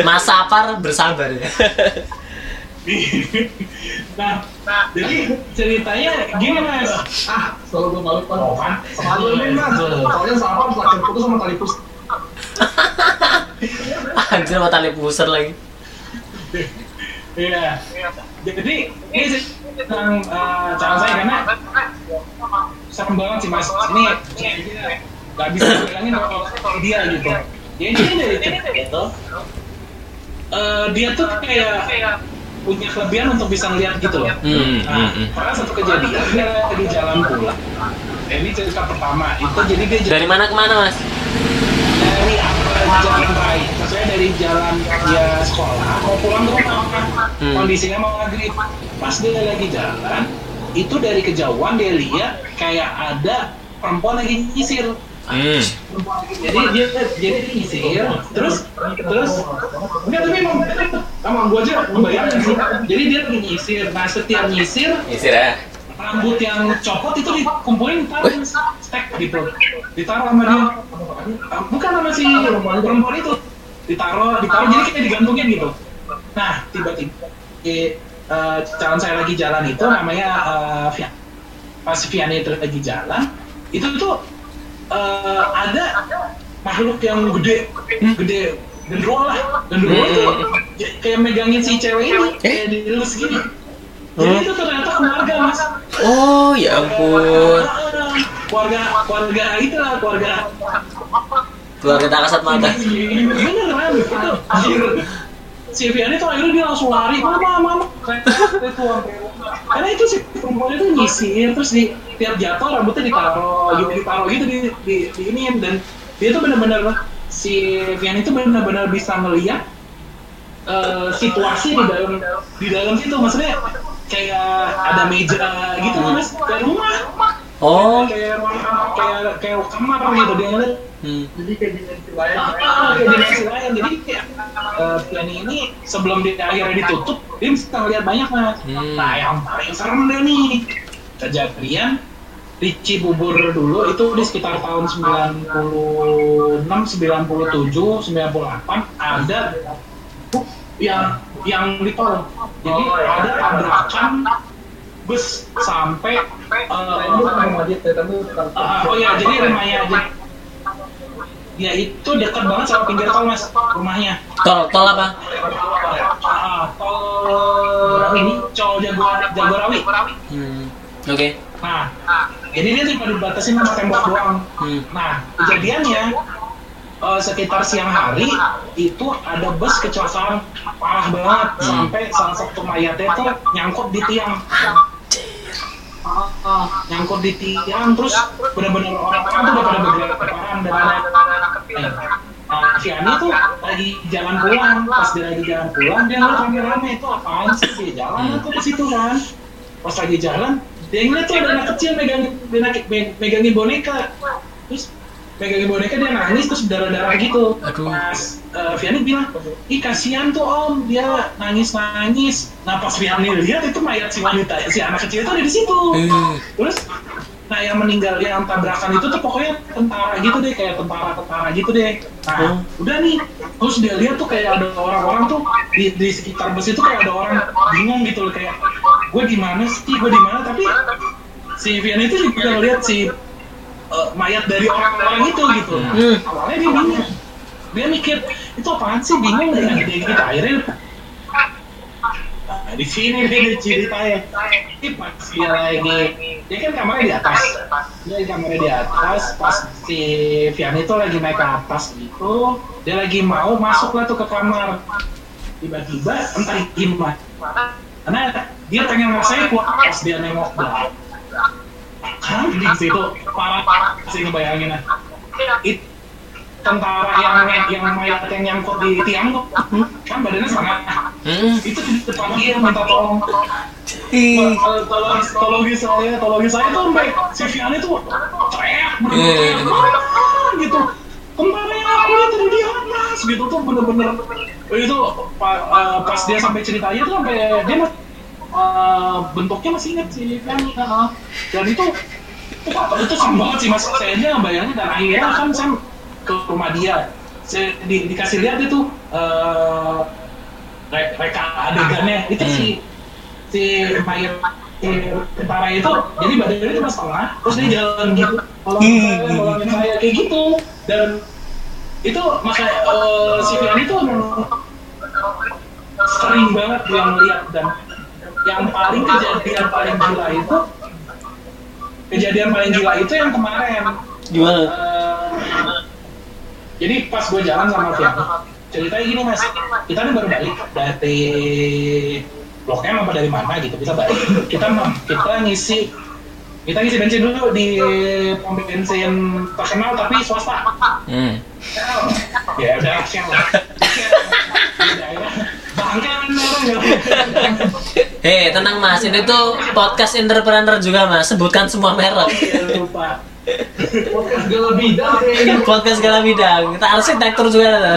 Mas Sapar bersabar ya. Nah, jadi ceritanya gini mas. Ah, selalu gue malu pak. Oh kan, Selalu ini mas. Soalnya sama pas latihan putus sama tali pus. Anjir mau tali pusar lagi. Iya. Jadi ini sih tentang eh, cara saya karena serem banget sih mas. Ini nggak bisa bilangin kalau kalau dia gitu. Ya ini dari kecil gitu. Eh, dia tuh kayak punya kelebihan untuk bisa ngeliat gitu loh. Hmm, Nah, hmm, hmm. pernah satu kejadian dia lagi jalan pulang. Ini cerita pertama. Itu jadi dia Dari mana ke mana mas? Apa jalan maksudnya dari jalan dia sekolah mau pulang ke rumah kan Hmm. kondisinya mau maghrib pas dia lagi jalan itu dari kejauhan dia lihat kayak ada perempuan lagi nyisir Hmm. jadi dia jadi dia nyisir terus terus enggak tapi emang emang gua aja membayangin sih jadi dia lagi nyisir nah setiap nyisir Isir ya. Rambut yang copot itu dikumpulin ditaruh stack gitu. Ditaruh sama dia. Bukan sama si perempuan itu. Ditaruh ditaruh jadi kayak digantungin gitu. Nah tiba-tiba eh, calon saya lagi jalan itu namanya eh, Vian. Pas Vian itu lagi jalan itu tuh eh, ada makhluk yang gede gede gendrol lah. Gendrol tuh kayak megangin si cewek ini kayak dilus gini jadi itu ternyata keluarga mas. Oh ya ampun. keluarga keluarga itu lah keluarga. Keluarga tak kasat mata. bener kan? Itu si Vian itu akhirnya dia langsung lari. Mama mama karena itu si perempuan itu nyisir terus di tiap jatuh rambutnya ditaruh gitu ditaruh gitu di di, di iniin. Dan dia tuh bener-bener si Vian itu bener-bener bisa ngeliat eh, situasi di dalam di dalam situ. Maksudnya kayak ada meja gitu mas kayak rumah Oh. kayak ruang kayak kayak kamar gitu dia ngeliat Hmm. Jadi kayak dimensi lain. Ah, kayak dimensi lain. Jadi kayak eh, Piani ini sebelum dia akhirnya ditutup, dia bisa ngeliat banyak mas. Hmm. Nah yang paling serem deh nih kejadian di Cibubur dulu itu di sekitar tahun 96, 97, 98 ada yang yang di tol. Jadi ada tabrakan bus sampai Ah, oh ya, jadi rumahnya aja. Ya itu dekat banget sama pinggir tol mas, rumahnya. Tol, tol apa? Ah, tol ini Col Jaguar Jagorawi. Hmm. Oke. Nah, jadi dia cuma dibatasin sama tembok doang. Hmm. Nah, kejadiannya eh, sekitar siang hari itu ada bus kecelakaan parah banget sampai salah satu mayatnya tuh nyangkut di tiang. Ah, ah, nyangkut di tiang terus benar-benar orang-orang tuh udah pada bergerak dan ada Nah, si Ani tuh lagi jalan pulang, pas dia lagi jalan pulang, dia ngeliat rame-rame itu apaan sih dia jalan tuh ke situ kan. Pas lagi jalan, dia ngeliat tuh ada anak kecil megangin, megangin, megangin boneka. Terus megangin boneka dia nangis terus darah-darah gitu. Aduh. Pas uh, Vianney bilang, ih kasihan tuh om, dia nangis-nangis. Nah pas Vianney lihat itu mayat si wanita, si anak kecil itu ada di situ. Hmm. Terus nah yang meninggal yang tabrakan itu tuh pokoknya tentara gitu deh kayak tentara-tentara gitu deh nah udah nih terus dia lihat tuh kayak ada orang-orang tuh di, di sekitar bus itu kayak ada orang bingung gitu loh kayak gue di mana sih gue di mana tapi si Vian itu juga ngeliat si eh, mayat dari orang-orang itu gitu Hmm. awalnya dia bingung dia mikir itu apaan sih bingung dia gitu akhirnya Nah, di sini nih ceritanya. Ini pas dia lagi, dia kan kamarnya di atas. Dia di kamarnya di atas, pas si Vian itu lagi naik ke atas gitu, dia lagi mau masuk lah tuh ke kamar. Tiba-tiba entah gimana, karena dia pengen ngerasain kuat pas dia nengok belakang. Kan di situ parah sih ngebayanginnya. It, tentara yang yang mayat yang nyangkut di tiang tuh, kan badannya setengah Hmm. itu di depan dia minta tolong. Eh, tolong tolongin saya tolongin saya tuh sampai si Vian itu teriak bener-bener Iya. "Ah," gitu. Kemarin aku lihat tadi di atas gitu tuh bener-bener. Itu eh, pas dia sampai ceritanya tuh sampai dia eh, bentuknya masih inget si Vian heeh. dan itu wah, itu serem banget sih mas. Saya aja ngebayangin dan akhirnya kan saya ke rumah dia. Saya di- dikasih lihat itu eh, re- reka adegannya. Itu Hmm. si si mayat tentara itu jadi badannya cuma setengah terus dia jalan gitu. Kalau ngolongin saya kayak gitu dan itu maka eh, si Fian itu memang sering banget gue ngeliat dan yang paling kejadian paling gila itu kejadian paling gila itu yang kemarin. Gimana? Eh, jadi pas gue jalan sama Fian ceritanya gini mas. Kita nih baru balik dari blok M apa dari mana gitu kita balik. Kita kita ngisi kita ngisi bensin dulu di pom bensin terkenal tapi swasta. Hmm. ya udah Shell lah Di daerah bangke bener ya Hei, tenang mas, ini tuh podcast entrepreneur juga mas, sebutkan semua merek. Lupa Podcast gala bidang podcast segala bidang, kita arsitektur juga ada.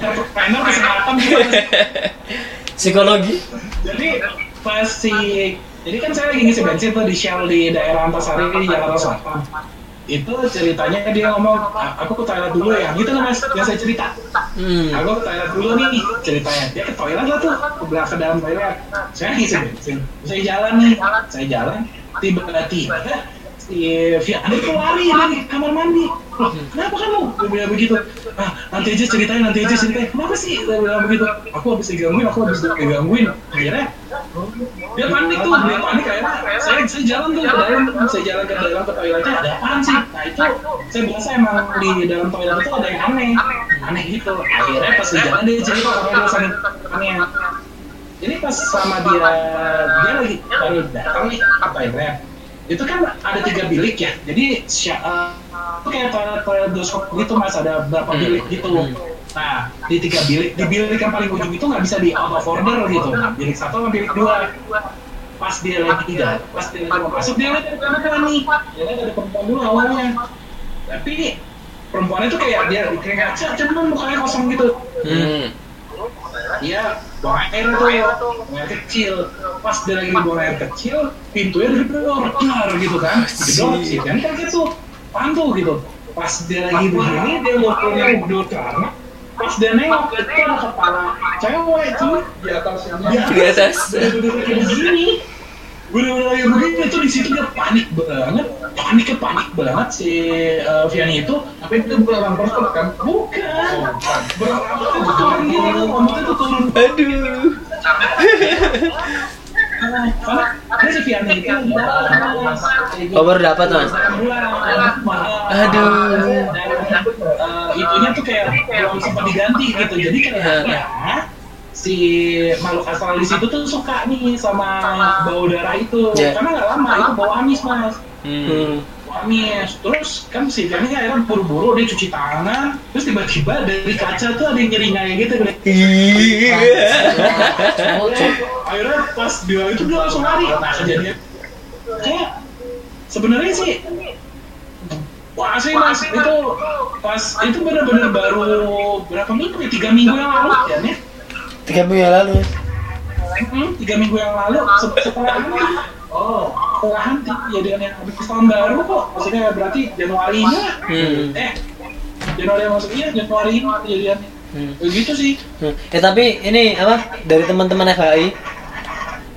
entrepreneur kesehatan juga Psikologi. jadi pas si jadi kan saya lagi ngisi bensin tuh di Shell di daerah Antasari di Jakarta Selatan itu ceritanya dia ngomong "Ah, aku ke toilet dulu ya. Gitu kan mas? Yang saya cerita. Hmm. aku ke toilet dulu nih ceritanya. Dia ke toilet lah tuh ke belakang ke dalam toilet. Saya ngisi bensin saya jalan nih. Saya jalan tiba-tiba si Fian itu lari? Lari kamar mandi. Kenapa kamu? Dia bilang begitu. Ah nanti aja ceritain nanti aja ceritain. Kenapa sih? Dia bilang begitu. Aku habis digangguin aku habis digangguin. Akhirnya dia panik tuh. Dia panik akhirnya. Saya saya jalan tuh ke dalam saya jalan ke dalam ke toiletnya ada apaan sih? Nah itu saya biasa emang di dalam toilet itu ada yang aneh. Aneh gitu. Akhirnya pas di jalan dia cerita sama dia sama aneh jadi pas sama dia dia lagi baru datang nih ke toilet itu kan ada tiga bilik ya. Jadi eh, itu kayak toilet toilet doskop gitu mas. Ada berapa Hmm. bilik gitu nah di tiga bilik di bilik yang paling ujung itu nggak bisa di out of order gitu. Nah, bilik satu sama bilik dua. Pas dia lagi tidak pas dia lagi mau masuk dia lihat ada perempuan nih. Dia lihat ada perempuan dulu awalnya. Tapi perempuannya tuh kayak dia kayak ngaca cuman mukanya kosong gitu. Hmm. Iya, buang air tuh, buang air kecil. Pas dia lagi buang air kecil, pintunya digedor, dar gitu kan. Digedor sih, kan kayak gitu. Pantu gitu. Pas dia lagi begini, dia mau punya gedor ke anak. Pas dia nengok, itu ada kepala cewek cuy. Di atasnya. Di atas. Kayak begini. Bener-bener lagi begini, itu di situ dia panik banget. Paniknya panik banget si eh, Vianney itu. Tapi itu bukan orang person kan? Bukan. Berapa itu turun gitu, rambutnya tuh turun Aduh. karena si Vianney itu Oh, baru dapat, Mas? Aduh. Eh, itunya tuh kayak belum sempat diganti gitu jadi kayaknya si makhluk astralis itu tuh suka nih sama bau darah itu. Ya. karena nggak lama itu bau amis mas. Hmm. bau amis. Terus kan si Vianney akhirnya buru-buru dia cuci tangan terus tiba-tiba dari kaca tuh ada yang nyeringai gitu. Akhirnya pas dia itu dia langsung lari. Nah kejadian kayak sebenarnya sih wah sih mas itu pas itu benar-benar baru berapa minggu ya tiga minggu yang lalu ya nih Tiga minggu yang lalu. Hmm, tiga minggu yang lalu se- setelah oh setelah hanti kejadian yang habis tahun baru kok maksudnya berarti Januari ini lah Hmm. eh Januari yang masuk iya Januari ini kejadiannya Hmm. begitu sih Hmm. Ya tapi ini apa dari teman-teman FHI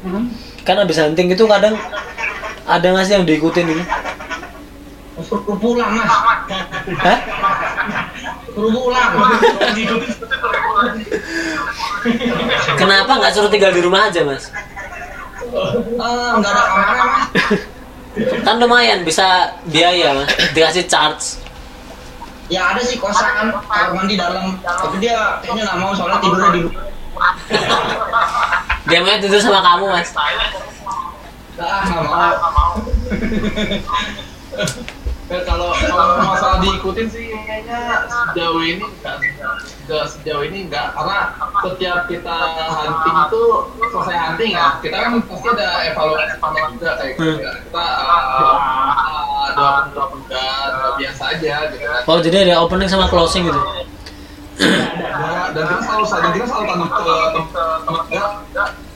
hmm. kan abis hunting itu kadang ada nggak sih yang diikutin gitu? Suruh pulang mas. Hah? Suruh pulang. Kenapa nggak suruh tinggal di rumah aja mas? Eh, nggak ada kamarnya mas. Kan lumayan bisa biaya mas, dikasih charge. Ya ada sih kosan kamar mandi dalam, tapi dia kayaknya nggak mau soalnya tidurnya di Dia mau tidur sama kamu mas. Ah, nggak mau. Eh, kalau kalau masalah diikutin sih kayaknya sejauh ini enggak sejauh ini enggak karena setiap kita hunting itu selesai hunting ya kita kan pasti ada evaluasi panen juga kayak gitu ya. kita uh, dua dua pegan biasa aja gitu kan. Oh jadi ada opening sama closing gitu? Ada, dan kita selalu dan kita selalu tanam ke teman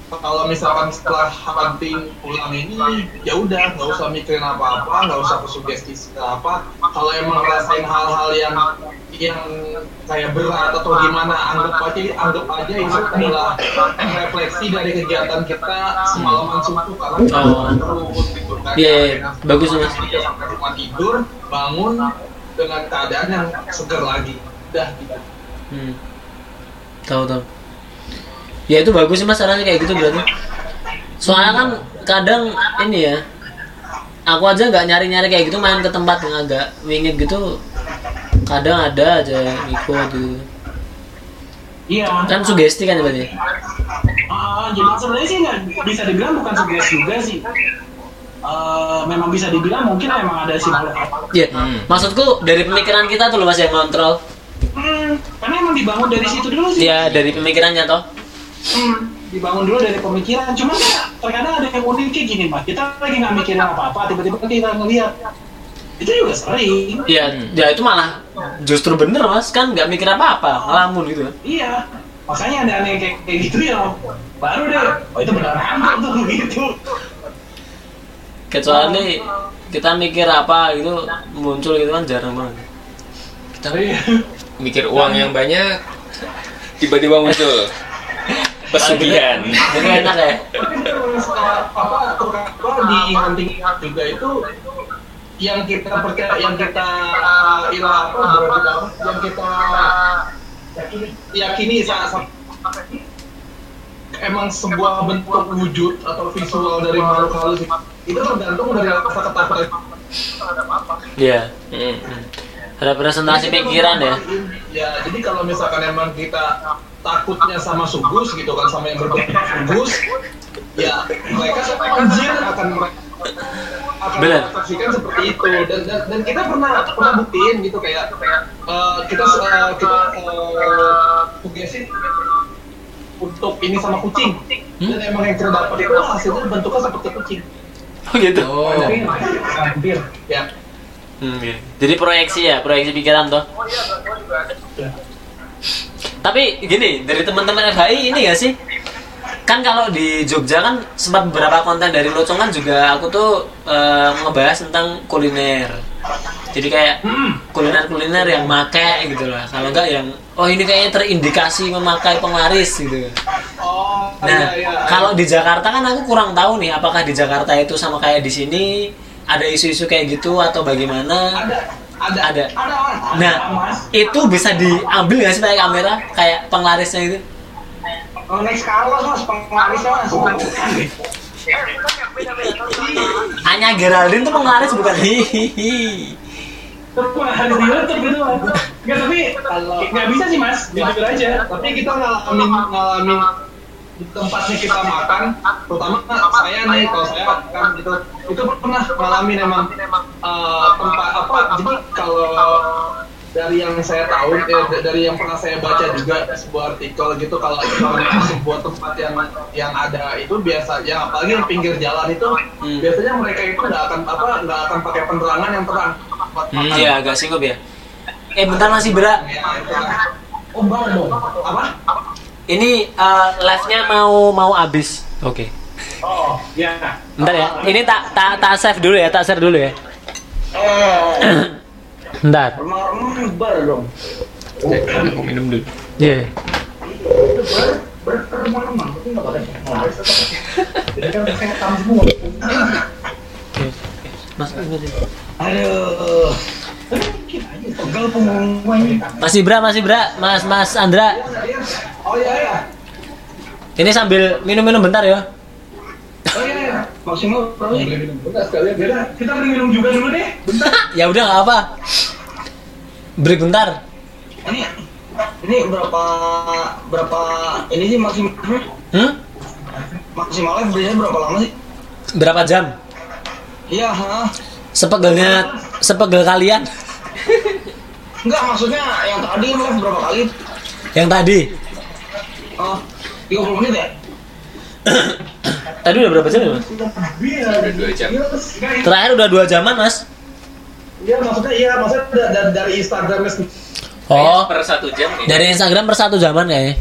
kalau misalkan setelah hunting pulang ini ya udah nggak usah mikirin apa-apa nggak usah kesugesti segala apa kalau emang ngerasain hal-hal yang yang kayak berat atau gimana anggap aja anggap aja itu adalah refleksi dari kegiatan kita semalaman suntuk karena Oh. terus gitu kan Iya, iya. Bagus, Mas. Sampai rumah tidur bangun dengan keadaan yang segar lagi udah gitu Hmm. Tahu tahu. Ya itu bagus sih mas caranya kayak gitu berarti. Soalnya kan kadang ini ya, aku aja nggak nyari-nyari kayak gitu main ke tempat yang agak wingit gitu. Kadang ada aja yang ikut gitu. Iya. Kan sugesti kan berarti. Ah, jadi sebenarnya sih nggak bisa dibilang bukan sugesti juga sih. Eh, memang bisa dibilang mungkin memang ada sih Iya. Hmm. Maksudku dari pemikiran kita tuh loh mas yang kontrol. Hmm, karena emang dibangun dari situ dulu sih. Iya dari pemikirannya toh. Hmm, dibangun dulu dari pemikiran. Cuman ya, terkadang ada yang unik kayak gini, Pak. Kita lagi nggak mikirin apa-apa, tiba-tiba kita ngeliat. Itu juga sering. Iya, ya itu malah justru bener mas kan nggak mikir apa-apa, ngelamun gitu. Iya. Makanya ada aneh kayak, kayak gitu ya. Baru deh, oh itu beneran hantu tuh gitu. Kecuali kita mikir apa gitu muncul gitu kan jarang banget. Kita mikir uang yang banyak, tiba-tiba muncul pesugihan. Jadi enak ya. Apa di hunting juga itu yang kita percaya yang kita uh, ilah apa apa yang kita yakini saat saat- emang sebuah bentuk wujud atau visual dari makhluk halus itu tergantung dari rasa ketakutan Iya. Hmm. Representasi pikiran ya. ya jadi kalau misalkan emang kita takutnya sama sugus gitu kan sama yang berbentuk sugus ya mereka anjir akan akan Bener. mengaksikan seperti itu dan, dan dan kita pernah pernah buktiin gitu kayak eh, kita eh, kita uh, tugasin untuk ini sama kucing dan emang yang kita dapat itu hasilnya bentuknya seperti kucing Oh gitu. Oh. Tapi hampir. ya Hmm, iya. Jadi proyeksi ya, proyeksi pikiran toh. Oh iya, juga ada. Tapi gini, dari teman-teman FHI ini gak sih? Kan kalau di Jogja kan sempat beberapa konten dari Locongan juga aku tuh eh, ngebahas tentang kuliner. Jadi kayak kuliner-kuliner yang make gitu lah. Kalau enggak yang oh ini kayaknya terindikasi memakai penglaris gitu. oh Nah, iya, iya. kalau di Jakarta kan aku kurang tahu nih apakah di Jakarta itu sama kayak di sini ada isu-isu kayak gitu atau bagaimana? ada ada Ada. ada. Nah, Mas. itu bisa diambil nggak sih pakai kamera kayak penglarisnya itu? Kalau naik Carlos mas, penglarisnya mas. Ya, itu yang beda-beda. Anya Geraldine tuh penglaris bukan hihihi. Tapi harus di YouTube gitu mas. Nggak, tapi nggak bisa sih mas, jujur aja. tapi kita ngalamin ngalamin di tempatnya kita makan terutama saya nih kalau saya kan gitu itu pernah ngalamin emang eh, tempat apa jadi kalau dari yang saya tahu eh, dari yang pernah saya baca juga sebuah artikel gitu kalau sebuah tempat yang yang ada itu biasa yang apalagi yang pinggir jalan itu Hmm. biasanya mereka itu nggak akan apa nggak akan pakai penerangan yang terang Hmm, makan. iya agak singgup ya. Eh bentar masih berat. Ya, itu oh bang dong apa Ini eh, live-nya mau mau habis. Oke. Oh, ya. Bentar ya. Ini tak tak tak save dulu ya, tak share dulu ya. Eh, Bentar. remang-remang bar dong. Aku minum dulu. Iya. Jadi kan. Mas Aduh. Pegel punggung gua ini. Masih Bra, masih Bra. Mas Mas Andra. oh iya iya Ini sambil minum-minum bentar ya. Oh iya, iya. maksimal berapa sih? Bentar sekalian Yaudah, kita minum juga dulu deh. Bentar. ya udah nggak apa. Break bentar. Ini ini berapa berapa ini sih maksimalnya? Hmm? Maksimalnya biasanya berapa lama sih? Berapa jam? Iya, ha. Sepegelnya sepegel kalian Enggak, maksudnya yang tadi live berapa kali? yang tadi. Oh, 30 menit ya? Tadi udah berapa jam ya, Mas? Udah dua jam. Terakhir udah dua jaman, Mas. Iya maksudnya iya maksudnya da- da- dari Instagramnya sendiri. Oh, per satu jam nih. dari Instagram per satu jaman kayaknya.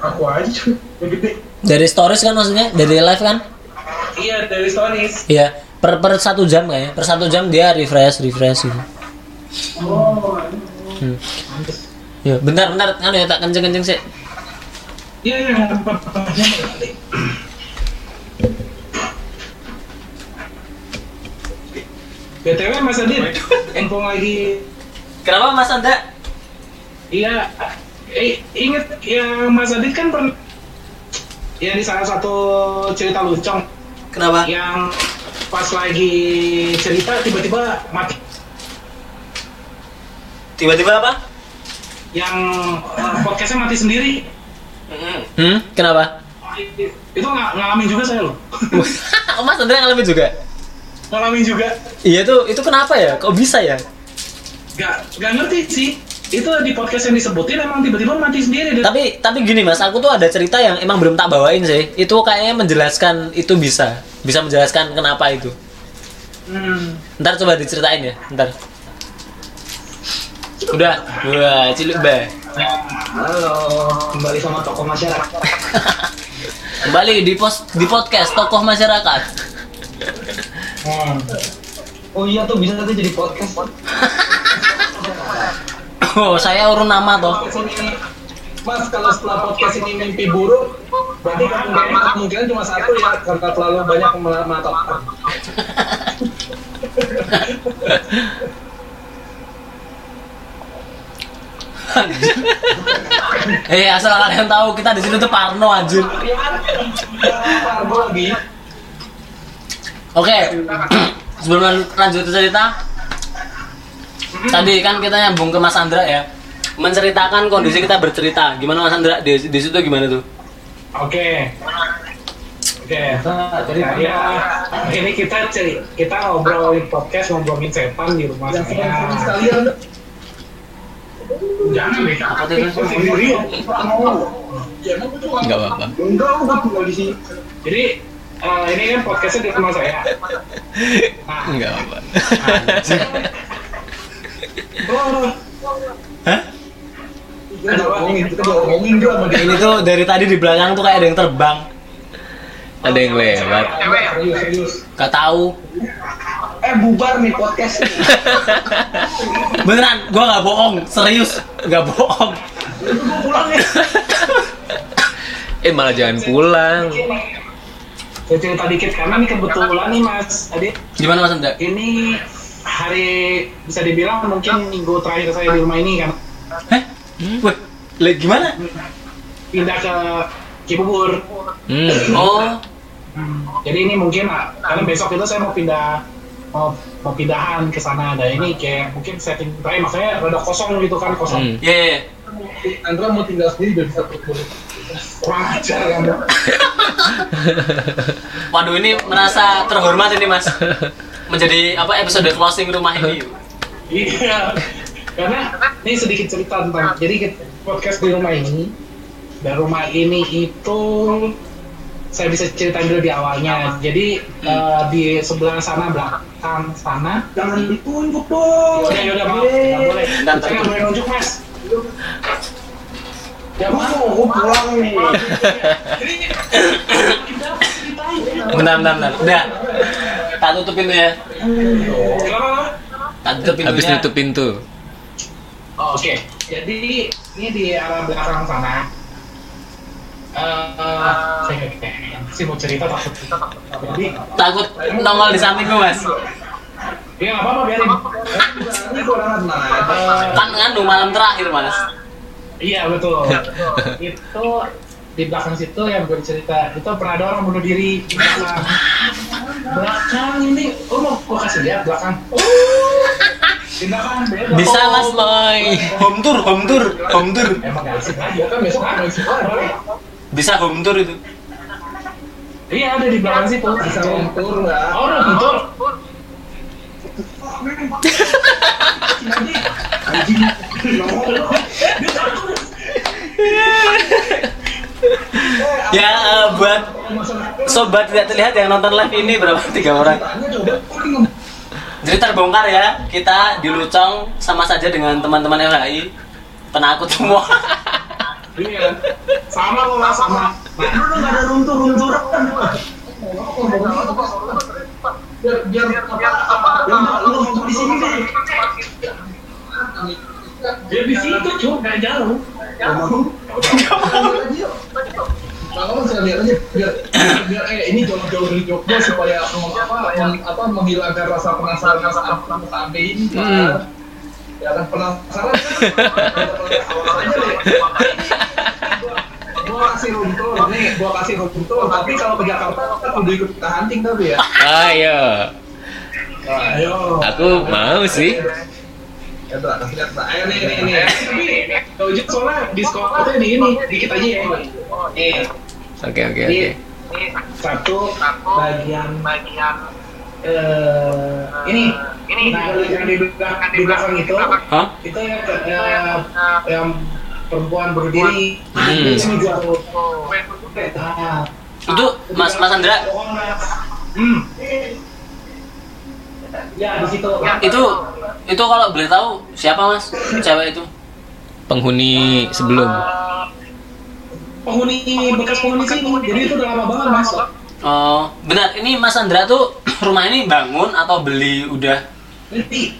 Aku aja. Dari stories kan maksudnya, dari live kan? Iya, dari stories. Iya. per per satu jam kayaknya per satu jam dia refresh refresh gitu Oh, hmm. ya bentar bentar kan ya tak kenceng kenceng sih iya iya kali. BTW Mas Adit, info lagi kenapa mas anda Iya, eh, inget yang Mas Adit kan pernah yang di salah satu cerita lucong kenapa? Yang pas lagi cerita tiba-tiba mati. Tiba-tiba apa? Yang eh, podcastnya mati sendiri. Hmm? Kenapa? Itu ng- ngalamin juga saya loh. Oh, mas anda ngalamin juga? Ngalamin juga. Iya itu itu kenapa ya? Kok bisa ya? Gak gak ngerti sih itu di podcast yang disebutin emang tiba-tiba mati sendiri dan tapi tapi gini mas aku tuh ada cerita yang emang belum tak bawain sih. Itu kayaknya menjelaskan itu bisa. Bisa menjelaskan kenapa itu. Hmm, ntar coba diceritain ya ntar. Udah. Udah ciluk be. Halo, kembali sama tokoh masyarakat. kembali di pos di podcast tokoh masyarakat. Hmm. Oh iya tuh bisa tuh jadi podcast. oh saya urun nama toh Mas kalau setelah podcast ini mimpi buruk, berarti kemungkinan, cuma satu ya karena terlalu banyak menatap. eh asal kalian tahu kita di sini tuh Parno anjir. Oke, sebelum lanjut ke cerita, tadi kan kita nyambung ke Mas Andra ya, menceritakan kondisi kita bercerita. Gimana Mas Andra di, di situ gimana tuh? Oke. Oke. Jadi ya ini kita ceri kita ngobrolin podcast ngobrolin setan di rumah Yang saya. sekalian. Jangan deh. Apa tuh? Itu sendiri ya. Ya, itu Enggak apa-apa. Enggak, udah tinggal di sini. Jadi eh, ini kan podcastnya di rumah saya. Nah, Enggak apa-apa. Hah? Kita diomongin, kita diomongin juga sama dia. Ini tuh dari tadi di belakang tuh kayak ada yang terbang. Ada yang lewat. Gak tahu. Eh bubar nih podcast. Beneran, gua nggak bohong, serius, nggak bohong. pulang ya. Eh malah jangan pulang. Saya cerita dikit karena ini kebetulan nih Mas Adit. Gimana Mas Andra? Ini hari bisa dibilang mungkin minggu terakhir saya di rumah ini kan Heh? Wih, le- gimana? pindah ke Cibubur. Hmm. Oh, Jadi ini mungkin ah, karena besok itu saya mau pindah mau, mau pindahan ke sana ada ini kayak mungkin setting terakhir makanya rada kosong gitu kan kosong Hmm. iya. iya. Andra mau tinggal sendiri bisa berkulit. kurang ajar kan Waduh ini merasa terhormat ini Mas. Menjadi apa episode closing rumah ini. iya karena ini sedikit cerita tentang jadi podcast di rumah ini dan rumah ini itu saya bisa ceritain dulu di awalnya jadi eh, di sebelah sana belakang sana Jangan ditunjuk dong. Yaudah, yaudah, maaf. Nggak boleh. Saya nggak boleh nunjuk, Mas. Ya. Mau aku pulang nih. Jadi, kita ceritain. Bentar, bentar, bentar. Udah. Tak tutup pintu ya. Tak tutup pintunya. Habis nutup pintu. Oh, Oke, jadi ini di arah belakang sana. Eh, saya nggak- sih mau cerita takut. Jadi, Takut nongol di samping gua, Mas. ya nggak apa-apa biarin. Ini. Eh, Kan nganu malam terakhir, Mas. Iya betul. itu di belakang situ yang gue cerita itu pernah ada orang bunuh diri di belakang. belakang ini, oh mau gue kasih lihat belakang. Di belakang beda. Bisa, Mas, Boy. Home tour, home tour, home tour. Emang gak asik aja kan besok ada isi. Bisa home tour itu. Iya ada di belakang situ. Bisa lentur nggak? Oh udah betul. Anjing. Ya eh, buat sobat tidak terlihat yang nonton live ini berapa tiga orang. Jadi terbongkar ya, kita di Lucong sama saja dengan teman-teman FHI penakut semua. Iya. Sama kok mas sama. Nah, Lu nggak ada runtuh-runtuh. biar biar apa Ya lu di sini deh. Dia di situ cuy, nggak jauh. kalau saya lihat aja. Biar biar eh ini jauh-jauh dari Jogja supaya apa apa menghilangkan rasa penasaran rasa apa sampai ini kan ya kan penasaran gua kasih tour nih gua kasih tour tapi kalau ke Jakarta kita kudu ikut kita hunting tapi ya. Ayo, Ayo. aku mau sih. Ya tuh kasih lihat Pak. ayo nih nih nih Tapi Dojit soalnya di ini, dikit aja ya. Nih, Oke oke Ini oke. satu bagian bagian eh ini ini nah yang di belakang di belakang itu Hah? itu yang eh, yang perempuan berdiri Hmm. di sini juga tuh. oh, Nah, Itu Mas Mas Andra Hmm. Ya di situ. itu itu kalau boleh tahu siapa Mas? Cewek itu? Penghuni sebelum. Penghuni bekas penghuni sini. Jadi itu udah lama banget mas. Oh, benar. Ini Mas Andra tuh rumah ini bangun atau beli udah? Beli.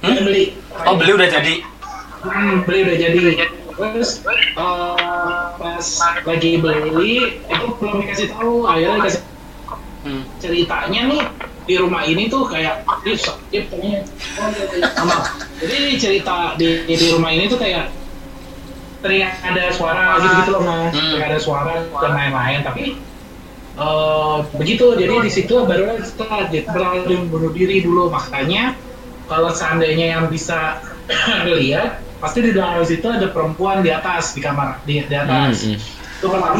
Hmm? Beli. Oh, beli udah jadi. Hmm, beli udah jadi. Terus eh, pas lagi beli itu belum dikasih tahu. Akhirnya dikasih Hmm. ceritanya nih di rumah ini tuh kayak dia dia pokoknya sama. Jadi cerita di di rumah ini tuh kayak teriak ada suara gitu gitu loh mas, Hmm. ada suara dan lain-lain. Tapi eh, begitu jadi di situ baru setelah dia berlalu bunuh diri dulu makanya kalau seandainya yang bisa lihat pasti di dalam situ ada perempuan di atas di kamar di, di Hmm, atas hmm. itu kamar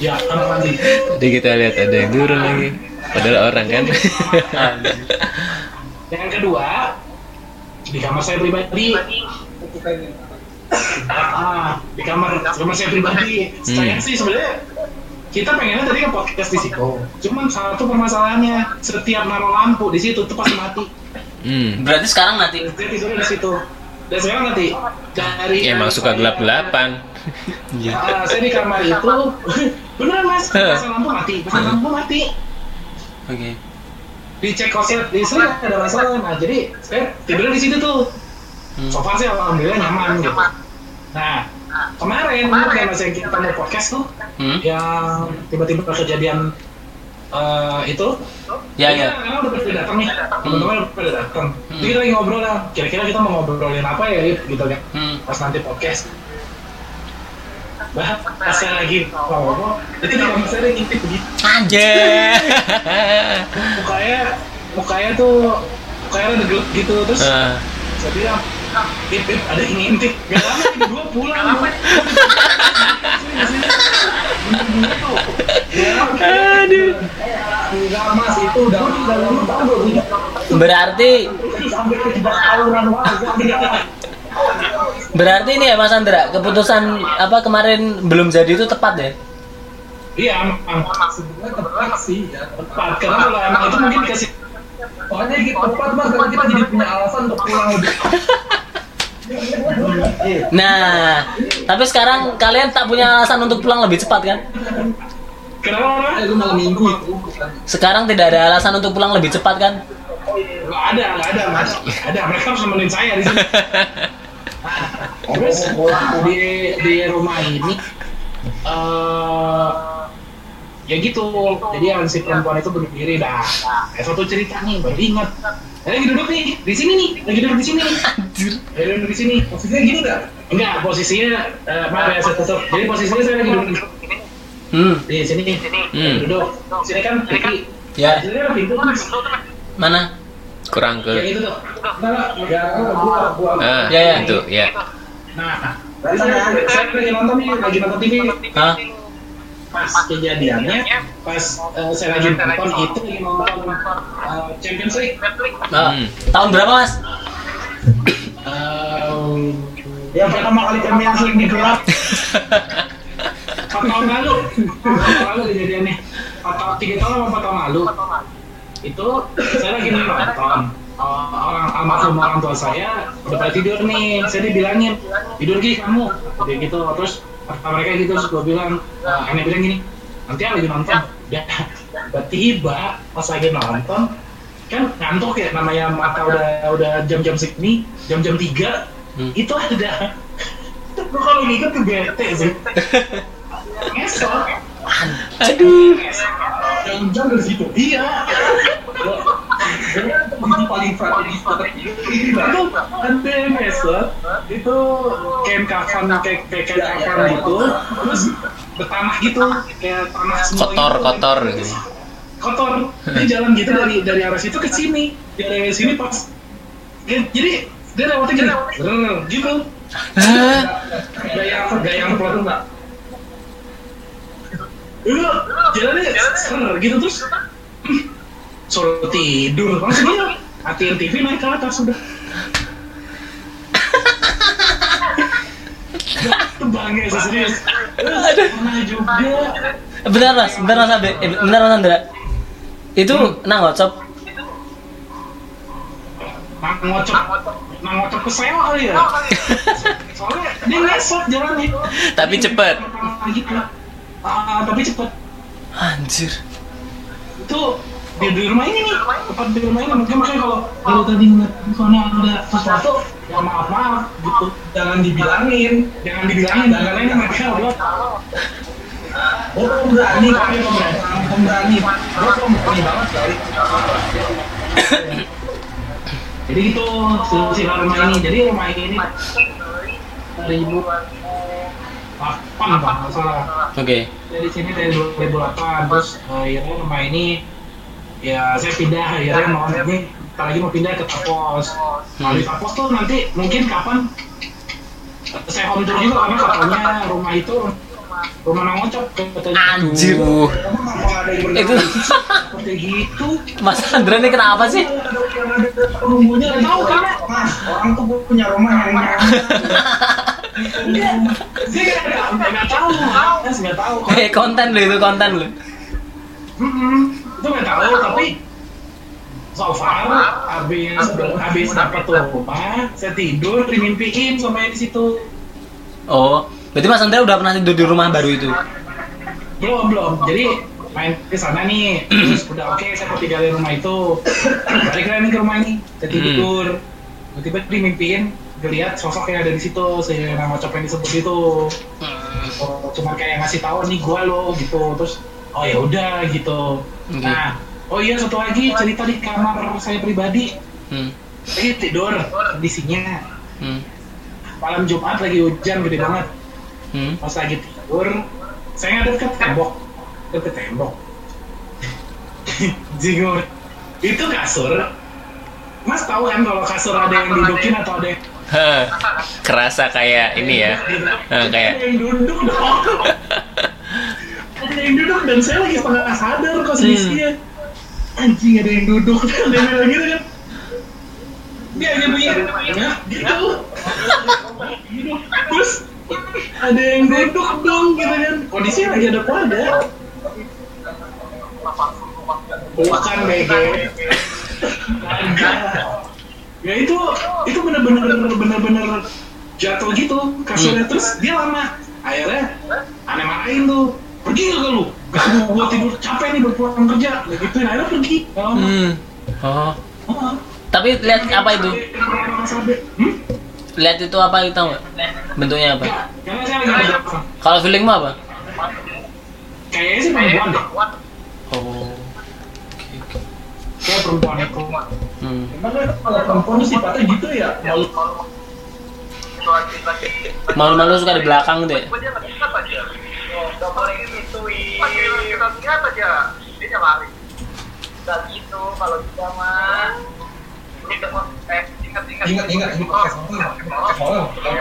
ya kamar mandi Jadi kita lihat ada yang turun lagi. Padahal orang kan. yang kedua di kamar saya pribadi. Ah di kamar kamar saya pribadi. Saya sih sebenarnya kita pengennya tadi kan podcast di situ. Cuman satu permasalahannya setiap naruh lampu di situ tuh pasti mati. Hmm. Berarti sekarang nanti. dia tidurnya di situ. Dan sekarang nanti dari Ya, emang suka gelap-gelapan. Ah, saya di kamar itu. Beneran mas. Pasang lampu mati? Pasang lampu mati Oke. dicek koset di sini nggak ada masalah. Nah jadi saya tidurnya di situ tuh. Hmm. so far sih alhamdulillah nyaman gitu. Nah kemarin kayak mas yang kita mau podcast tuh Hmm? yang tiba-tiba kejadian eh, itu. Ya ya. karena udah pada datang nih. Teman-teman udah pada datang. Hmm. Jadi kita lagi ngobrol lah. Kira-kira kita mau ngobrolin apa ya gitu kan. Hmm. pas nanti podcast bah pas saya lagi. Ngomong itu di kamar saya ada yang ngintip begitu Anjir. mukanya mukanya tuh mukanya ada gelap gitu terus Ah. saya bilang Ip, Ip, ada yang ngintip. Gak lama ini dua pulang. Lama. Aduh. enggak mas itu udah udah lama tahun dua ribu Berarti sampai ke tiga tahunan warga berarti ini ya Mas Andra, keputusan apa kemarin belum jadi itu tepat ya? iya emang sebenarnya tepat sih ya tepat karena kalau emang itu mungkin dikasih pokoknya gitu tepat mas karena kita jadi punya alasan untuk pulang lebih Nah, tapi sekarang kalian tak punya alasan untuk pulang lebih cepat kan? kenapa orang itu malam minggu itu Sekarang tidak ada alasan untuk pulang lebih cepat kan? nggak ada nggak ada mas Nggak ada mereka harus nemenin saya di sini terus di di rumah ini eh ya gitu. Jadi yang si perempuan itu berdiri dah. Kayak satu cerita nih baru ingat. Saya lagi duduk nih di sini nih lagi duduk di sini nih. Lagi duduk di sini. Posisinya gini nggak? Enggak posisinya eh, maaf ya saya tutup jadi posisinya saya lagi duduk di, Hmm, di sini. Hmm. duduk. Di sini kan kiri ya. di sini ada pintu Mana? Kurang ke. itu tuh nah, ya gua gua Ah, Ya, ya. itu ya. Nah, tadi saya, saya lagi nonton nih, lagi nonton TV. Hah? Pas kejadiannya, pas eh, saya lagi nonton itu lagi nonton eh, Champions League. Ah, Hmm. tahun berapa Mas? Em, yang pertama kali Champions League digelar empat tahun lalu. Empat tahun lalu kejadiannya. Empat tahun, tiga tahun atau empat tahun lalu. Itu saya lagi nonton. Eh, orang almarhum orang tua saya udah tidur nih. Saya dibilangin tidur gih kamu. Jadi gitu. Terus mereka gitu. Terus gue bilang eh, aneh bilang gini nanti lagi nonton udah tiba pas lagi nonton kan ngantuk ya namanya mata udah udah jam-jam segini jam-jam tiga Hmm. itu ada. Gue kalau gitu tuh bete sih. Ngesot Aduh. jam-jam dari situ. Iya. Ini paling strategis itu ada yang ngesot itu kain kafan kayak kayak kain kafan gitu. Terus bertanah gitu. Kayak tanah semua Kotor, gitu. kotor gitu. kotor. Dia jalan gitu dari dari arah situ ke sini. Dari sini pas jadi dia lewatnya gini. Gitu. Hah? gaya gaya yang plot enggak itu jalannya ser gitu terus. Hmm, suruh tidur langsung dia matiin TV naik ke atas sudah itu bangga sih serius. Terus pernah juga. Benar mas, benar mas Abe, eh, benar mas Andra. Itu nang ngocop. nang ngocok. Nang ngocok ke sewa kali ya? Soalnya dia ngesot jalannya. Tapi cepet. gitu Ah, tapi cepet Anjir. itu di, di rumah ini nih. Tepat di rumah ini. Mungkin makanya kalau kalau tadi ngeliat di sana ada sesuatu ya maaf maaf gitu. Jangan dibilangin. Jangan dibilangin jangan ini mereka buat Oh, pemberani, kami pemberani, pemberani, gue pemberani banget kali. Jadi itu silsilah rumah ini. Jadi rumah ini ribu delapan pak, nggak salah. Oke. dari sini dari 2008 terus eh, akhirnya rumah ini ya saya pindah akhirnya mau ini kita lagi mau pindah ke Tapos. Nah di Tapos tuh nanti mungkin kapan saya home tour juga karena katanya rumah itu rumah nangocok katanya Anjir. Uh, Itu gitu. Mas Andra ini kenapa sih? nggak tahu kan mas orang tuh punya rumah yang Enggak, dia nggak tahu. Mas nggak tahu. Eh konten lo itu konten lo. Itu nggak tahu tapi so far habis habis dapat rumah saya tidur dimimpiin sama yang di situ. Oh, berarti Mas Andra udah pernah tidur di rumah baru itu? belum belum. Jadi main ke sana nih. Terus udah oke saya mau tinggal di rumah itu. Balik lagi ke rumah ini. Saya tidur. Tiba-tiba dimimpiin ngeliat sosok yang ada di situ si nama cop yang disebut itu. Oh, cuma kayak ngasih tahu nih gua lo gitu. Terus oh ya udah gitu. Oke. nah oh iya satu lagi cerita di kamar saya pribadi. Hmm. saya tidur kondisinya Hmm. malam Jumat lagi hujan gede banget Hmm. pas lagi tidur saya ngadep ke tembok. Ngadep ke tembok. Jingur itu kasur. Mas tahu kan kalau kasur ada yang dudukin atau ada yang kerasa kayak ini ya. Nah, kayak ada yang duduk dong. Ada yang duduk dan saya lagi setengah sadar kondisinya. Anjing ada yang duduk. Ada yang bilang gitu kan dia hanya bunyi ya gitu gitu terus ada yang duduk dong gitu kan. Kondisinya lagi ada pada bukan BG ya itu itu bener-bener bener-bener jatuh gitu kasurnya. Terus dia lama. Akhirnya aneh marahin tuh. Pergi gak lu? Ganggu gua tidur. Capek nih berpulang kerja. Ya gituin akhirnya pergi. Gak lama. Hmm. Oh. Oh. Tapi lihat apa itu? Hmm? Lihat itu apa itu tahu nggak? Bentuknya apa? Kalau feelingmu apa? Kayaknya sih perempuan deh. Oh. Kayak perempuan itu. Hmm. Emang kalau perempuan tuh sifatnya gitu ya? Malu. Malu-malu suka di belakang deh. Oh, lari. Nggak gitu kalau kita mah. Eh ingat ingat Ingat, ini podcast.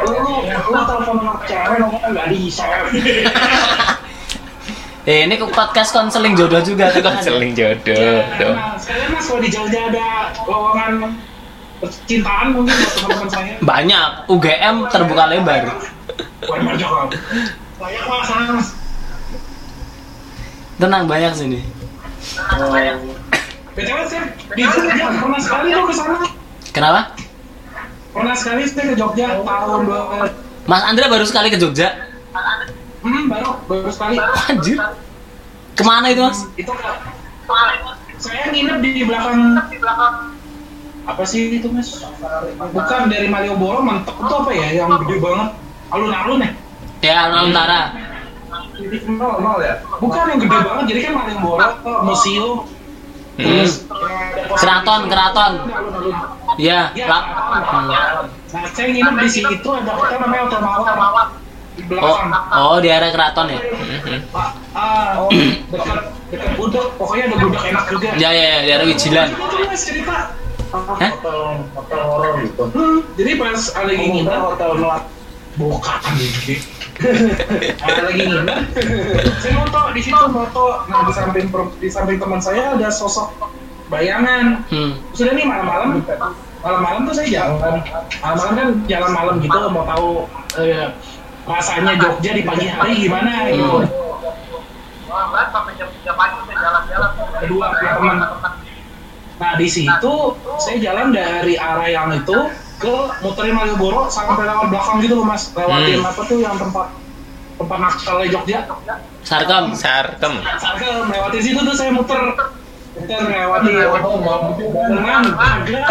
Lu, lu telepon sama cewek nggak bisa. Eh ini ke podcast konseling jodoh juga tuh kan. konseling jodoh. Tuh. Nah, sekalian mas kalau di Jogja ada lowongan percintaan mungkin buat teman-teman saya. Banyak. UGM terbuka lebar. Banyak mas. Tenang banyak sini. BTW saya di Jogja pernah sekali tuh ke sana. Kenapa? Pernah sekali saya ke Jogja tahun dua Mas Andrea baru sekali ke Jogja. Hmm, baru baru sekali. Anjir. Ke mana itu mas? Itu ke saya nginep di belakang apa sih itu mas? Bukan dari Malioboro mentok itu apa ya yang gede banget alun-alun ya? Ya, alun Utara. nol nol ya Bukan yang gede banget jadi kan Malioboro museum Hmm. Keraton, keraton. alun-alun. Ya. Nah, saya nginep di situ ada hotel namanya Hotel Mawar di Oh, belakang. oh di area keraton ya? Mhm. Ah, ah, dekat dekat gudeg, pokoknya ada gudeg enak juga. Ya, ya, ya, di area Wijilan. Hah? hotel hotel horor gitu Hmm, jadi pas lagi nginep, hotel melak bukan lagi. Ah, lagi nginep, saya moto di situ moto. Nah di samping di samping teman saya ada sosok bayangan. Hmm. Sudah nih malam-malam, malam-malam tuh saya jalan. Malam-malam kan jalan malam gitu, mau tahu eh, rasanya Jogja di pagi hari gimana gitu. Wah, sampai jam 3 pagi saya jalan-jalan. Kedua teman. Nah di situ saya jalan dari arah yang itu ke muterin Malioboro sampai lewat belakang gitu loh mas, lewatin Hmm. apa tuh yang tempat tempat nakalnya Jogja. Sarkem. Sarkem. Saya melewati situ tuh saya muter, muter melewati dengan agak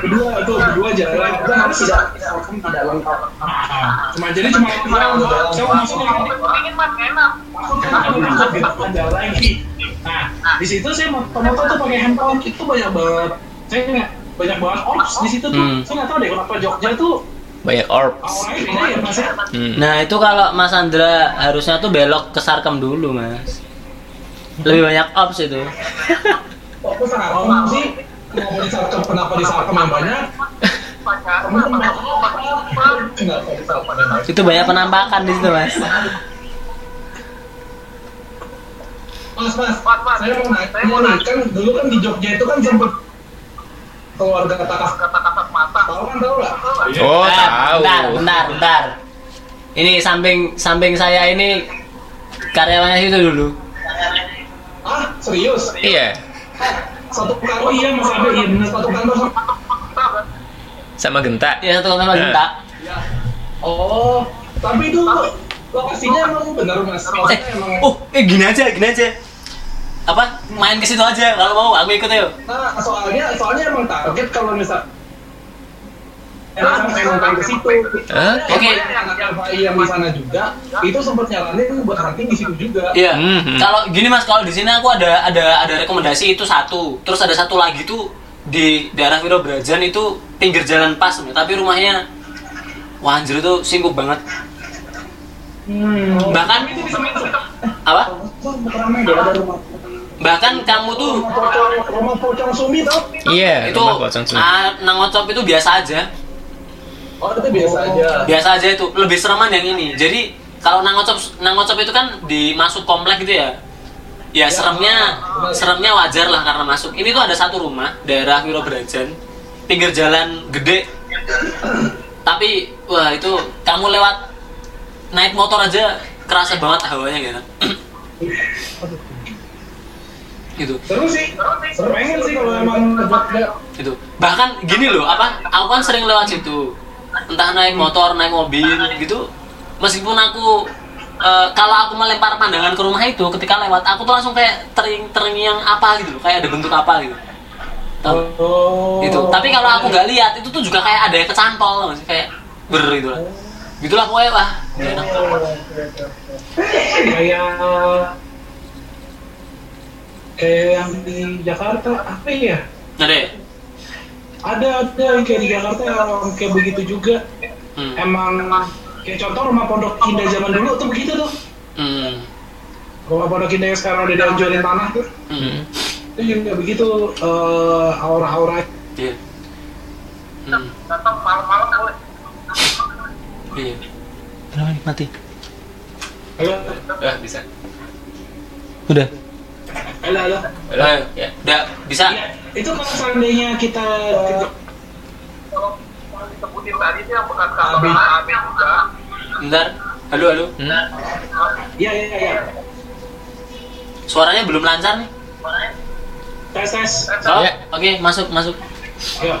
kedua itu kedua jalan itu harus tidak tidak lengkap. Cuma jadi cuma saya mau masuk yang ini Ingin mas enak. takut kan ada lagi. Nah di situ saya motor-motor tuh pakai handphone itu banyak banget. Saya nggak banyak banget ops di situ tuh. Hmm. Saya nggak tahu deh kenapa Jogja tuh Banyak orbs. ya ya. Hmm. Nah, itu kalau Mas Andra harusnya tuh belok ke Sarkem dulu, Mas. Lebih banyak ops itu. kok ke sarkem sih kenapa di sarkem kenapa di sarkem yang banyak Itu banyak penampakan di situ, Mas. mas mas saya mau Saya mau nanya. kan dulu kan di Jogja itu kan sempet keluarga takas Kata kasat mata. tahu kan tahu nggak Oh, Eh, tahu. Bentar, bentar, bentar. Ini samping samping saya ini karyawannya situ dulu. ah serius Iya, satu kantor Oh iya, Mas Abe, iya bener. satu kantor sama sama Genta. Ya satu kota Genta. oh tapi itu lokasinya emang benar mas Eh, emang oh, eh gini aja, gini aja. Apa? Main ke situ aja kalau mau, aku ikut ayo. nah soalnya soalnya emang target kalau misal emang emang pengen ke situ Oke. FAI yang di sana juga itu sempat nyaranin buat hunting di situ juga Iya. Mhm. Kalau gini Mas, kalau di sini aku ada ada ada rekomendasi itu satu. Terus ada satu lagi tuh di daerah Viro Brajan itu pinggir jalan pas, tapi rumahnya wah anjir itu singkup banget. Hmm. Bahkan itu bisa masuk. apa? ada rumah Bahkan kamu tuh rumah pocong sumi tau Iya, itu rumah pocong semua. ah, nangocop itu biasa aja. oh itu biasa aja Biasa aja itu. Lebih sereman yang ini. Jadi kalau nangocop nangocop itu kan dimasuk komplek gitu ya. Ya seremnya seremnya wajar lah karena masuk. Ini tuh ada satu rumah daerah Wiro Brajan, pinggir jalan gede. Tapi wah itu kamu lewat naik motor aja kerasa banget hawanya gitu. gitu. seru sih. Seru pengen sih kalau emang gitu. Bahkan gini loh apa aku kan sering lewat situ. Entah naik motor naik mobil gitu. Meskipun aku eh, kalau aku melempar pandangan ke rumah itu ketika lewat aku tuh langsung kayak tering terngiang apa gitu. Kayak ada bentuk apa gitu. Tahu? oh. Gitu. Tapi kalau aku nggak lihat itu tuh juga kayak ada yang kecantol tau nggak sih? kayak ber gitu lah. Gitulah pokoknya enak. kayak kayak yang di Jakarta apa ya nah deh ada ada yang kayak di Jakarta yang kayak begitu juga hmm. emang kayak contoh rumah pondok indah zaman dulu tuh begitu tuh Hmm. rumah pondok indah yang sekarang udah dihancurin tanah tuh Hmm. itu juga begitu eh, aura-aura Iya. Hmm. Datang malam-malam boleh. Iya. Kenapa nih? Mati. halo Ah, bisa. Udah. Halo halo Halo. Ya. Udah bisa. Iya, itu kalau seandainya kita Kalau disebutin tadi itu yang bekas kantor AB juga. Bentar. Halo, halo. Hmm? ya ya ya Suaranya belum lancar nih. tes tes Oh, Ya. oke, masuk, masuk. ya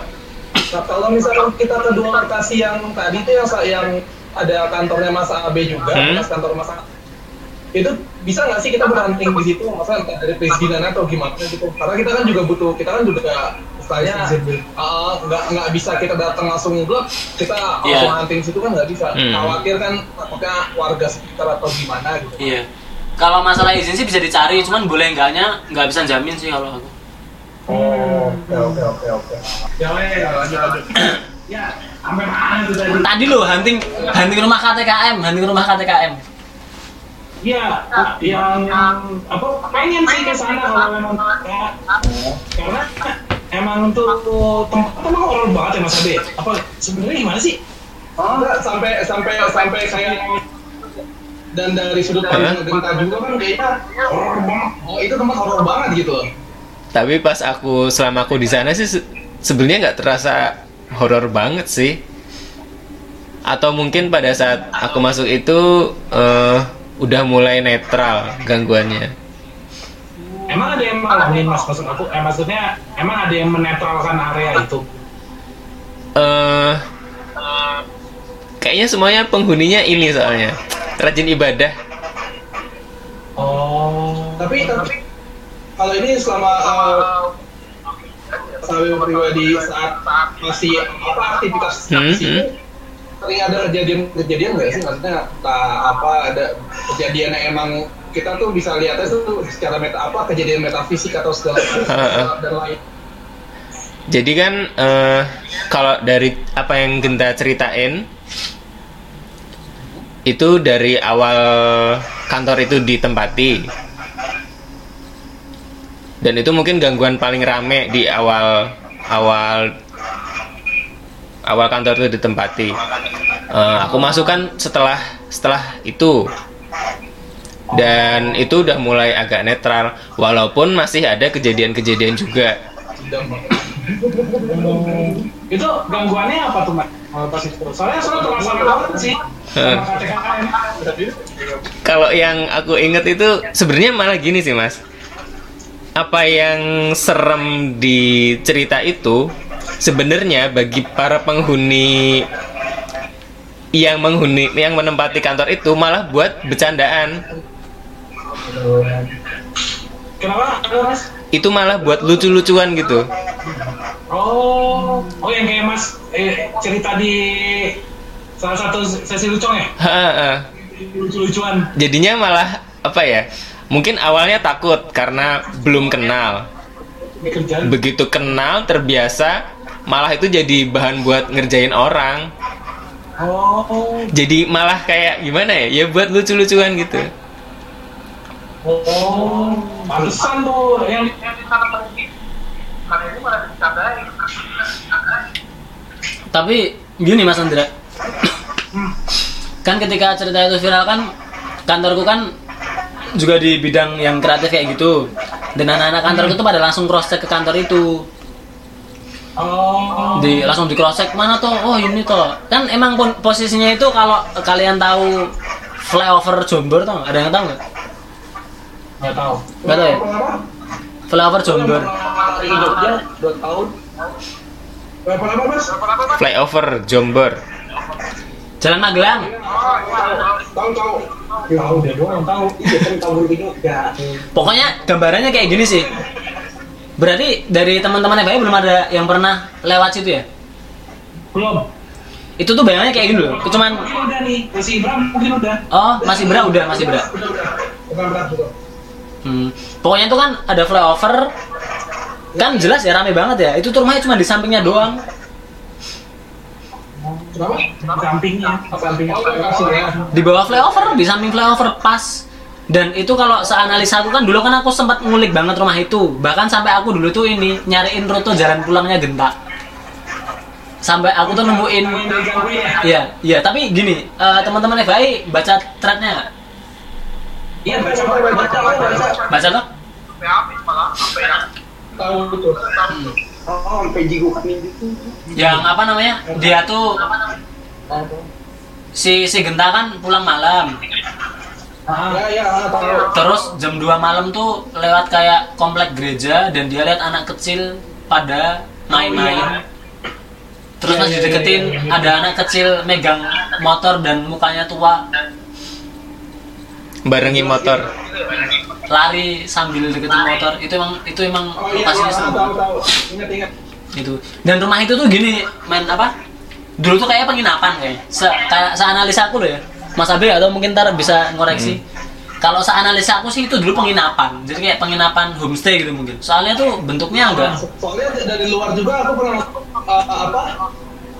Nah, kalau misalkan kita ke dua lokasi yang tadi itu yang yang ada kantornya Mas AB juga, Hmm. kantor Mas A- itu bisa nggak sih kita berhunting di situ masa entah dari perizinan atau gimana gitu karena kita kan juga butuh kita kan juga istilahnya uh, nggak nggak bisa kita datang langsung blok kita Iya. langsung hunting situ kan nggak bisa Hmm. khawatir kan takutnya warga sekitar atau gimana gitu Iya. Kalau masalah izin sih bisa dicari, cuman boleh enggaknya nggak bisa jamin sih kalau aku. oh oke oke oke oke Ya, ya. Ya, sampai mana itu tadi? Tadi loh hunting hunting rumah KTKM, hunting rumah KTKM. Iya, yang apa pengen sih ke sana kalau memang ya, karena emang tuh tempat emang horor banget ya Mas Abe. Apa sebenarnya gimana sih? Enggak, sampai sampai sampai kayak dan dari sudut pandang Genta juga kan kayaknya horor banget. Oh itu tempat horor banget gitu. Tapi pas aku selama aku di sana sih se- sebenarnya nggak terasa horor banget sih. Atau mungkin pada saat aku masuk itu eh, udah mulai netral gangguannya. Emang ada yang malangin Mas maksud aku? Eh maksudnya emang ada yang menetralkan area itu? eh kayaknya semuanya penghuninya ini soalnya rajin ibadah. Oh, Tapi tapi kalau ini selama uh, saya pribadi saat masih apa aktivitas Hmm, situ sering ada kejadian-kejadian nggak sih? Maksudnya entah apa ada kejadian yang emang kita tuh bisa lihatnya tuh secara meta apa kejadian metafisik atau segala Heeh. dan lain Jadi kan eh, kalau dari apa yang Genta ceritain itu dari awal kantor itu ditempati. Dan itu mungkin gangguan paling rame di awal awal awal kantor itu ditempati. Eh, aku masuk kan setelah setelah itu dan itu udah mulai agak netral walaupun masih ada kejadian-kejadian juga. itu gangguannya apa tuh Mas? Soalnya soalnya banget sih KTKM. Kalau yang aku inget itu sebenarnya malah gini sih mas. Apa yang serem di cerita itu sebenarnya bagi para penghuni yang menghuni yang menempati kantor itu malah buat bercandaan. Kenapa? Itu malah buat lucu-lucuan gitu. Oh, oh yang kayak Mas eh, cerita di salah satu sesi lucong ya? Lucu-lucuan. Jadinya malah apa ya? Mungkin awalnya takut karena belum kenal. Begitu kenal terbiasa malah itu jadi bahan buat ngerjain orang. Oh, jadi malah kayak gimana ya ya buat lucu-lucuan gitu oh, pantesan tuh yang yang di sana ini malah dicandai Tapi gini Mas Andra. kan ketika cerita itu viral kan kantorku kan juga di bidang yang kreatif kayak gitu. Dan anak-anak kantorku tuh pada langsung cross check ke kantor itu. Oh, Di langsung di cross check mana tuh? Oh, ini tuh. Kan emang pon- posisinya itu kalau kalian tahu flyover Jomber tuh, ada yang tahu nggak? nggak tahu. Nggak tahu ya? Flyover Jogja dua tahun berapa lama mas? flyover Jomber Jalan Magelang. tahu tahu Tahu deh doang tahu. iya kan tahu Pokoknya gambarannya kayak gini sih. Berarti dari teman-teman FAI belum ada yang pernah lewat situ ya? Belum. Itu tuh bayangannya kayak gini loh. Cuman Mungkin udah nih, masih Ibram mungkin udah. oh, masih berat udah, masih betul Hmm. Pokoknya itu kan ada flyover kan jelas ya rame banget ya. Itu tuh rumahnya cuma di sampingnya doang. kenapa? Di sampingnya. sampingnya kasih Di bawah flyover, di samping flyover pas. Dan itu kalau seanalis aku kan dulu kan aku sempat ngulik banget rumah itu. Bahkan sampai aku dulu tuh ini nyariin rute jalan pulangnya Genta. Sampai aku tuh nemuin ya? Iya, iya, tapi gini, eh, teman-teman FAI baca threadnya nggak? Iya baca baca baca baca Baca tuh? yang tahu betul Oh, sampai gitu. Yang apa namanya? Dia tuh si si Genta kan pulang malam. Ya ya tahu Terus jam 2 malam tuh lewat kayak komplek gereja dan dia lihat anak kecil pada main-main. Terus Iya, pas iya, dideketin iya, iya. ada anak kecil megang motor dan mukanya tua. barengi motor lari sambil deketin motor itu emang itu emang Oh iya, lokasinya seru tahu banget. tahu. Ingat ingat. itu dan rumah itu tuh gini main apa dulu tuh kayak penginapan kayak se kayak seanalisa aku loh ya Mas Abe atau mungkin ntar bisa ngoreksi kalau seanalisa aku sih itu dulu penginapan jadi kayak penginapan homestay gitu mungkin soalnya tuh bentuknya agak Soalnya dari luar juga aku pernah uh, apa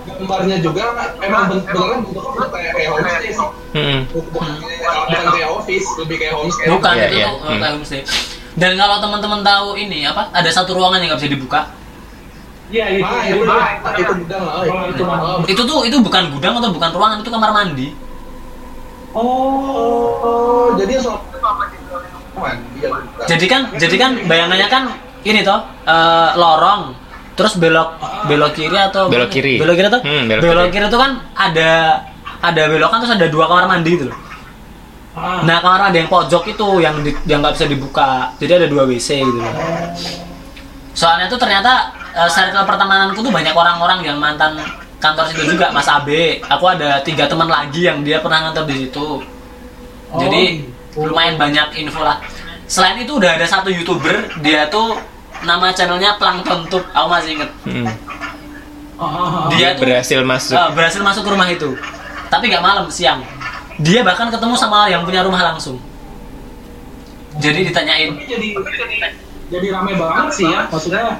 gambarnya juga emang ben- beneran bentuknya kayak kayak homestay sih. Mm-mm. Bukan kayak- bukan kayak office, lebih kayak homestay. bukan Iya, itu tuh Hmm. kayak homestay dan kalau teman-teman tahu ini apa ada satu ruangan yang nggak bisa dibuka Iya, itu. Itu itu, itu gudang lah. Itu. Oh, itu tuh itu bukan gudang atau bukan ruangan itu kamar mandi Oh, jadi soal Iya, bukan. jadi kan jadi kan bayangannya kan ini toh eh, lorong terus belok belok kiri atau Belok kiri. belok kiri tuh Hmm, belok belok, kiri. kiri tuh kan ada ada belokan terus ada dua kamar mandi gitu loh Ah. nah kamar mandi yang pojok itu yang di- yang nggak bisa dibuka jadi ada dua wc gitu loh soalnya tuh ternyata eh, circle pertemananku tuh banyak orang-orang yang mantan kantor situ juga Mas Abe aku ada tiga teman lagi yang dia pernah kantor di situ. Jadi lumayan banyak info lah. Selain itu udah ada satu youtuber dia tuh nama channelnya Plankton Tube aku masih inget Mm. Ah, ah, ah. dia tuh berhasil masuk. Eh, berhasil masuk ke rumah itu. Tapi nggak malam siang. Dia bahkan ketemu sama yang punya rumah langsung. Jadi ditanyain. Tapi jadi jadi rame banget sih ya maksudnya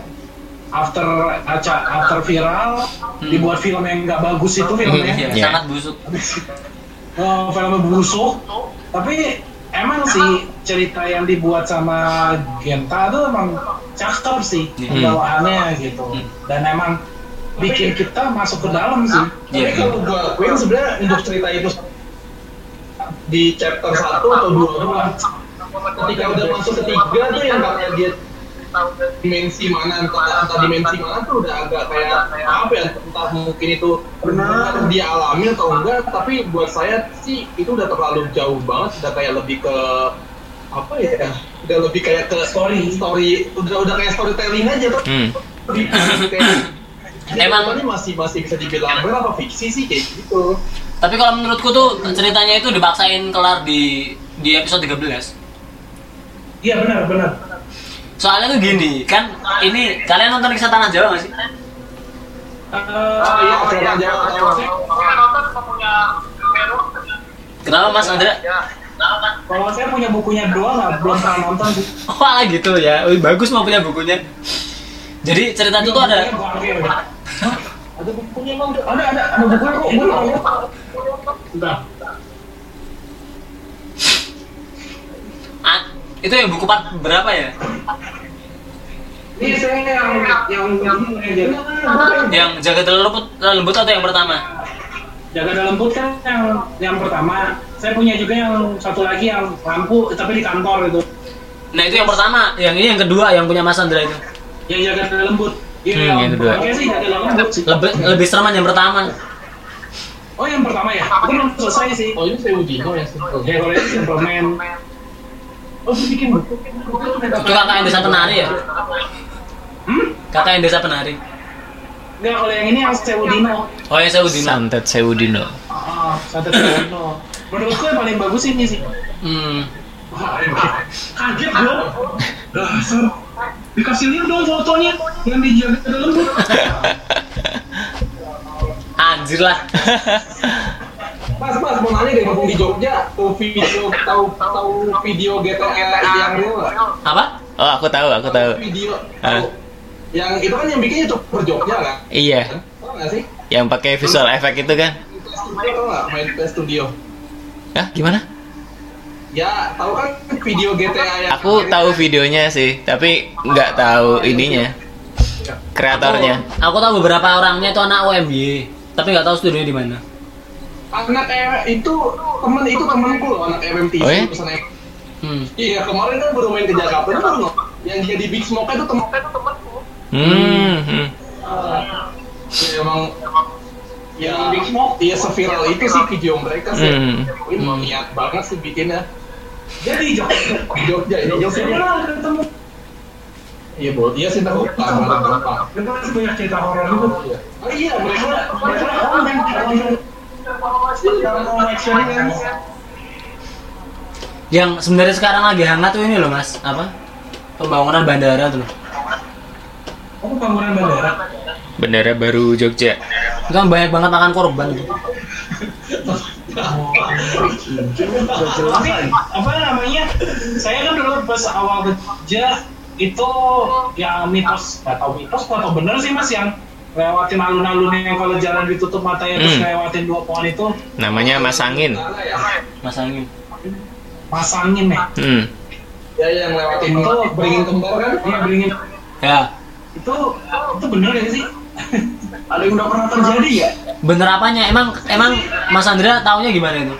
after after viral Hmm. dibuat film yang nggak bagus itu filmnya ya, Iya. sangat busuk oh, filmnya busuk tapi emang sih cerita yang dibuat sama Genta tuh emang cakep sih Hmm. pembawaannya gitu Hmm. dan emang bikin kita masuk ke dalam sih Tapi Iya. kalau gua akuin sebenarnya untuk cerita itu di chapter 1 atau 2 ketika udah masuk ke 3 tuh yang katanya dia dimensi mana entah, entah dimensi mana tuh udah agak kayak apa ya entah mungkin itu benar dia alami atau enggak tapi buat saya sih itu udah terlalu jauh banget udah kayak lebih ke apa ya udah lebih kayak ke story. story udah udah kayak storytelling aja tuh. Hmm. Emang- ini masih masih bisa dibilang benar apa fiksi sih kayak gitu. Tapi kalau menurutku tuh ceritanya itu dipaksain kelar di di episode 13 iya benar benar soalnya tuh gini kan ini kalian nonton kisah tanah Jawa nggak sih? Oh iya Jawa. sama punya Meru. kenapa Mas Andra kan. kalau saya punya bukunya dua nggak belum pernah nonton sih Wah gitu ya, Wih, bagus mau punya bukunya. Jadi cerita itu tuh ada Hah? ada bukunya bang ada ada ada bukunya kok gue nggak lihat Bentar. ah, itu yang buku part berapa ya? ini saya yang yang yang Yang jaga dalam lembut, lembut atau yang pertama? jaga dalam lembut kan yang yang pertama saya punya juga yang satu lagi yang lampu tapi di kantor itu Nah itu yang pertama, yang ini yang kedua yang punya Mas Andra itu. yang jaga dalam lembut Iya, Hmm, yang kedua. Oke. Lebih lebih sereman yang pertama. Oh yang pertama ya? Aku belum selesai sih. oh ini saya Udino ya Ya kalau ini Superman. Oh bikin buku. Itu kakak yang desa penari ya? Hmm? Kakak yang desa penari. Enggak kalau yang ini yang Sewudino. Oh yang saya Udina. Santet Sewudino. Ah, Santet Sewudino. Menurutku yang paling bagus ini sih. Hmm. Wah, kaget gua. Dasar. Dikasih lihat dong fotonya yang dijaga dalam lembut. Anjir lah. Mas, mas, mau nanya deh, mumpung di Jogja, tahu video, tahu tahu video GTA yang real nggak? Apa? Oh, aku tahu, aku tahu. Video, Ah. tahu. Yang itu kan yang bikinnya tuh Jogja kan? Iya, Tahu nggak sih? yang pakai visual effect itu kan? Studio tau nggak? Main Play Studio. Hah, gimana? Ya, tahu kan video GTA yang Aku tahu videonya sih, tapi nggak tahu ininya. Kreatornya. Aku, aku tahu beberapa orangnya itu anak OMY, tapi nggak tahu studionya di mana. Anak eh, itu temen itu temenku loh anak MMTC Oh ya? Hmm. Iya kemarin kan baru main ke Jakarta itu baru nggak? yang dia di Big Smoke itu temen itu temenku. Hmm, hmm. Ya, emang ya Big Smoke iya seviral itu sih video mereka sih. Hmm. Ini mau niat banget sih bikinnya. Jadi Jogja. Di Jogja Jogja. Saya pernah ketemu. Iya bro, iya sih tahu kemarin berapa. Kita masih banyak cerita horor itu. Oh iya mereka Mereka orang yang sebenarnya sekarang lagi hangat tuh ini loh mas, apa? Pembangunan bandara tuh. loh. Oh, pembangunan bandara. Bandara baru Jogja. Itu kan banyak banget makan korban gitu. Tapi apa namanya? Saya kan dulu pas awal kerja itu yang mitos, nggak tahu mitos atau bener sih mas yang lewatin alun-alun yang kalau jalan ditutup matanya terus Hmm. lewatin dua pohon itu Namanya Mas Angin. Sana ya Mas Angin. masangin ya. Hmm. ya yang lewatin Itu beringin kembar kan Iya beringin. Ya, Itu itu bener gak sih? Ada yang udah pernah terjadi ya? bener apanya? Emang emang Mas Andrea taunya gimana itu?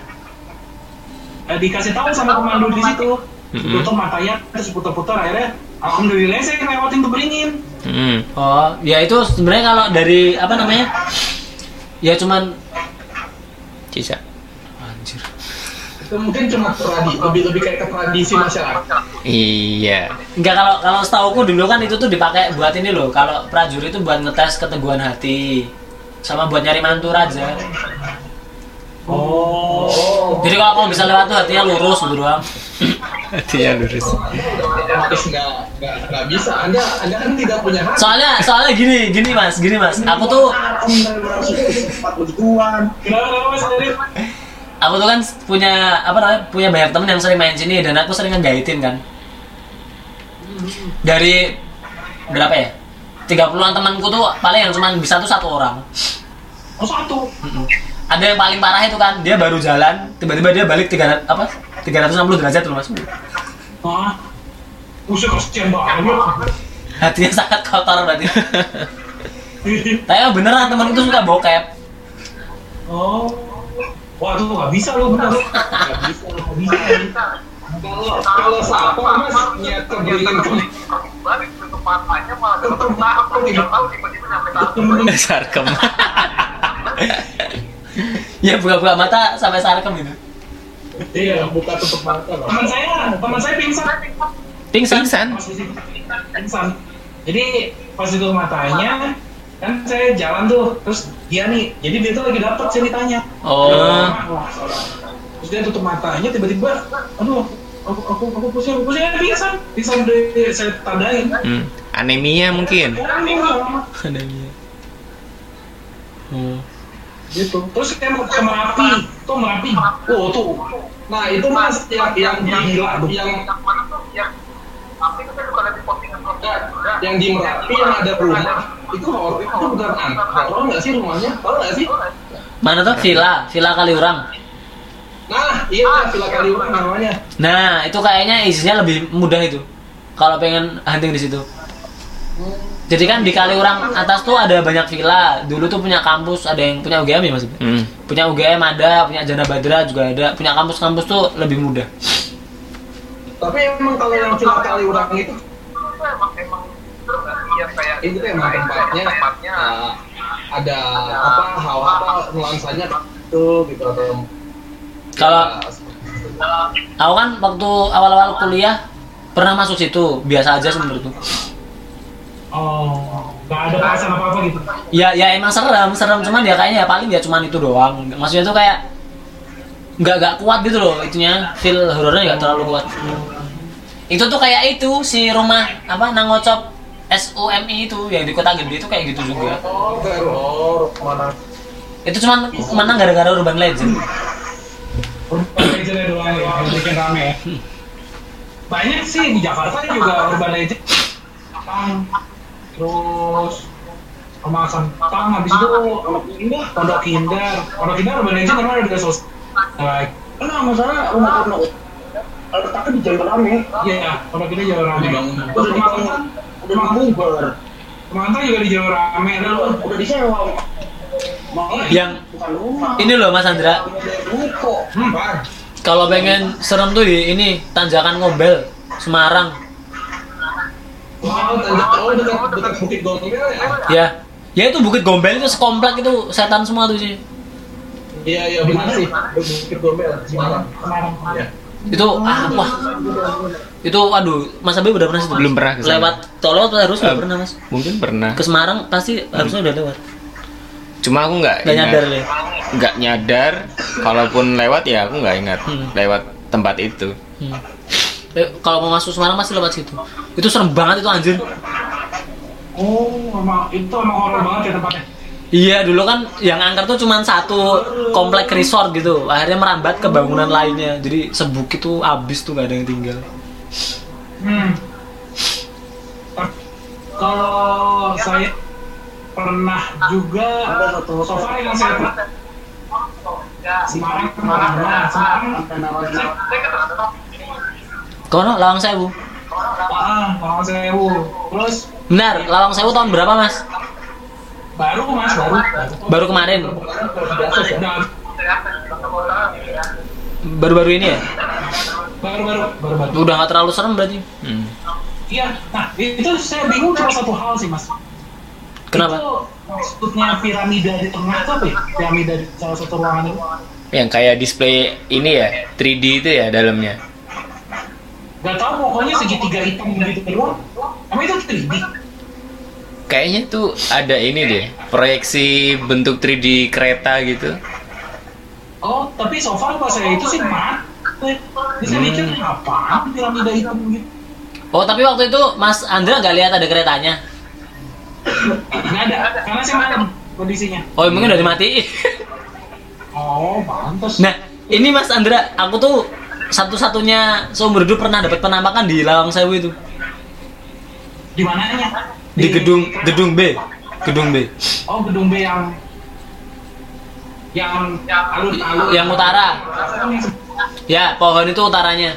Eh, dikasih tahu sama pemandu di situ. Mm-mm. Tutup matanya terus putar-putar akhirnya alhamdulillah saya ngelewatin tuh beringin. Hmm. Oh, ya itu sebenarnya kalau dari apa namanya? Ya cuman Cisa. anjir. itu mungkin cuma tradisi lebih lebih kayak ke tradisi masyarakat Iya. Enggak kalau kalau setauku dulu kan itu tuh dipakai buat ini loh. Kalau prajurit itu buat ngetes keteguhan hati sama buat nyari mantu raja. Oh. Jadi kalau kamu bisa lewat tuh hatinya lurus gitu doang. Dia lurus. otomatis nggak bisa anda anda kan tidak punya hati Soalnya soalnya gini, gini Mas, gini Mas. Aku tuh aku tuh kan punya apa namanya? Punya banyak temen yang sering main sini dan aku sering ngegaitin kan. Dari berapa ya? 30-an temanku tuh paling yang cuma bisa tuh satu orang. Oh satu. Ada yang paling parah itu kan, dia baru jalan, tiba-tiba dia balik 300 apa? 360 derajat loh Mas. Hah? Usah kasihan banget. Hatinya sangat kotor berarti. Tapi emang beneran temen itu suka bokep. oh. Wah tuh nggak bisa lu bener. Nggak bisa, nggak bisa. kalau kalau siapa mas niat ke beringin kembar balik tutup matanya malah tetap tahu tidak tahu tiba-tiba nyampe tahu Sarkem. Ya buka-buka mata sampai sarkem gitu. Iya. buka tutup mata loh Teman saya, teman saya pingsan. Pingsan. Pingsan. Pingsan. Jadi pas itu matanya kan saya jalan tuh terus dia nih jadi dia tuh lagi dapet ceritanya Oh. terus dia tutup matanya tiba-tiba aduh aku aku aku pusing aku pusing Eh, pingsan pingsan dari saya tandain Hmm. Anemia mungkin. Hmm. Gitu. Terus saya mau ke merapi. Tuh merapi? Oh tuh. Nah itu mas yang yang gila tuh. yang yang di postingan sosial juga yang di merapi yang ada rumah itu horor itu bukan an horor nggak sih rumahnya? Horor nggak sih? Mana tuh? Villa, villa Kaliurang. nah iya villa kaliurang namanya. Nah, itu kayaknya isinya lebih mudah itu. Kalau pengen hunting di situ. Jadi kan di Kaliurang atas tuh ada banyak villa. Dulu tuh punya kampus, ada yang punya UGM ya Mas? Hmm. Punya UGM ada, punya Jana Badra juga ada. Punya kampus-kampus tuh lebih mudah. tapi emang kalau yang villa kaliurang itu itu emang emang yang kayak itu tuh emang tempatnya tempatnya uh, ada apa hawa apa nuansanya itu gitu atau Kalau aku kan waktu awal-awal kuliah pernah masuk situ, biasa aja menurutku. Oh nggak ada perasaan apa apa gitu Ya ya emang serem, serem cuman ya kayaknya ya paling ya cuman itu doang. Maksudnya tuh kayak nggak nggak kuat gitu loh itunya feel horornya nggak terlalu kuat. Itu tuh kayak itu si rumah apa Nangocop SUMI itu yang di kota gede itu kayak gitu juga. oh mana Itu cuman menang gara-gara urban legend. urban legend doang ya yang bikin rame ya banyak sih di Jakarta juga urban legend terus rumah Santang habis itu pondok indah pondok indah pondok indah urban legend karena ada sosial like Enggak masalah rumah pondok. Letaknya di jalur rame. iya pondok indah jalur rame terus rumah bubar. rumah Santang juga di jalur rame loh Udah disewa. Mau Yang bukan rumah. ini loh Mas Andra, hmm. kalau pengen serem tuh di ini Tanjakan Ngobel, Semarang. Tanda dekat dekat bukit gombel ya Ya. Ya itu Bukit Gombel itu sekomplek itu setan semua tuh sih. iya iya benar sih bukit gombel Semarang Semarang Iya. Itu ah, wah. Itu aduh, Mas Abe udah pernah situ? Belum pernah ke. Lewat tol harus udah Eh, pernah, Mas. Mungkin pernah. Ke Semarang pasti harusnya udah lewat. Cuma aku nggak Gak ingat. nyadar deh. Nggak nyadar. Kalaupun lewat ya aku nggak ingat. Hmm. Lewat tempat itu. Hmm. Eh, kalau mau masuk Semarang masih lewat situ. Itu serem banget itu anjir. Oh, emang itu emang horor banget ya tempatnya. Iya dulu kan yang angker tuh cuma satu komplek resort gitu. Akhirnya merambat ke bangunan lainnya. Jadi sebukit tuh abis tuh gak ada yang tinggal. Hmm. Kalau saya pernah juga so far yang saya pernah Semarang pernah Semarang Kono Lawang Sewu. ah Lawang Sewu terus Benar, Lawang Sewu tahun berapa mas? baru mas baru Baru kemarin. Baru-baru ini ya? baru baru baru baru Udah gak terlalu serem berarti. Hmm. iya nah itu saya bingung cuma satu hal sih mas Kenapa? itu maksudnya piramida di tengah tuh apa ya piramida di salah satu ruangan itu Yang kayak display ini ya, 3D itu ya dalamnya. Gak tau pokoknya segitiga hitam gitu doang emang itu 3D Kayaknya tuh ada ini deh, proyeksi bentuk 3D kereta gitu. Oh, tapi so far pas saya itu sih mat. Jadi saya mikir apaan piramida hitam gitu. Oh tapi waktu itu Mas Andra nggak lihat ada keretanya? Nggak ada, karena saya malam kondisinya. Oh mungkin udah dimatiin. Oh, pantas. Nah ini Mas Andra, aku tuh satu-satunya seumur hidup pernah dapat penampakan di Lawang Sewu itu. Di mananya? di gedung gedung B. Gedung B. Oh, gedung B yang yang alun-alun. Yang utara. Ya pohon itu utaranya.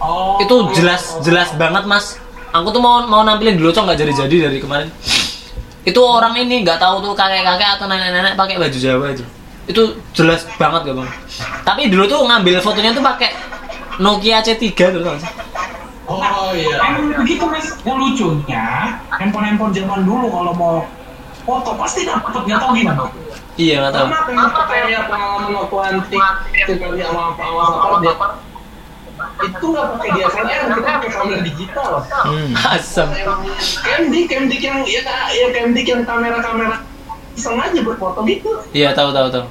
Oh. itu jelas jelas banget mas. Aku tuh mau mau nampilin dulu cok nggak jadi jadi dari kemarin. Itu orang ini nggak tahu tuh kakek kakek atau nenek nenek pakai baju jawa itu itu jelas banget gak bang tapi dulu tuh ngambil fotonya tuh pakai Nokia C3 tuh sih? Oh iya. Emang begitu mas, yang lucunya handphone-handphone zaman dulu kalau mau foto pasti dapat nggak tahu gimana. iya nggak tahu Karena pengen kayak pengalaman waktu antik tinggal di awal awal apa dia itu nggak pakai DSLR kita pakai kamera digital Hmm. asam Camdik Camdik yang ya ya Camdik yang kamera kamera iseng aja buat foto gitu. Iya tahu tahu tahu.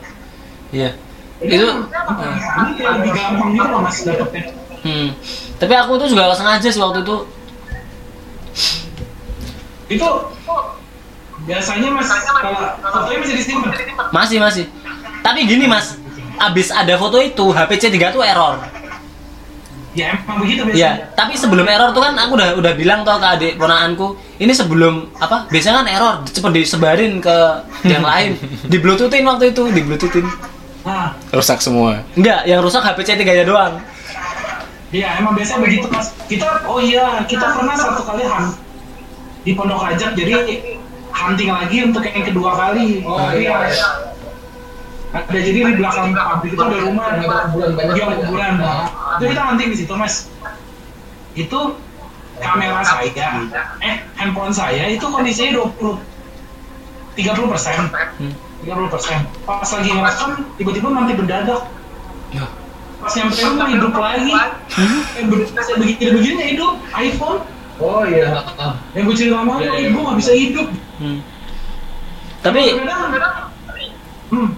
Iya. Itu Ini kayak lebih gampang gitu loh mas dapetnya. hmm. tapi aku tuh juga sengaja sih waktu itu. Itu biasanya mas kalau fotonya masih disimpan. masih masih. Tapi gini mas. Abis ada foto itu HP C3 tuh error Ya emang begitu biasanya. Ya, tapi sebelum error tuh kan aku udah udah bilang tuh ke adik ponakanku, ini sebelum apa? Biasanya kan error cepet disebarin ke yang lain. Di bluetoothin waktu itu, di bluetoothin. Nah, Rusak semua. Enggak, yang rusak HP C3 nya doang. Iya, emang biasanya begitu mas. Kita, oh iya, kita pernah satu kali hunt di Pondok Rajak, jadi hunting lagi untuk yang kedua kali. Oh, Tapi iya, ya, iya. Ada jadi di belakang pabrik itu ada rumah, ada kuburan banyak. Iya, kuburan. Itu kita hunting di situ mas. Itu kamera saya, eh handphone saya itu kondisinya 20 30 persen. Hmm. 30 persen. Pas lagi ngerekam, tiba-tiba mati mendadak. Ya. Pas nyampe rumah hidup lagi. Eh, be- saya begini-begini hidup iPhone. oh iya Yang gue cerita sama lu, Iya, gue gak bisa hidup. Hmm. Tapi hmm,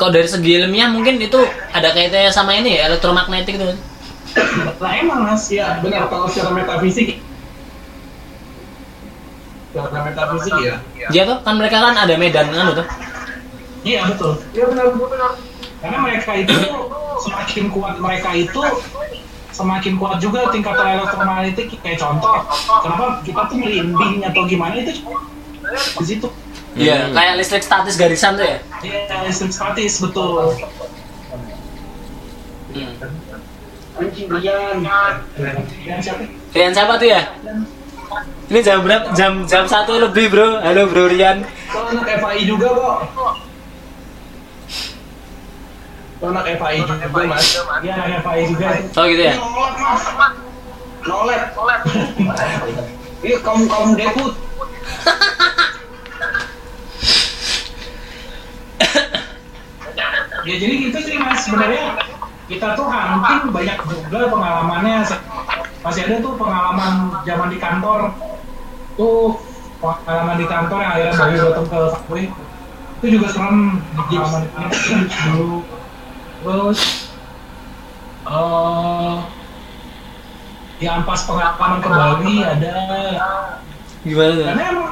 kalau dari segi ilmiah mungkin itu ada kaitannya sama ini ya, elektromagnetik itu. lah emang mas, iya benar kalau secara metafisik secara metafisik ya Iya tuh, kan mereka kan ada medan kan tuh. iya betul. iya benar benar Karena mereka itu semakin kuat mereka itu semakin kuat juga tingkatan elektromagnetik kayak contoh kenapa kita tuh merinding atau gimana itu di situ Iya, kayak listrik statis garisan tuh ya. Iya, listrik statis betul. Hmm. Rian. Rian siapa? Rian siapa tuh ya? Ini jam berapa? Jam jam satu lebih bro. Halo bro Rian. Kalau anak FAI juga kok Kalau anak FAI juga mas Iya, anak FAI juga. Oh gitu ya. Nolak mas Nolak Nolak Iya kamu kamu deput Ya jadi gitu sih mas. Sebenarnya kita tuh hunting banyak juga pengalamannya. Masih ada tuh pengalaman zaman di kantor. Tuh pengalaman di kantor yang akhirnya baru datang ke Subway itu juga serem pengalaman dulu terus Eh, yang pas pengalaman ke Bali ada. Gimana tuh? karena emang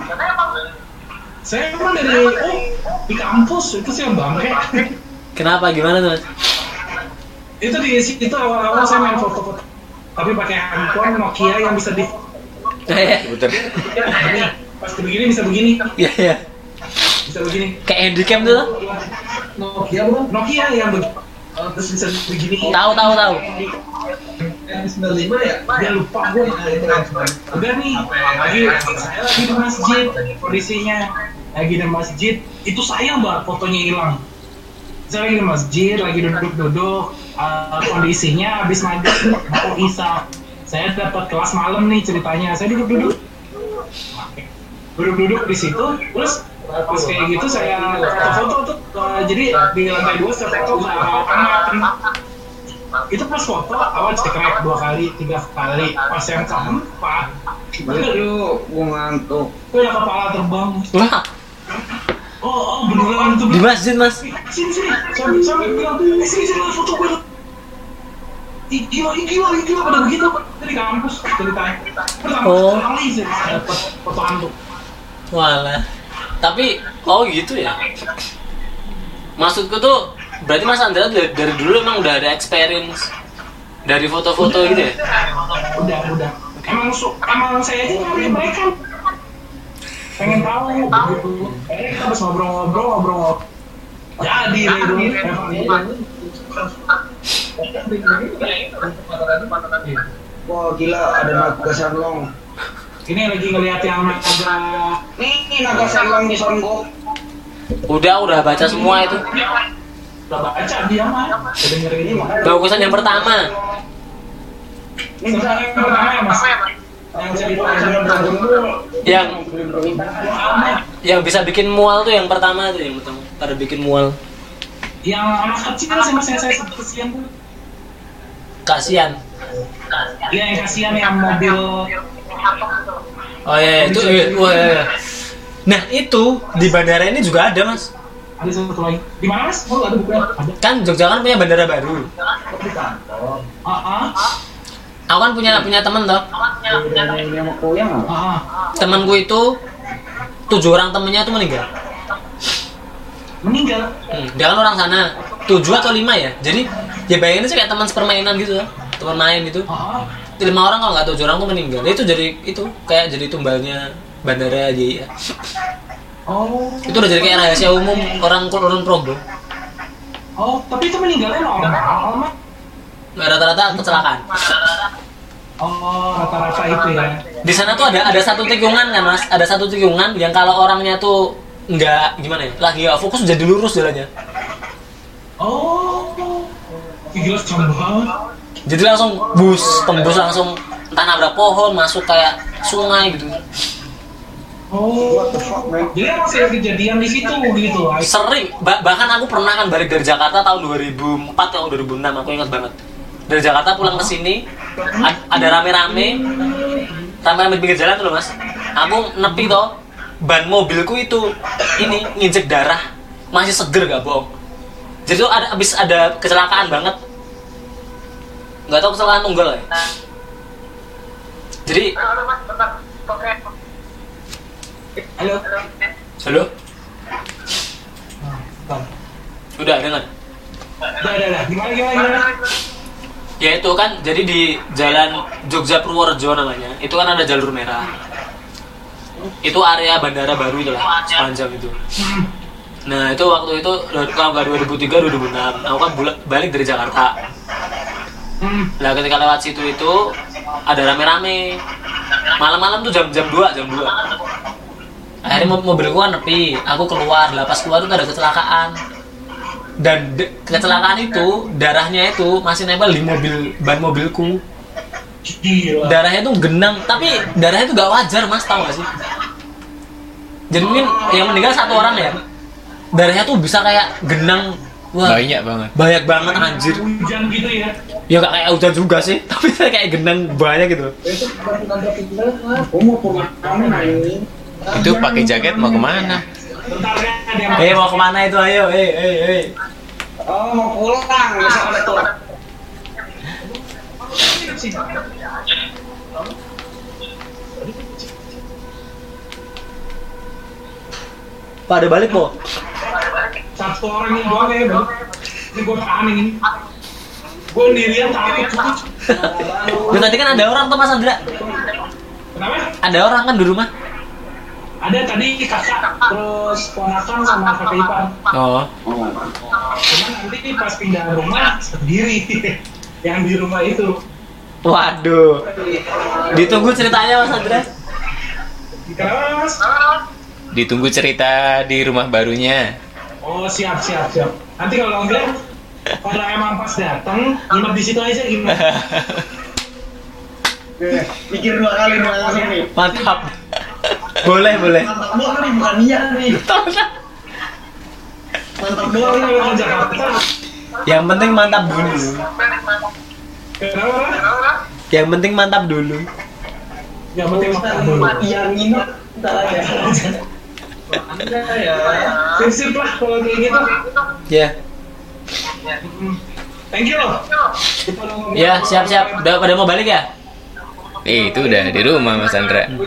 saya emang dari oh di kampus itu sih yang bangke Kenapa? Gimana tuh? Itu di situ awal-awal saya main foto-foto tapi pakai handphone Nokia yang bisa di Eh, Betul. ini pas begini bisa begini Iya, iya. bisa begini Kayak handycam tuh. Nokia bukan Nokia yang begini terus bisa begini Tahu, tahu, tahu. Yang 95 ya? dia lupa gue udah nih lagi saya lagi di masjid kondisinya lagi di masjid. Itu sayang banget fotonya hilang. Saya lagi di masjid lagi duduk-duduk eh, kondisinya habis maghrib mau isa saya dapat kelas malam nih ceritanya. Saya duduk-duduk. Duduk-duduk di situ terus pas kayak gitu saya foto tuh eh, jadi di lantai dua saya foto ke itu pas foto awal cekrek dua kali tiga kali. Pas yang keempat Balik yuk, gua ngantuk. itu ada kepala terbang. Wah, oh, oh beneran itu di masjid, Mas. sini sini. Sampai sampai bilang? Eh sini sini foto gue gila, gila, gila, pada begitu dari kampus ceritanya. Pertama Oh. kali sih dapat foto Walah. Tapi oh gitu ya. Maksudku tuh berarti Mas Andra dari, dari dulu emang udah ada experience dari foto-foto gitu ya? udah udah emang su emang saya aja nyari mereka pengen tahu gitu eh kita harus ngobrol-ngobrol ngobrol jadi deh dulu Wah gila, ada naga sarlong. ini lagi ngeliat yang naga Nih naga sarlong di Songgok. Udah, udah baca semua itu. Udah baca dia mah udah dengerin ini Bagusan yang pertama. ini yang pertama ya mas yang cerita Yang yang bisa bikin mual tuh yang pertama tuh yang pertama. Pada bikin mual. yang anak kecil sih mas yang saya sebut kesian tuh Kasian. dia yang kasihan yang mobil Oh iya, itu iya, wah, iya, iya. Nah itu di bandara ini juga ada mas. Ada satu lagi di mana mas oh ada buku ada Kan Jogja kan punya bandara baru. ah ah Aku kan punya punya temen toh. Ah ah. Temanku itu tujuh orang temennya tuh meninggal. meninggal Hmm, dia kan orang sana tujuh atau lima ya. Jadi ya bayangin aja kayak teman sepermainan gitu, teman main gitu. ah. Lima orang kalau nggak tujuh orang tuh meninggal. Itu jadi itu kayak jadi tumbalnya bandara aja ya. Oh Itu udah jadi kayak rahasia umum orang orang Probo. oh tapi itu meninggalnya normal Rata-rata kecelakaan. oh rata-rata itu ya Di sana tuh ada ada satu tikungan kan mas, ada satu tikungan yang kalau orangnya tuh nggak gimana ya, lagi nggak fokus jadi lurus jalannya. oh gila banget Jadi langsung bus tembus langsung entah nabrak pohon masuk kayak sungai gitu. Oh What the fuck man? jadi emang sering kejadian di situ gitu Sering, ba- bahkan aku pernah kan balik dari Jakarta tahun 2004 atau 2006 aku ingat banget. Dari Jakarta pulang ke sini ada rame-rame, rame-rame di pinggir jalan tuh loh mas. Aku nepi toh, ban mobilku itu ini nginjek darah, masih seger gak bohong. Jadi tuh ada abis ada kecelakaan banget. Nggak tahu kecelakaan tunggal ya. Jadi, Halo, Mas, bentar. Oke. Halo halo, Bang. udah dengar. udah udah udah gimana gimana gimana Ya itu kan, jadi di jalan Jogja Purworejo namanya, itu kan ada jalur merah. Itu area bandara baru itu lah, sepanjang itu. Nah itu waktu itu tahun 2003 2006, aku kan balik dari Jakarta. Nah ketika lewat situ itu ada rame-rame. Malam-malam tuh jam-jam 2, jam 2. Akhirnya mo- mobilku kan nepi, aku keluar, lah pas keluar tuh ada kecelakaan. Dan de- kecelakaan itu darahnya itu masih nempel di mobil ban mobilku. gila Darahnya tuh genang, tapi darahnya tuh gak wajar mas, tau gak sih? Jadi mungkin yang meninggal satu orang ya, darahnya tuh bisa kayak genang, wah Banyak banget. banyak banget anjir. hujan gitu ya Ya gak kayak hujan juga sih, tapi kayak genang banyak gitu. Itu Itu pakai jaket mau ke mana? ada Eh mau ke mana itu ayo, eh eh eh. Oh mau pulang, besok ada tuh. sih. Pada balik po. Satu orang ini doang ya. Ini gue aneh ini. Gue sendirian takut. Lu tadi kan ada orang tuh Mas Andra. Kenapa? Ada orang kan di rumah. Ada tadi kakak, terus ponakan sama kakak ipar. Oh. Cuman nanti pas pindah rumah sendiri. Yang di rumah itu. Waduh. Ditunggu ceritanya Mas. Kenapa mas? Ditunggu cerita di rumah barunya. Oh siap siap siap. Nanti kalau enggak, kalau emang pas datang, nginep di situ aja gimana? Mikir dua kali mau langsung nih. Mantap. Boleh, boleh. Mantap doang nih, bukan iya nih. Mantap doang nih. ke Jakarta, Yang penting mantap dulu. Yang penting mantap dulu. Yang penting makan dulu. Yang nginep ntar aja. Anda ya. Prinsip lah kalau kayak gitu. Ya. Thank you loh. Ya, siap-siap. Udah pada mau balik ya? Eh, itu udah di rumah Mas Andra. Gue.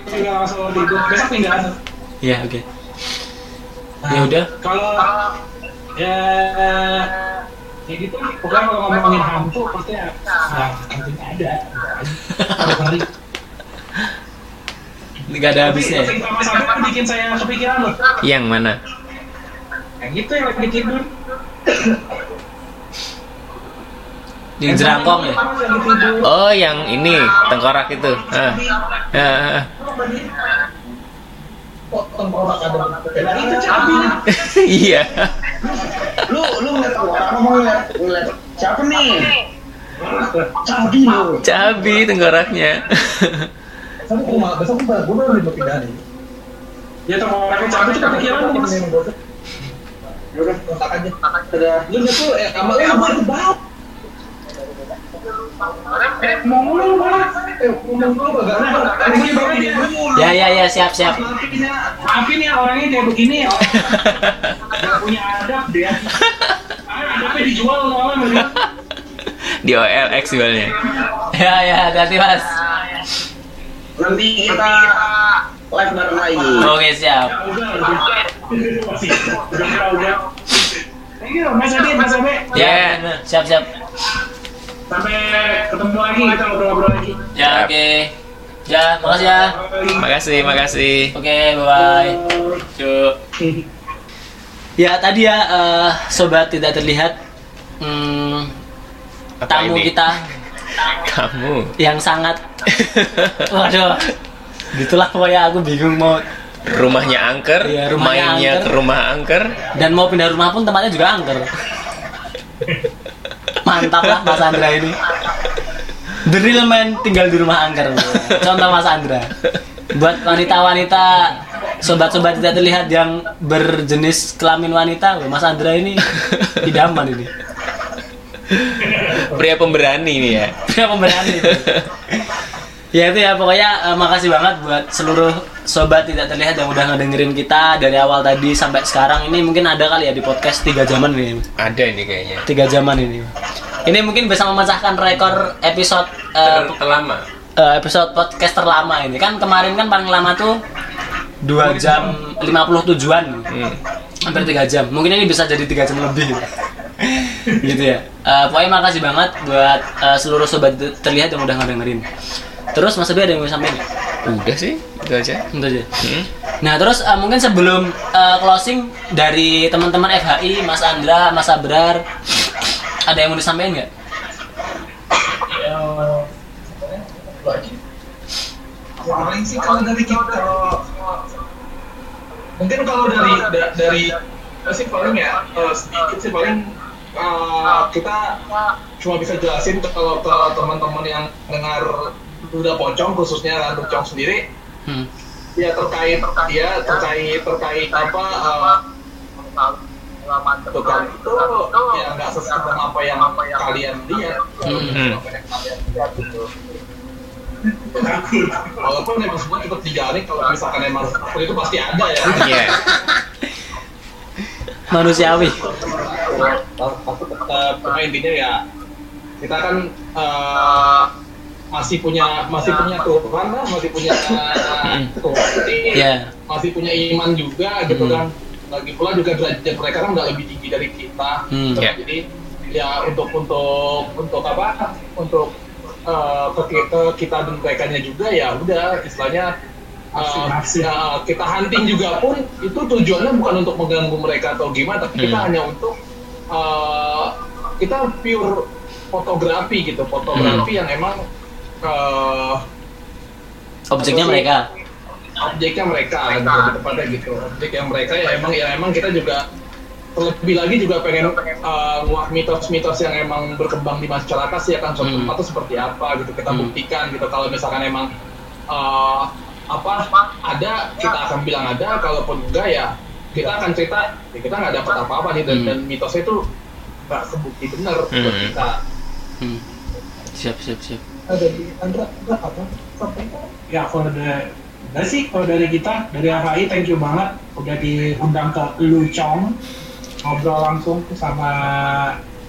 Besok pindah. Iya, oke. Ya udah. Kalau ya kayak gitu pokoknya kalau ngomongin hantu pasti ya nah, hantunya ada ada kali Nggak ada habisnya. ya? kan bikin saya kepikiran loh Yang mana? yang gitu yang lagi tidur Di jerangkong ya? Yang Oh, yang ini tengkorak itu. Ah. Ah, Iya. Lu lu ngeliat orang ngomong ngeliat ngeliat siapa nih? Cabi lu. Cabi tengkoraknya. Besok gue malah besok gue gue baru mau pindah nih. ya tengkoraknya cabai itu kepikiran mas Yaudah, kontak aja. Lu tuh, eh, sama lu gue itu. mau ngomong malah Eh, ngomong dulu gak ada. Ini baru dia dulu. Ya, ya, ya, siap, siap. maafin ya orangnya kayak begini ya punya adab dia adabnya dijual mending. Di OLX jualnya. Ya, ya, hati-hati Mas. Nanti kita live bareng lagi. Oke, siap. Ya, siap, siap. Sampai ketemu lagi kita ngobrol-ngobrol lagi Ya, oke. Ya, makasih ya. Makasih, makasih. Oke, bye-bye. Cuk. Ya, tadi ya, eh, sobat tidak terlihat. Hmm, Apa tamu ini? kita Kamu. yang sangat waduh gitulah pokoknya aku bingung mau Rumahnya angker, Iya, rumahnya mainnya angker. ke rumah angker. dan mau pindah rumah pun tempatnya juga angker mantap lah Mas Andra ini The real man tinggal di rumah angker contoh Mas Andra buat wanita-wanita sobat-sobat tidak terlihat yang berjenis kelamin wanita loh, Mas Andra ini idaman ini Pria pemberani nih ya. Pria pemberani. Ya itu ya. Pokoknya eh, makasih banget buat seluruh sobat tidak terlihat yang udah ngedengerin kita dari awal tadi sampai sekarang. Ini mungkin ada kali ya di podcast tiga jaman ini. Ada ini kayaknya. tiga jaman ini. Ini mungkin bisa memecahkan rekor episode eh, Ter- terlama. eh, episode podcast terlama ini. Kan kemarin kan paling lama tuh dua jam 50 tujuan. Hmm. hampir tiga jam. Mungkin ini bisa jadi tiga jam lebih. Gitu ya. Eh, pokoknya makasih banget buat eh, seluruh sobat terlihat yang udah ngedengerin terus mas Abi ada yang mau sampaikan? Udah sih, itu aja. Itu aja. Hmm. Nah terus eh, mungkin sebelum eh, closing dari teman-teman FHI, Mas Andra, Mas Abrar, ada yang mau disampaikan nggak? paling sih kalau dari kita mungkin kalau dari da- dari sih paling ya eh, sedikit sih paling eh, kita cuma bisa jelasin kalau kalau teman-teman yang dengar udah pocong khususnya Randu Pocong sendiri. Hmm. ya terkait ya terkait terkait apa eh, tukang itu. ya nggak sesuai dengan apa yang kalian lihat. Hmm. apa yang kalian lihat gitu. Walaupun emang semua tetap dijalani kalau misalkan emang seperti itu pasti ada ya. Iya. Manusiawi. tapi tetap cuma intinya ya. Kita kan eh, masih punya masih punya Tuhan lah, masih punya uh, Tuhan, Iya. masih punya iman juga gitu Hmm. kan. Lagi pula juga derajat mereka kan nggak lebih tinggi dari kita. Hmm. gitu. Ya. Jadi ya untuk untuk untuk apa? Untuk uh, ke, ke kita dan mereka juga ya udah istilahnya uh, ya, kita hunting juga pun itu tujuannya bukan untuk mengganggu mereka atau gimana, tapi kita Hmm. hanya untuk uh, kita pure fotografi gitu, fotografi yang emang uh, Objeknya mereka. objeknya mereka gitu, lebih tepatnya gitu objek yang mereka ya emang ya emang kita juga terlebih lagi juga pengen uh, nguak mitos-mitos yang emang berkembang di masyarakat sih akan suatu Hmm. tempat itu seperti apa gitu kita Hmm. buktikan gitu kalau misalkan emang uh, apa ada kita akan bilang ada kalaupun enggak ya kita akan cerita ya kita nggak dapat apa-apa nih dan, Hmm. dan mitosnya itu nggak kebukti benar buat Hmm. kita Hmm. Siap, siap, siap. Ada di Andra apa? Sampai Ya kalau dari enggak sih kalau dari kita dari FAI thank you banget. Udah diundang ke Lucong ngobrol langsung sama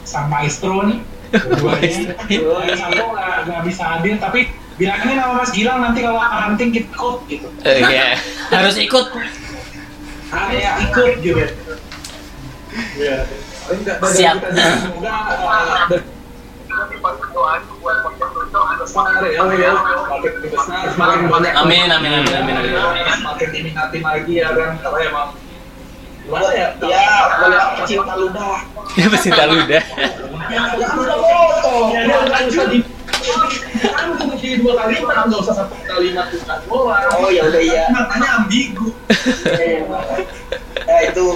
sang maestro nih. Keduanya. Satu nggak nggak bisa hadir tapi bilangin sama Mas Gilang nanti kalau hunting kita ikut gitu. Eh, Iya. Harus ikut. harus ikut gitu. Siap. semoga uh, untuk besar ya ya semakin besar semakin banyak Amin, amin, amin, amin, amin. semakin diminati lagi ya kan karena emang gimana ya Ya, boleh pecinta ludah. Ya pecinta ludah. ya usah di jadi dua kalimat nggak usah satu kalimat bukan doang Oh ya udah iya. makanya ambigu Ya itu.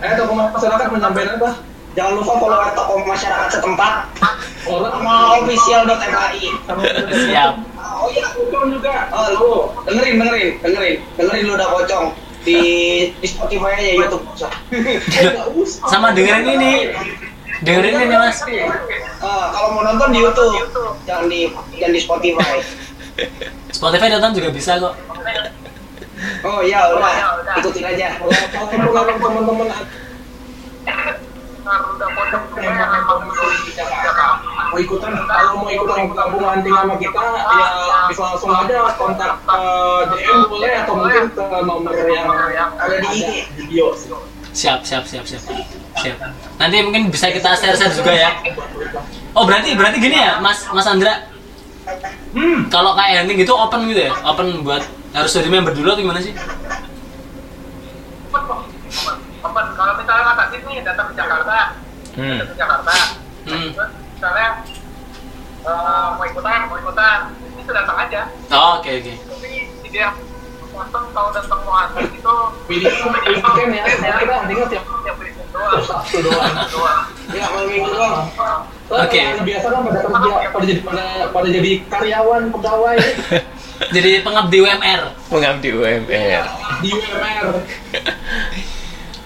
eh masyarakat menyampaikan apa Jangan lupa follow toko masyarakat setempat orang sama official.fai. Siap. Oh iya, Pocong juga Oh, lu dengerin, dengerin, dengerin, dengerin lu udah pocong di di Spotify aja YouTube. nggak usah Sama dengerin ini. Dengerin ini, Mas. Eh, kalau mau nonton di YouTube, jangan di jangan di Spotify. Spotify nonton juga bisa kok. Oh iya, udah, ikutin aja. kalau kalau teman-teman udah pocong emang emang mau ikutan kalau mau ikutan gabung hunting sama kita ya bisa langsung aja kontak eh, DM boleh atau mungkin ke nomor yang Ada di IG. video Siap, siap, siap, siap. Siap. Nanti mungkin bisa kita share-share juga ya. Oh, berarti berarti gini ya, Mas Mas Andra. hmm Kalau kayak hunting gitu open gitu ya? Open buat harus dari member dulu atau gimana sih? Teman, kalau misalnya kata sini datang ke Jakarta, Hmm. datang ke Jakarta, Hmm. terus misalnya eh, mau ikutan, mau ikutan, itu datang aja. Oh, oke oke. Tapi dia langsung kalau datang mau hunting itu pilih weekend ya kita huntingnya tiap tiap weekend doang. Sabtu doang doang. Ya, malam minggu doang. Oke. Orang biasa kan pada kerja pada jadi pada, pada jadi karyawan pegawai Jadi pengabdi UMR. Mengabdi UMR. di UMR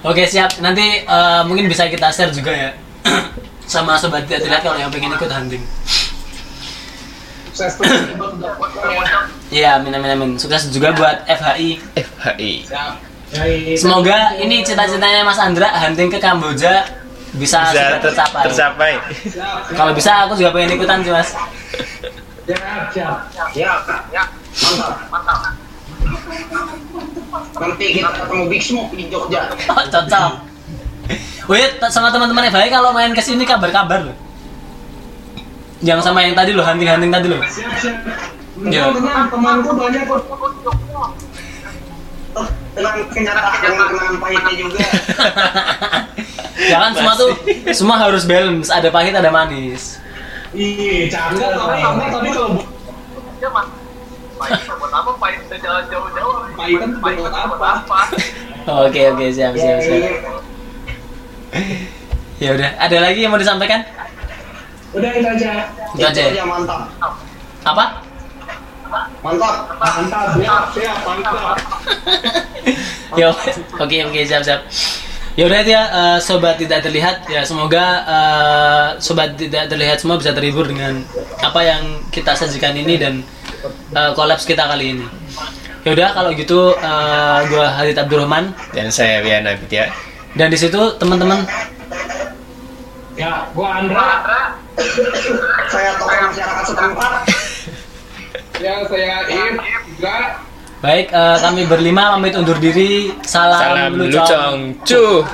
Oke, siap. Nanti eh, mungkin bisa kita share juga ya. sama sobat tidak terlihat kalau yang pengen ikut hunting. sukses ya Iya, amin amin amin. Sukses juga buat FHI. FHI. Semoga ini cita-citanya Mas Andra hunting ke Kamboja bisa, Bisa ter- tercapai. tercapai. siap Kalau bisa aku juga pengen ikutan sih Mas. siap siap Ya, Ya, mantap. mantap. Nanti kita ketemu Big Smoke di Jogja. Oh, cocok. Oh iya, t- sama teman-teman FHI kalau main ke sini kabar-kabar loh. Yang sama yang tadi loh, hunting-hunting tadi loh. siap siap Ya. tenang temanku banyak kok Oh, dengan kenyataan dengan kenangan pahitnya juga. Jangan semua tuh, semua harus balance. Ada pahit, ada manis. Iya, cakep. tapi kalau Pahit buat apa? Pahit udah jalan jauh-jauh. Pahitan Pahit buat apa? Oke oke siap siap siap. Ya udah, ada lagi yang mau disampaikan? Udah itu aja. Itu aja. ya? mantap. Apa? Mantap. Mantap. siap siap mantap Yo, oke oke siap siap. Ya udah ya eh, sobat tidak terlihat ya semoga eh, sobat tidak terlihat semua bisa terhibur dengan apa yang kita sajikan ini dan eh, kolaps kita kali ini. Ya udah kalau gitu eh, gua Hadid Abdurrahman Dan saya Wiana Abidya. dan di situ teman-teman Ya, gua. Andra, saya tokoh masyarakat setempat Ya saya Im juga Baik, uh, kami berlima pamit undur diri. Salam, Salam lucong. Cu.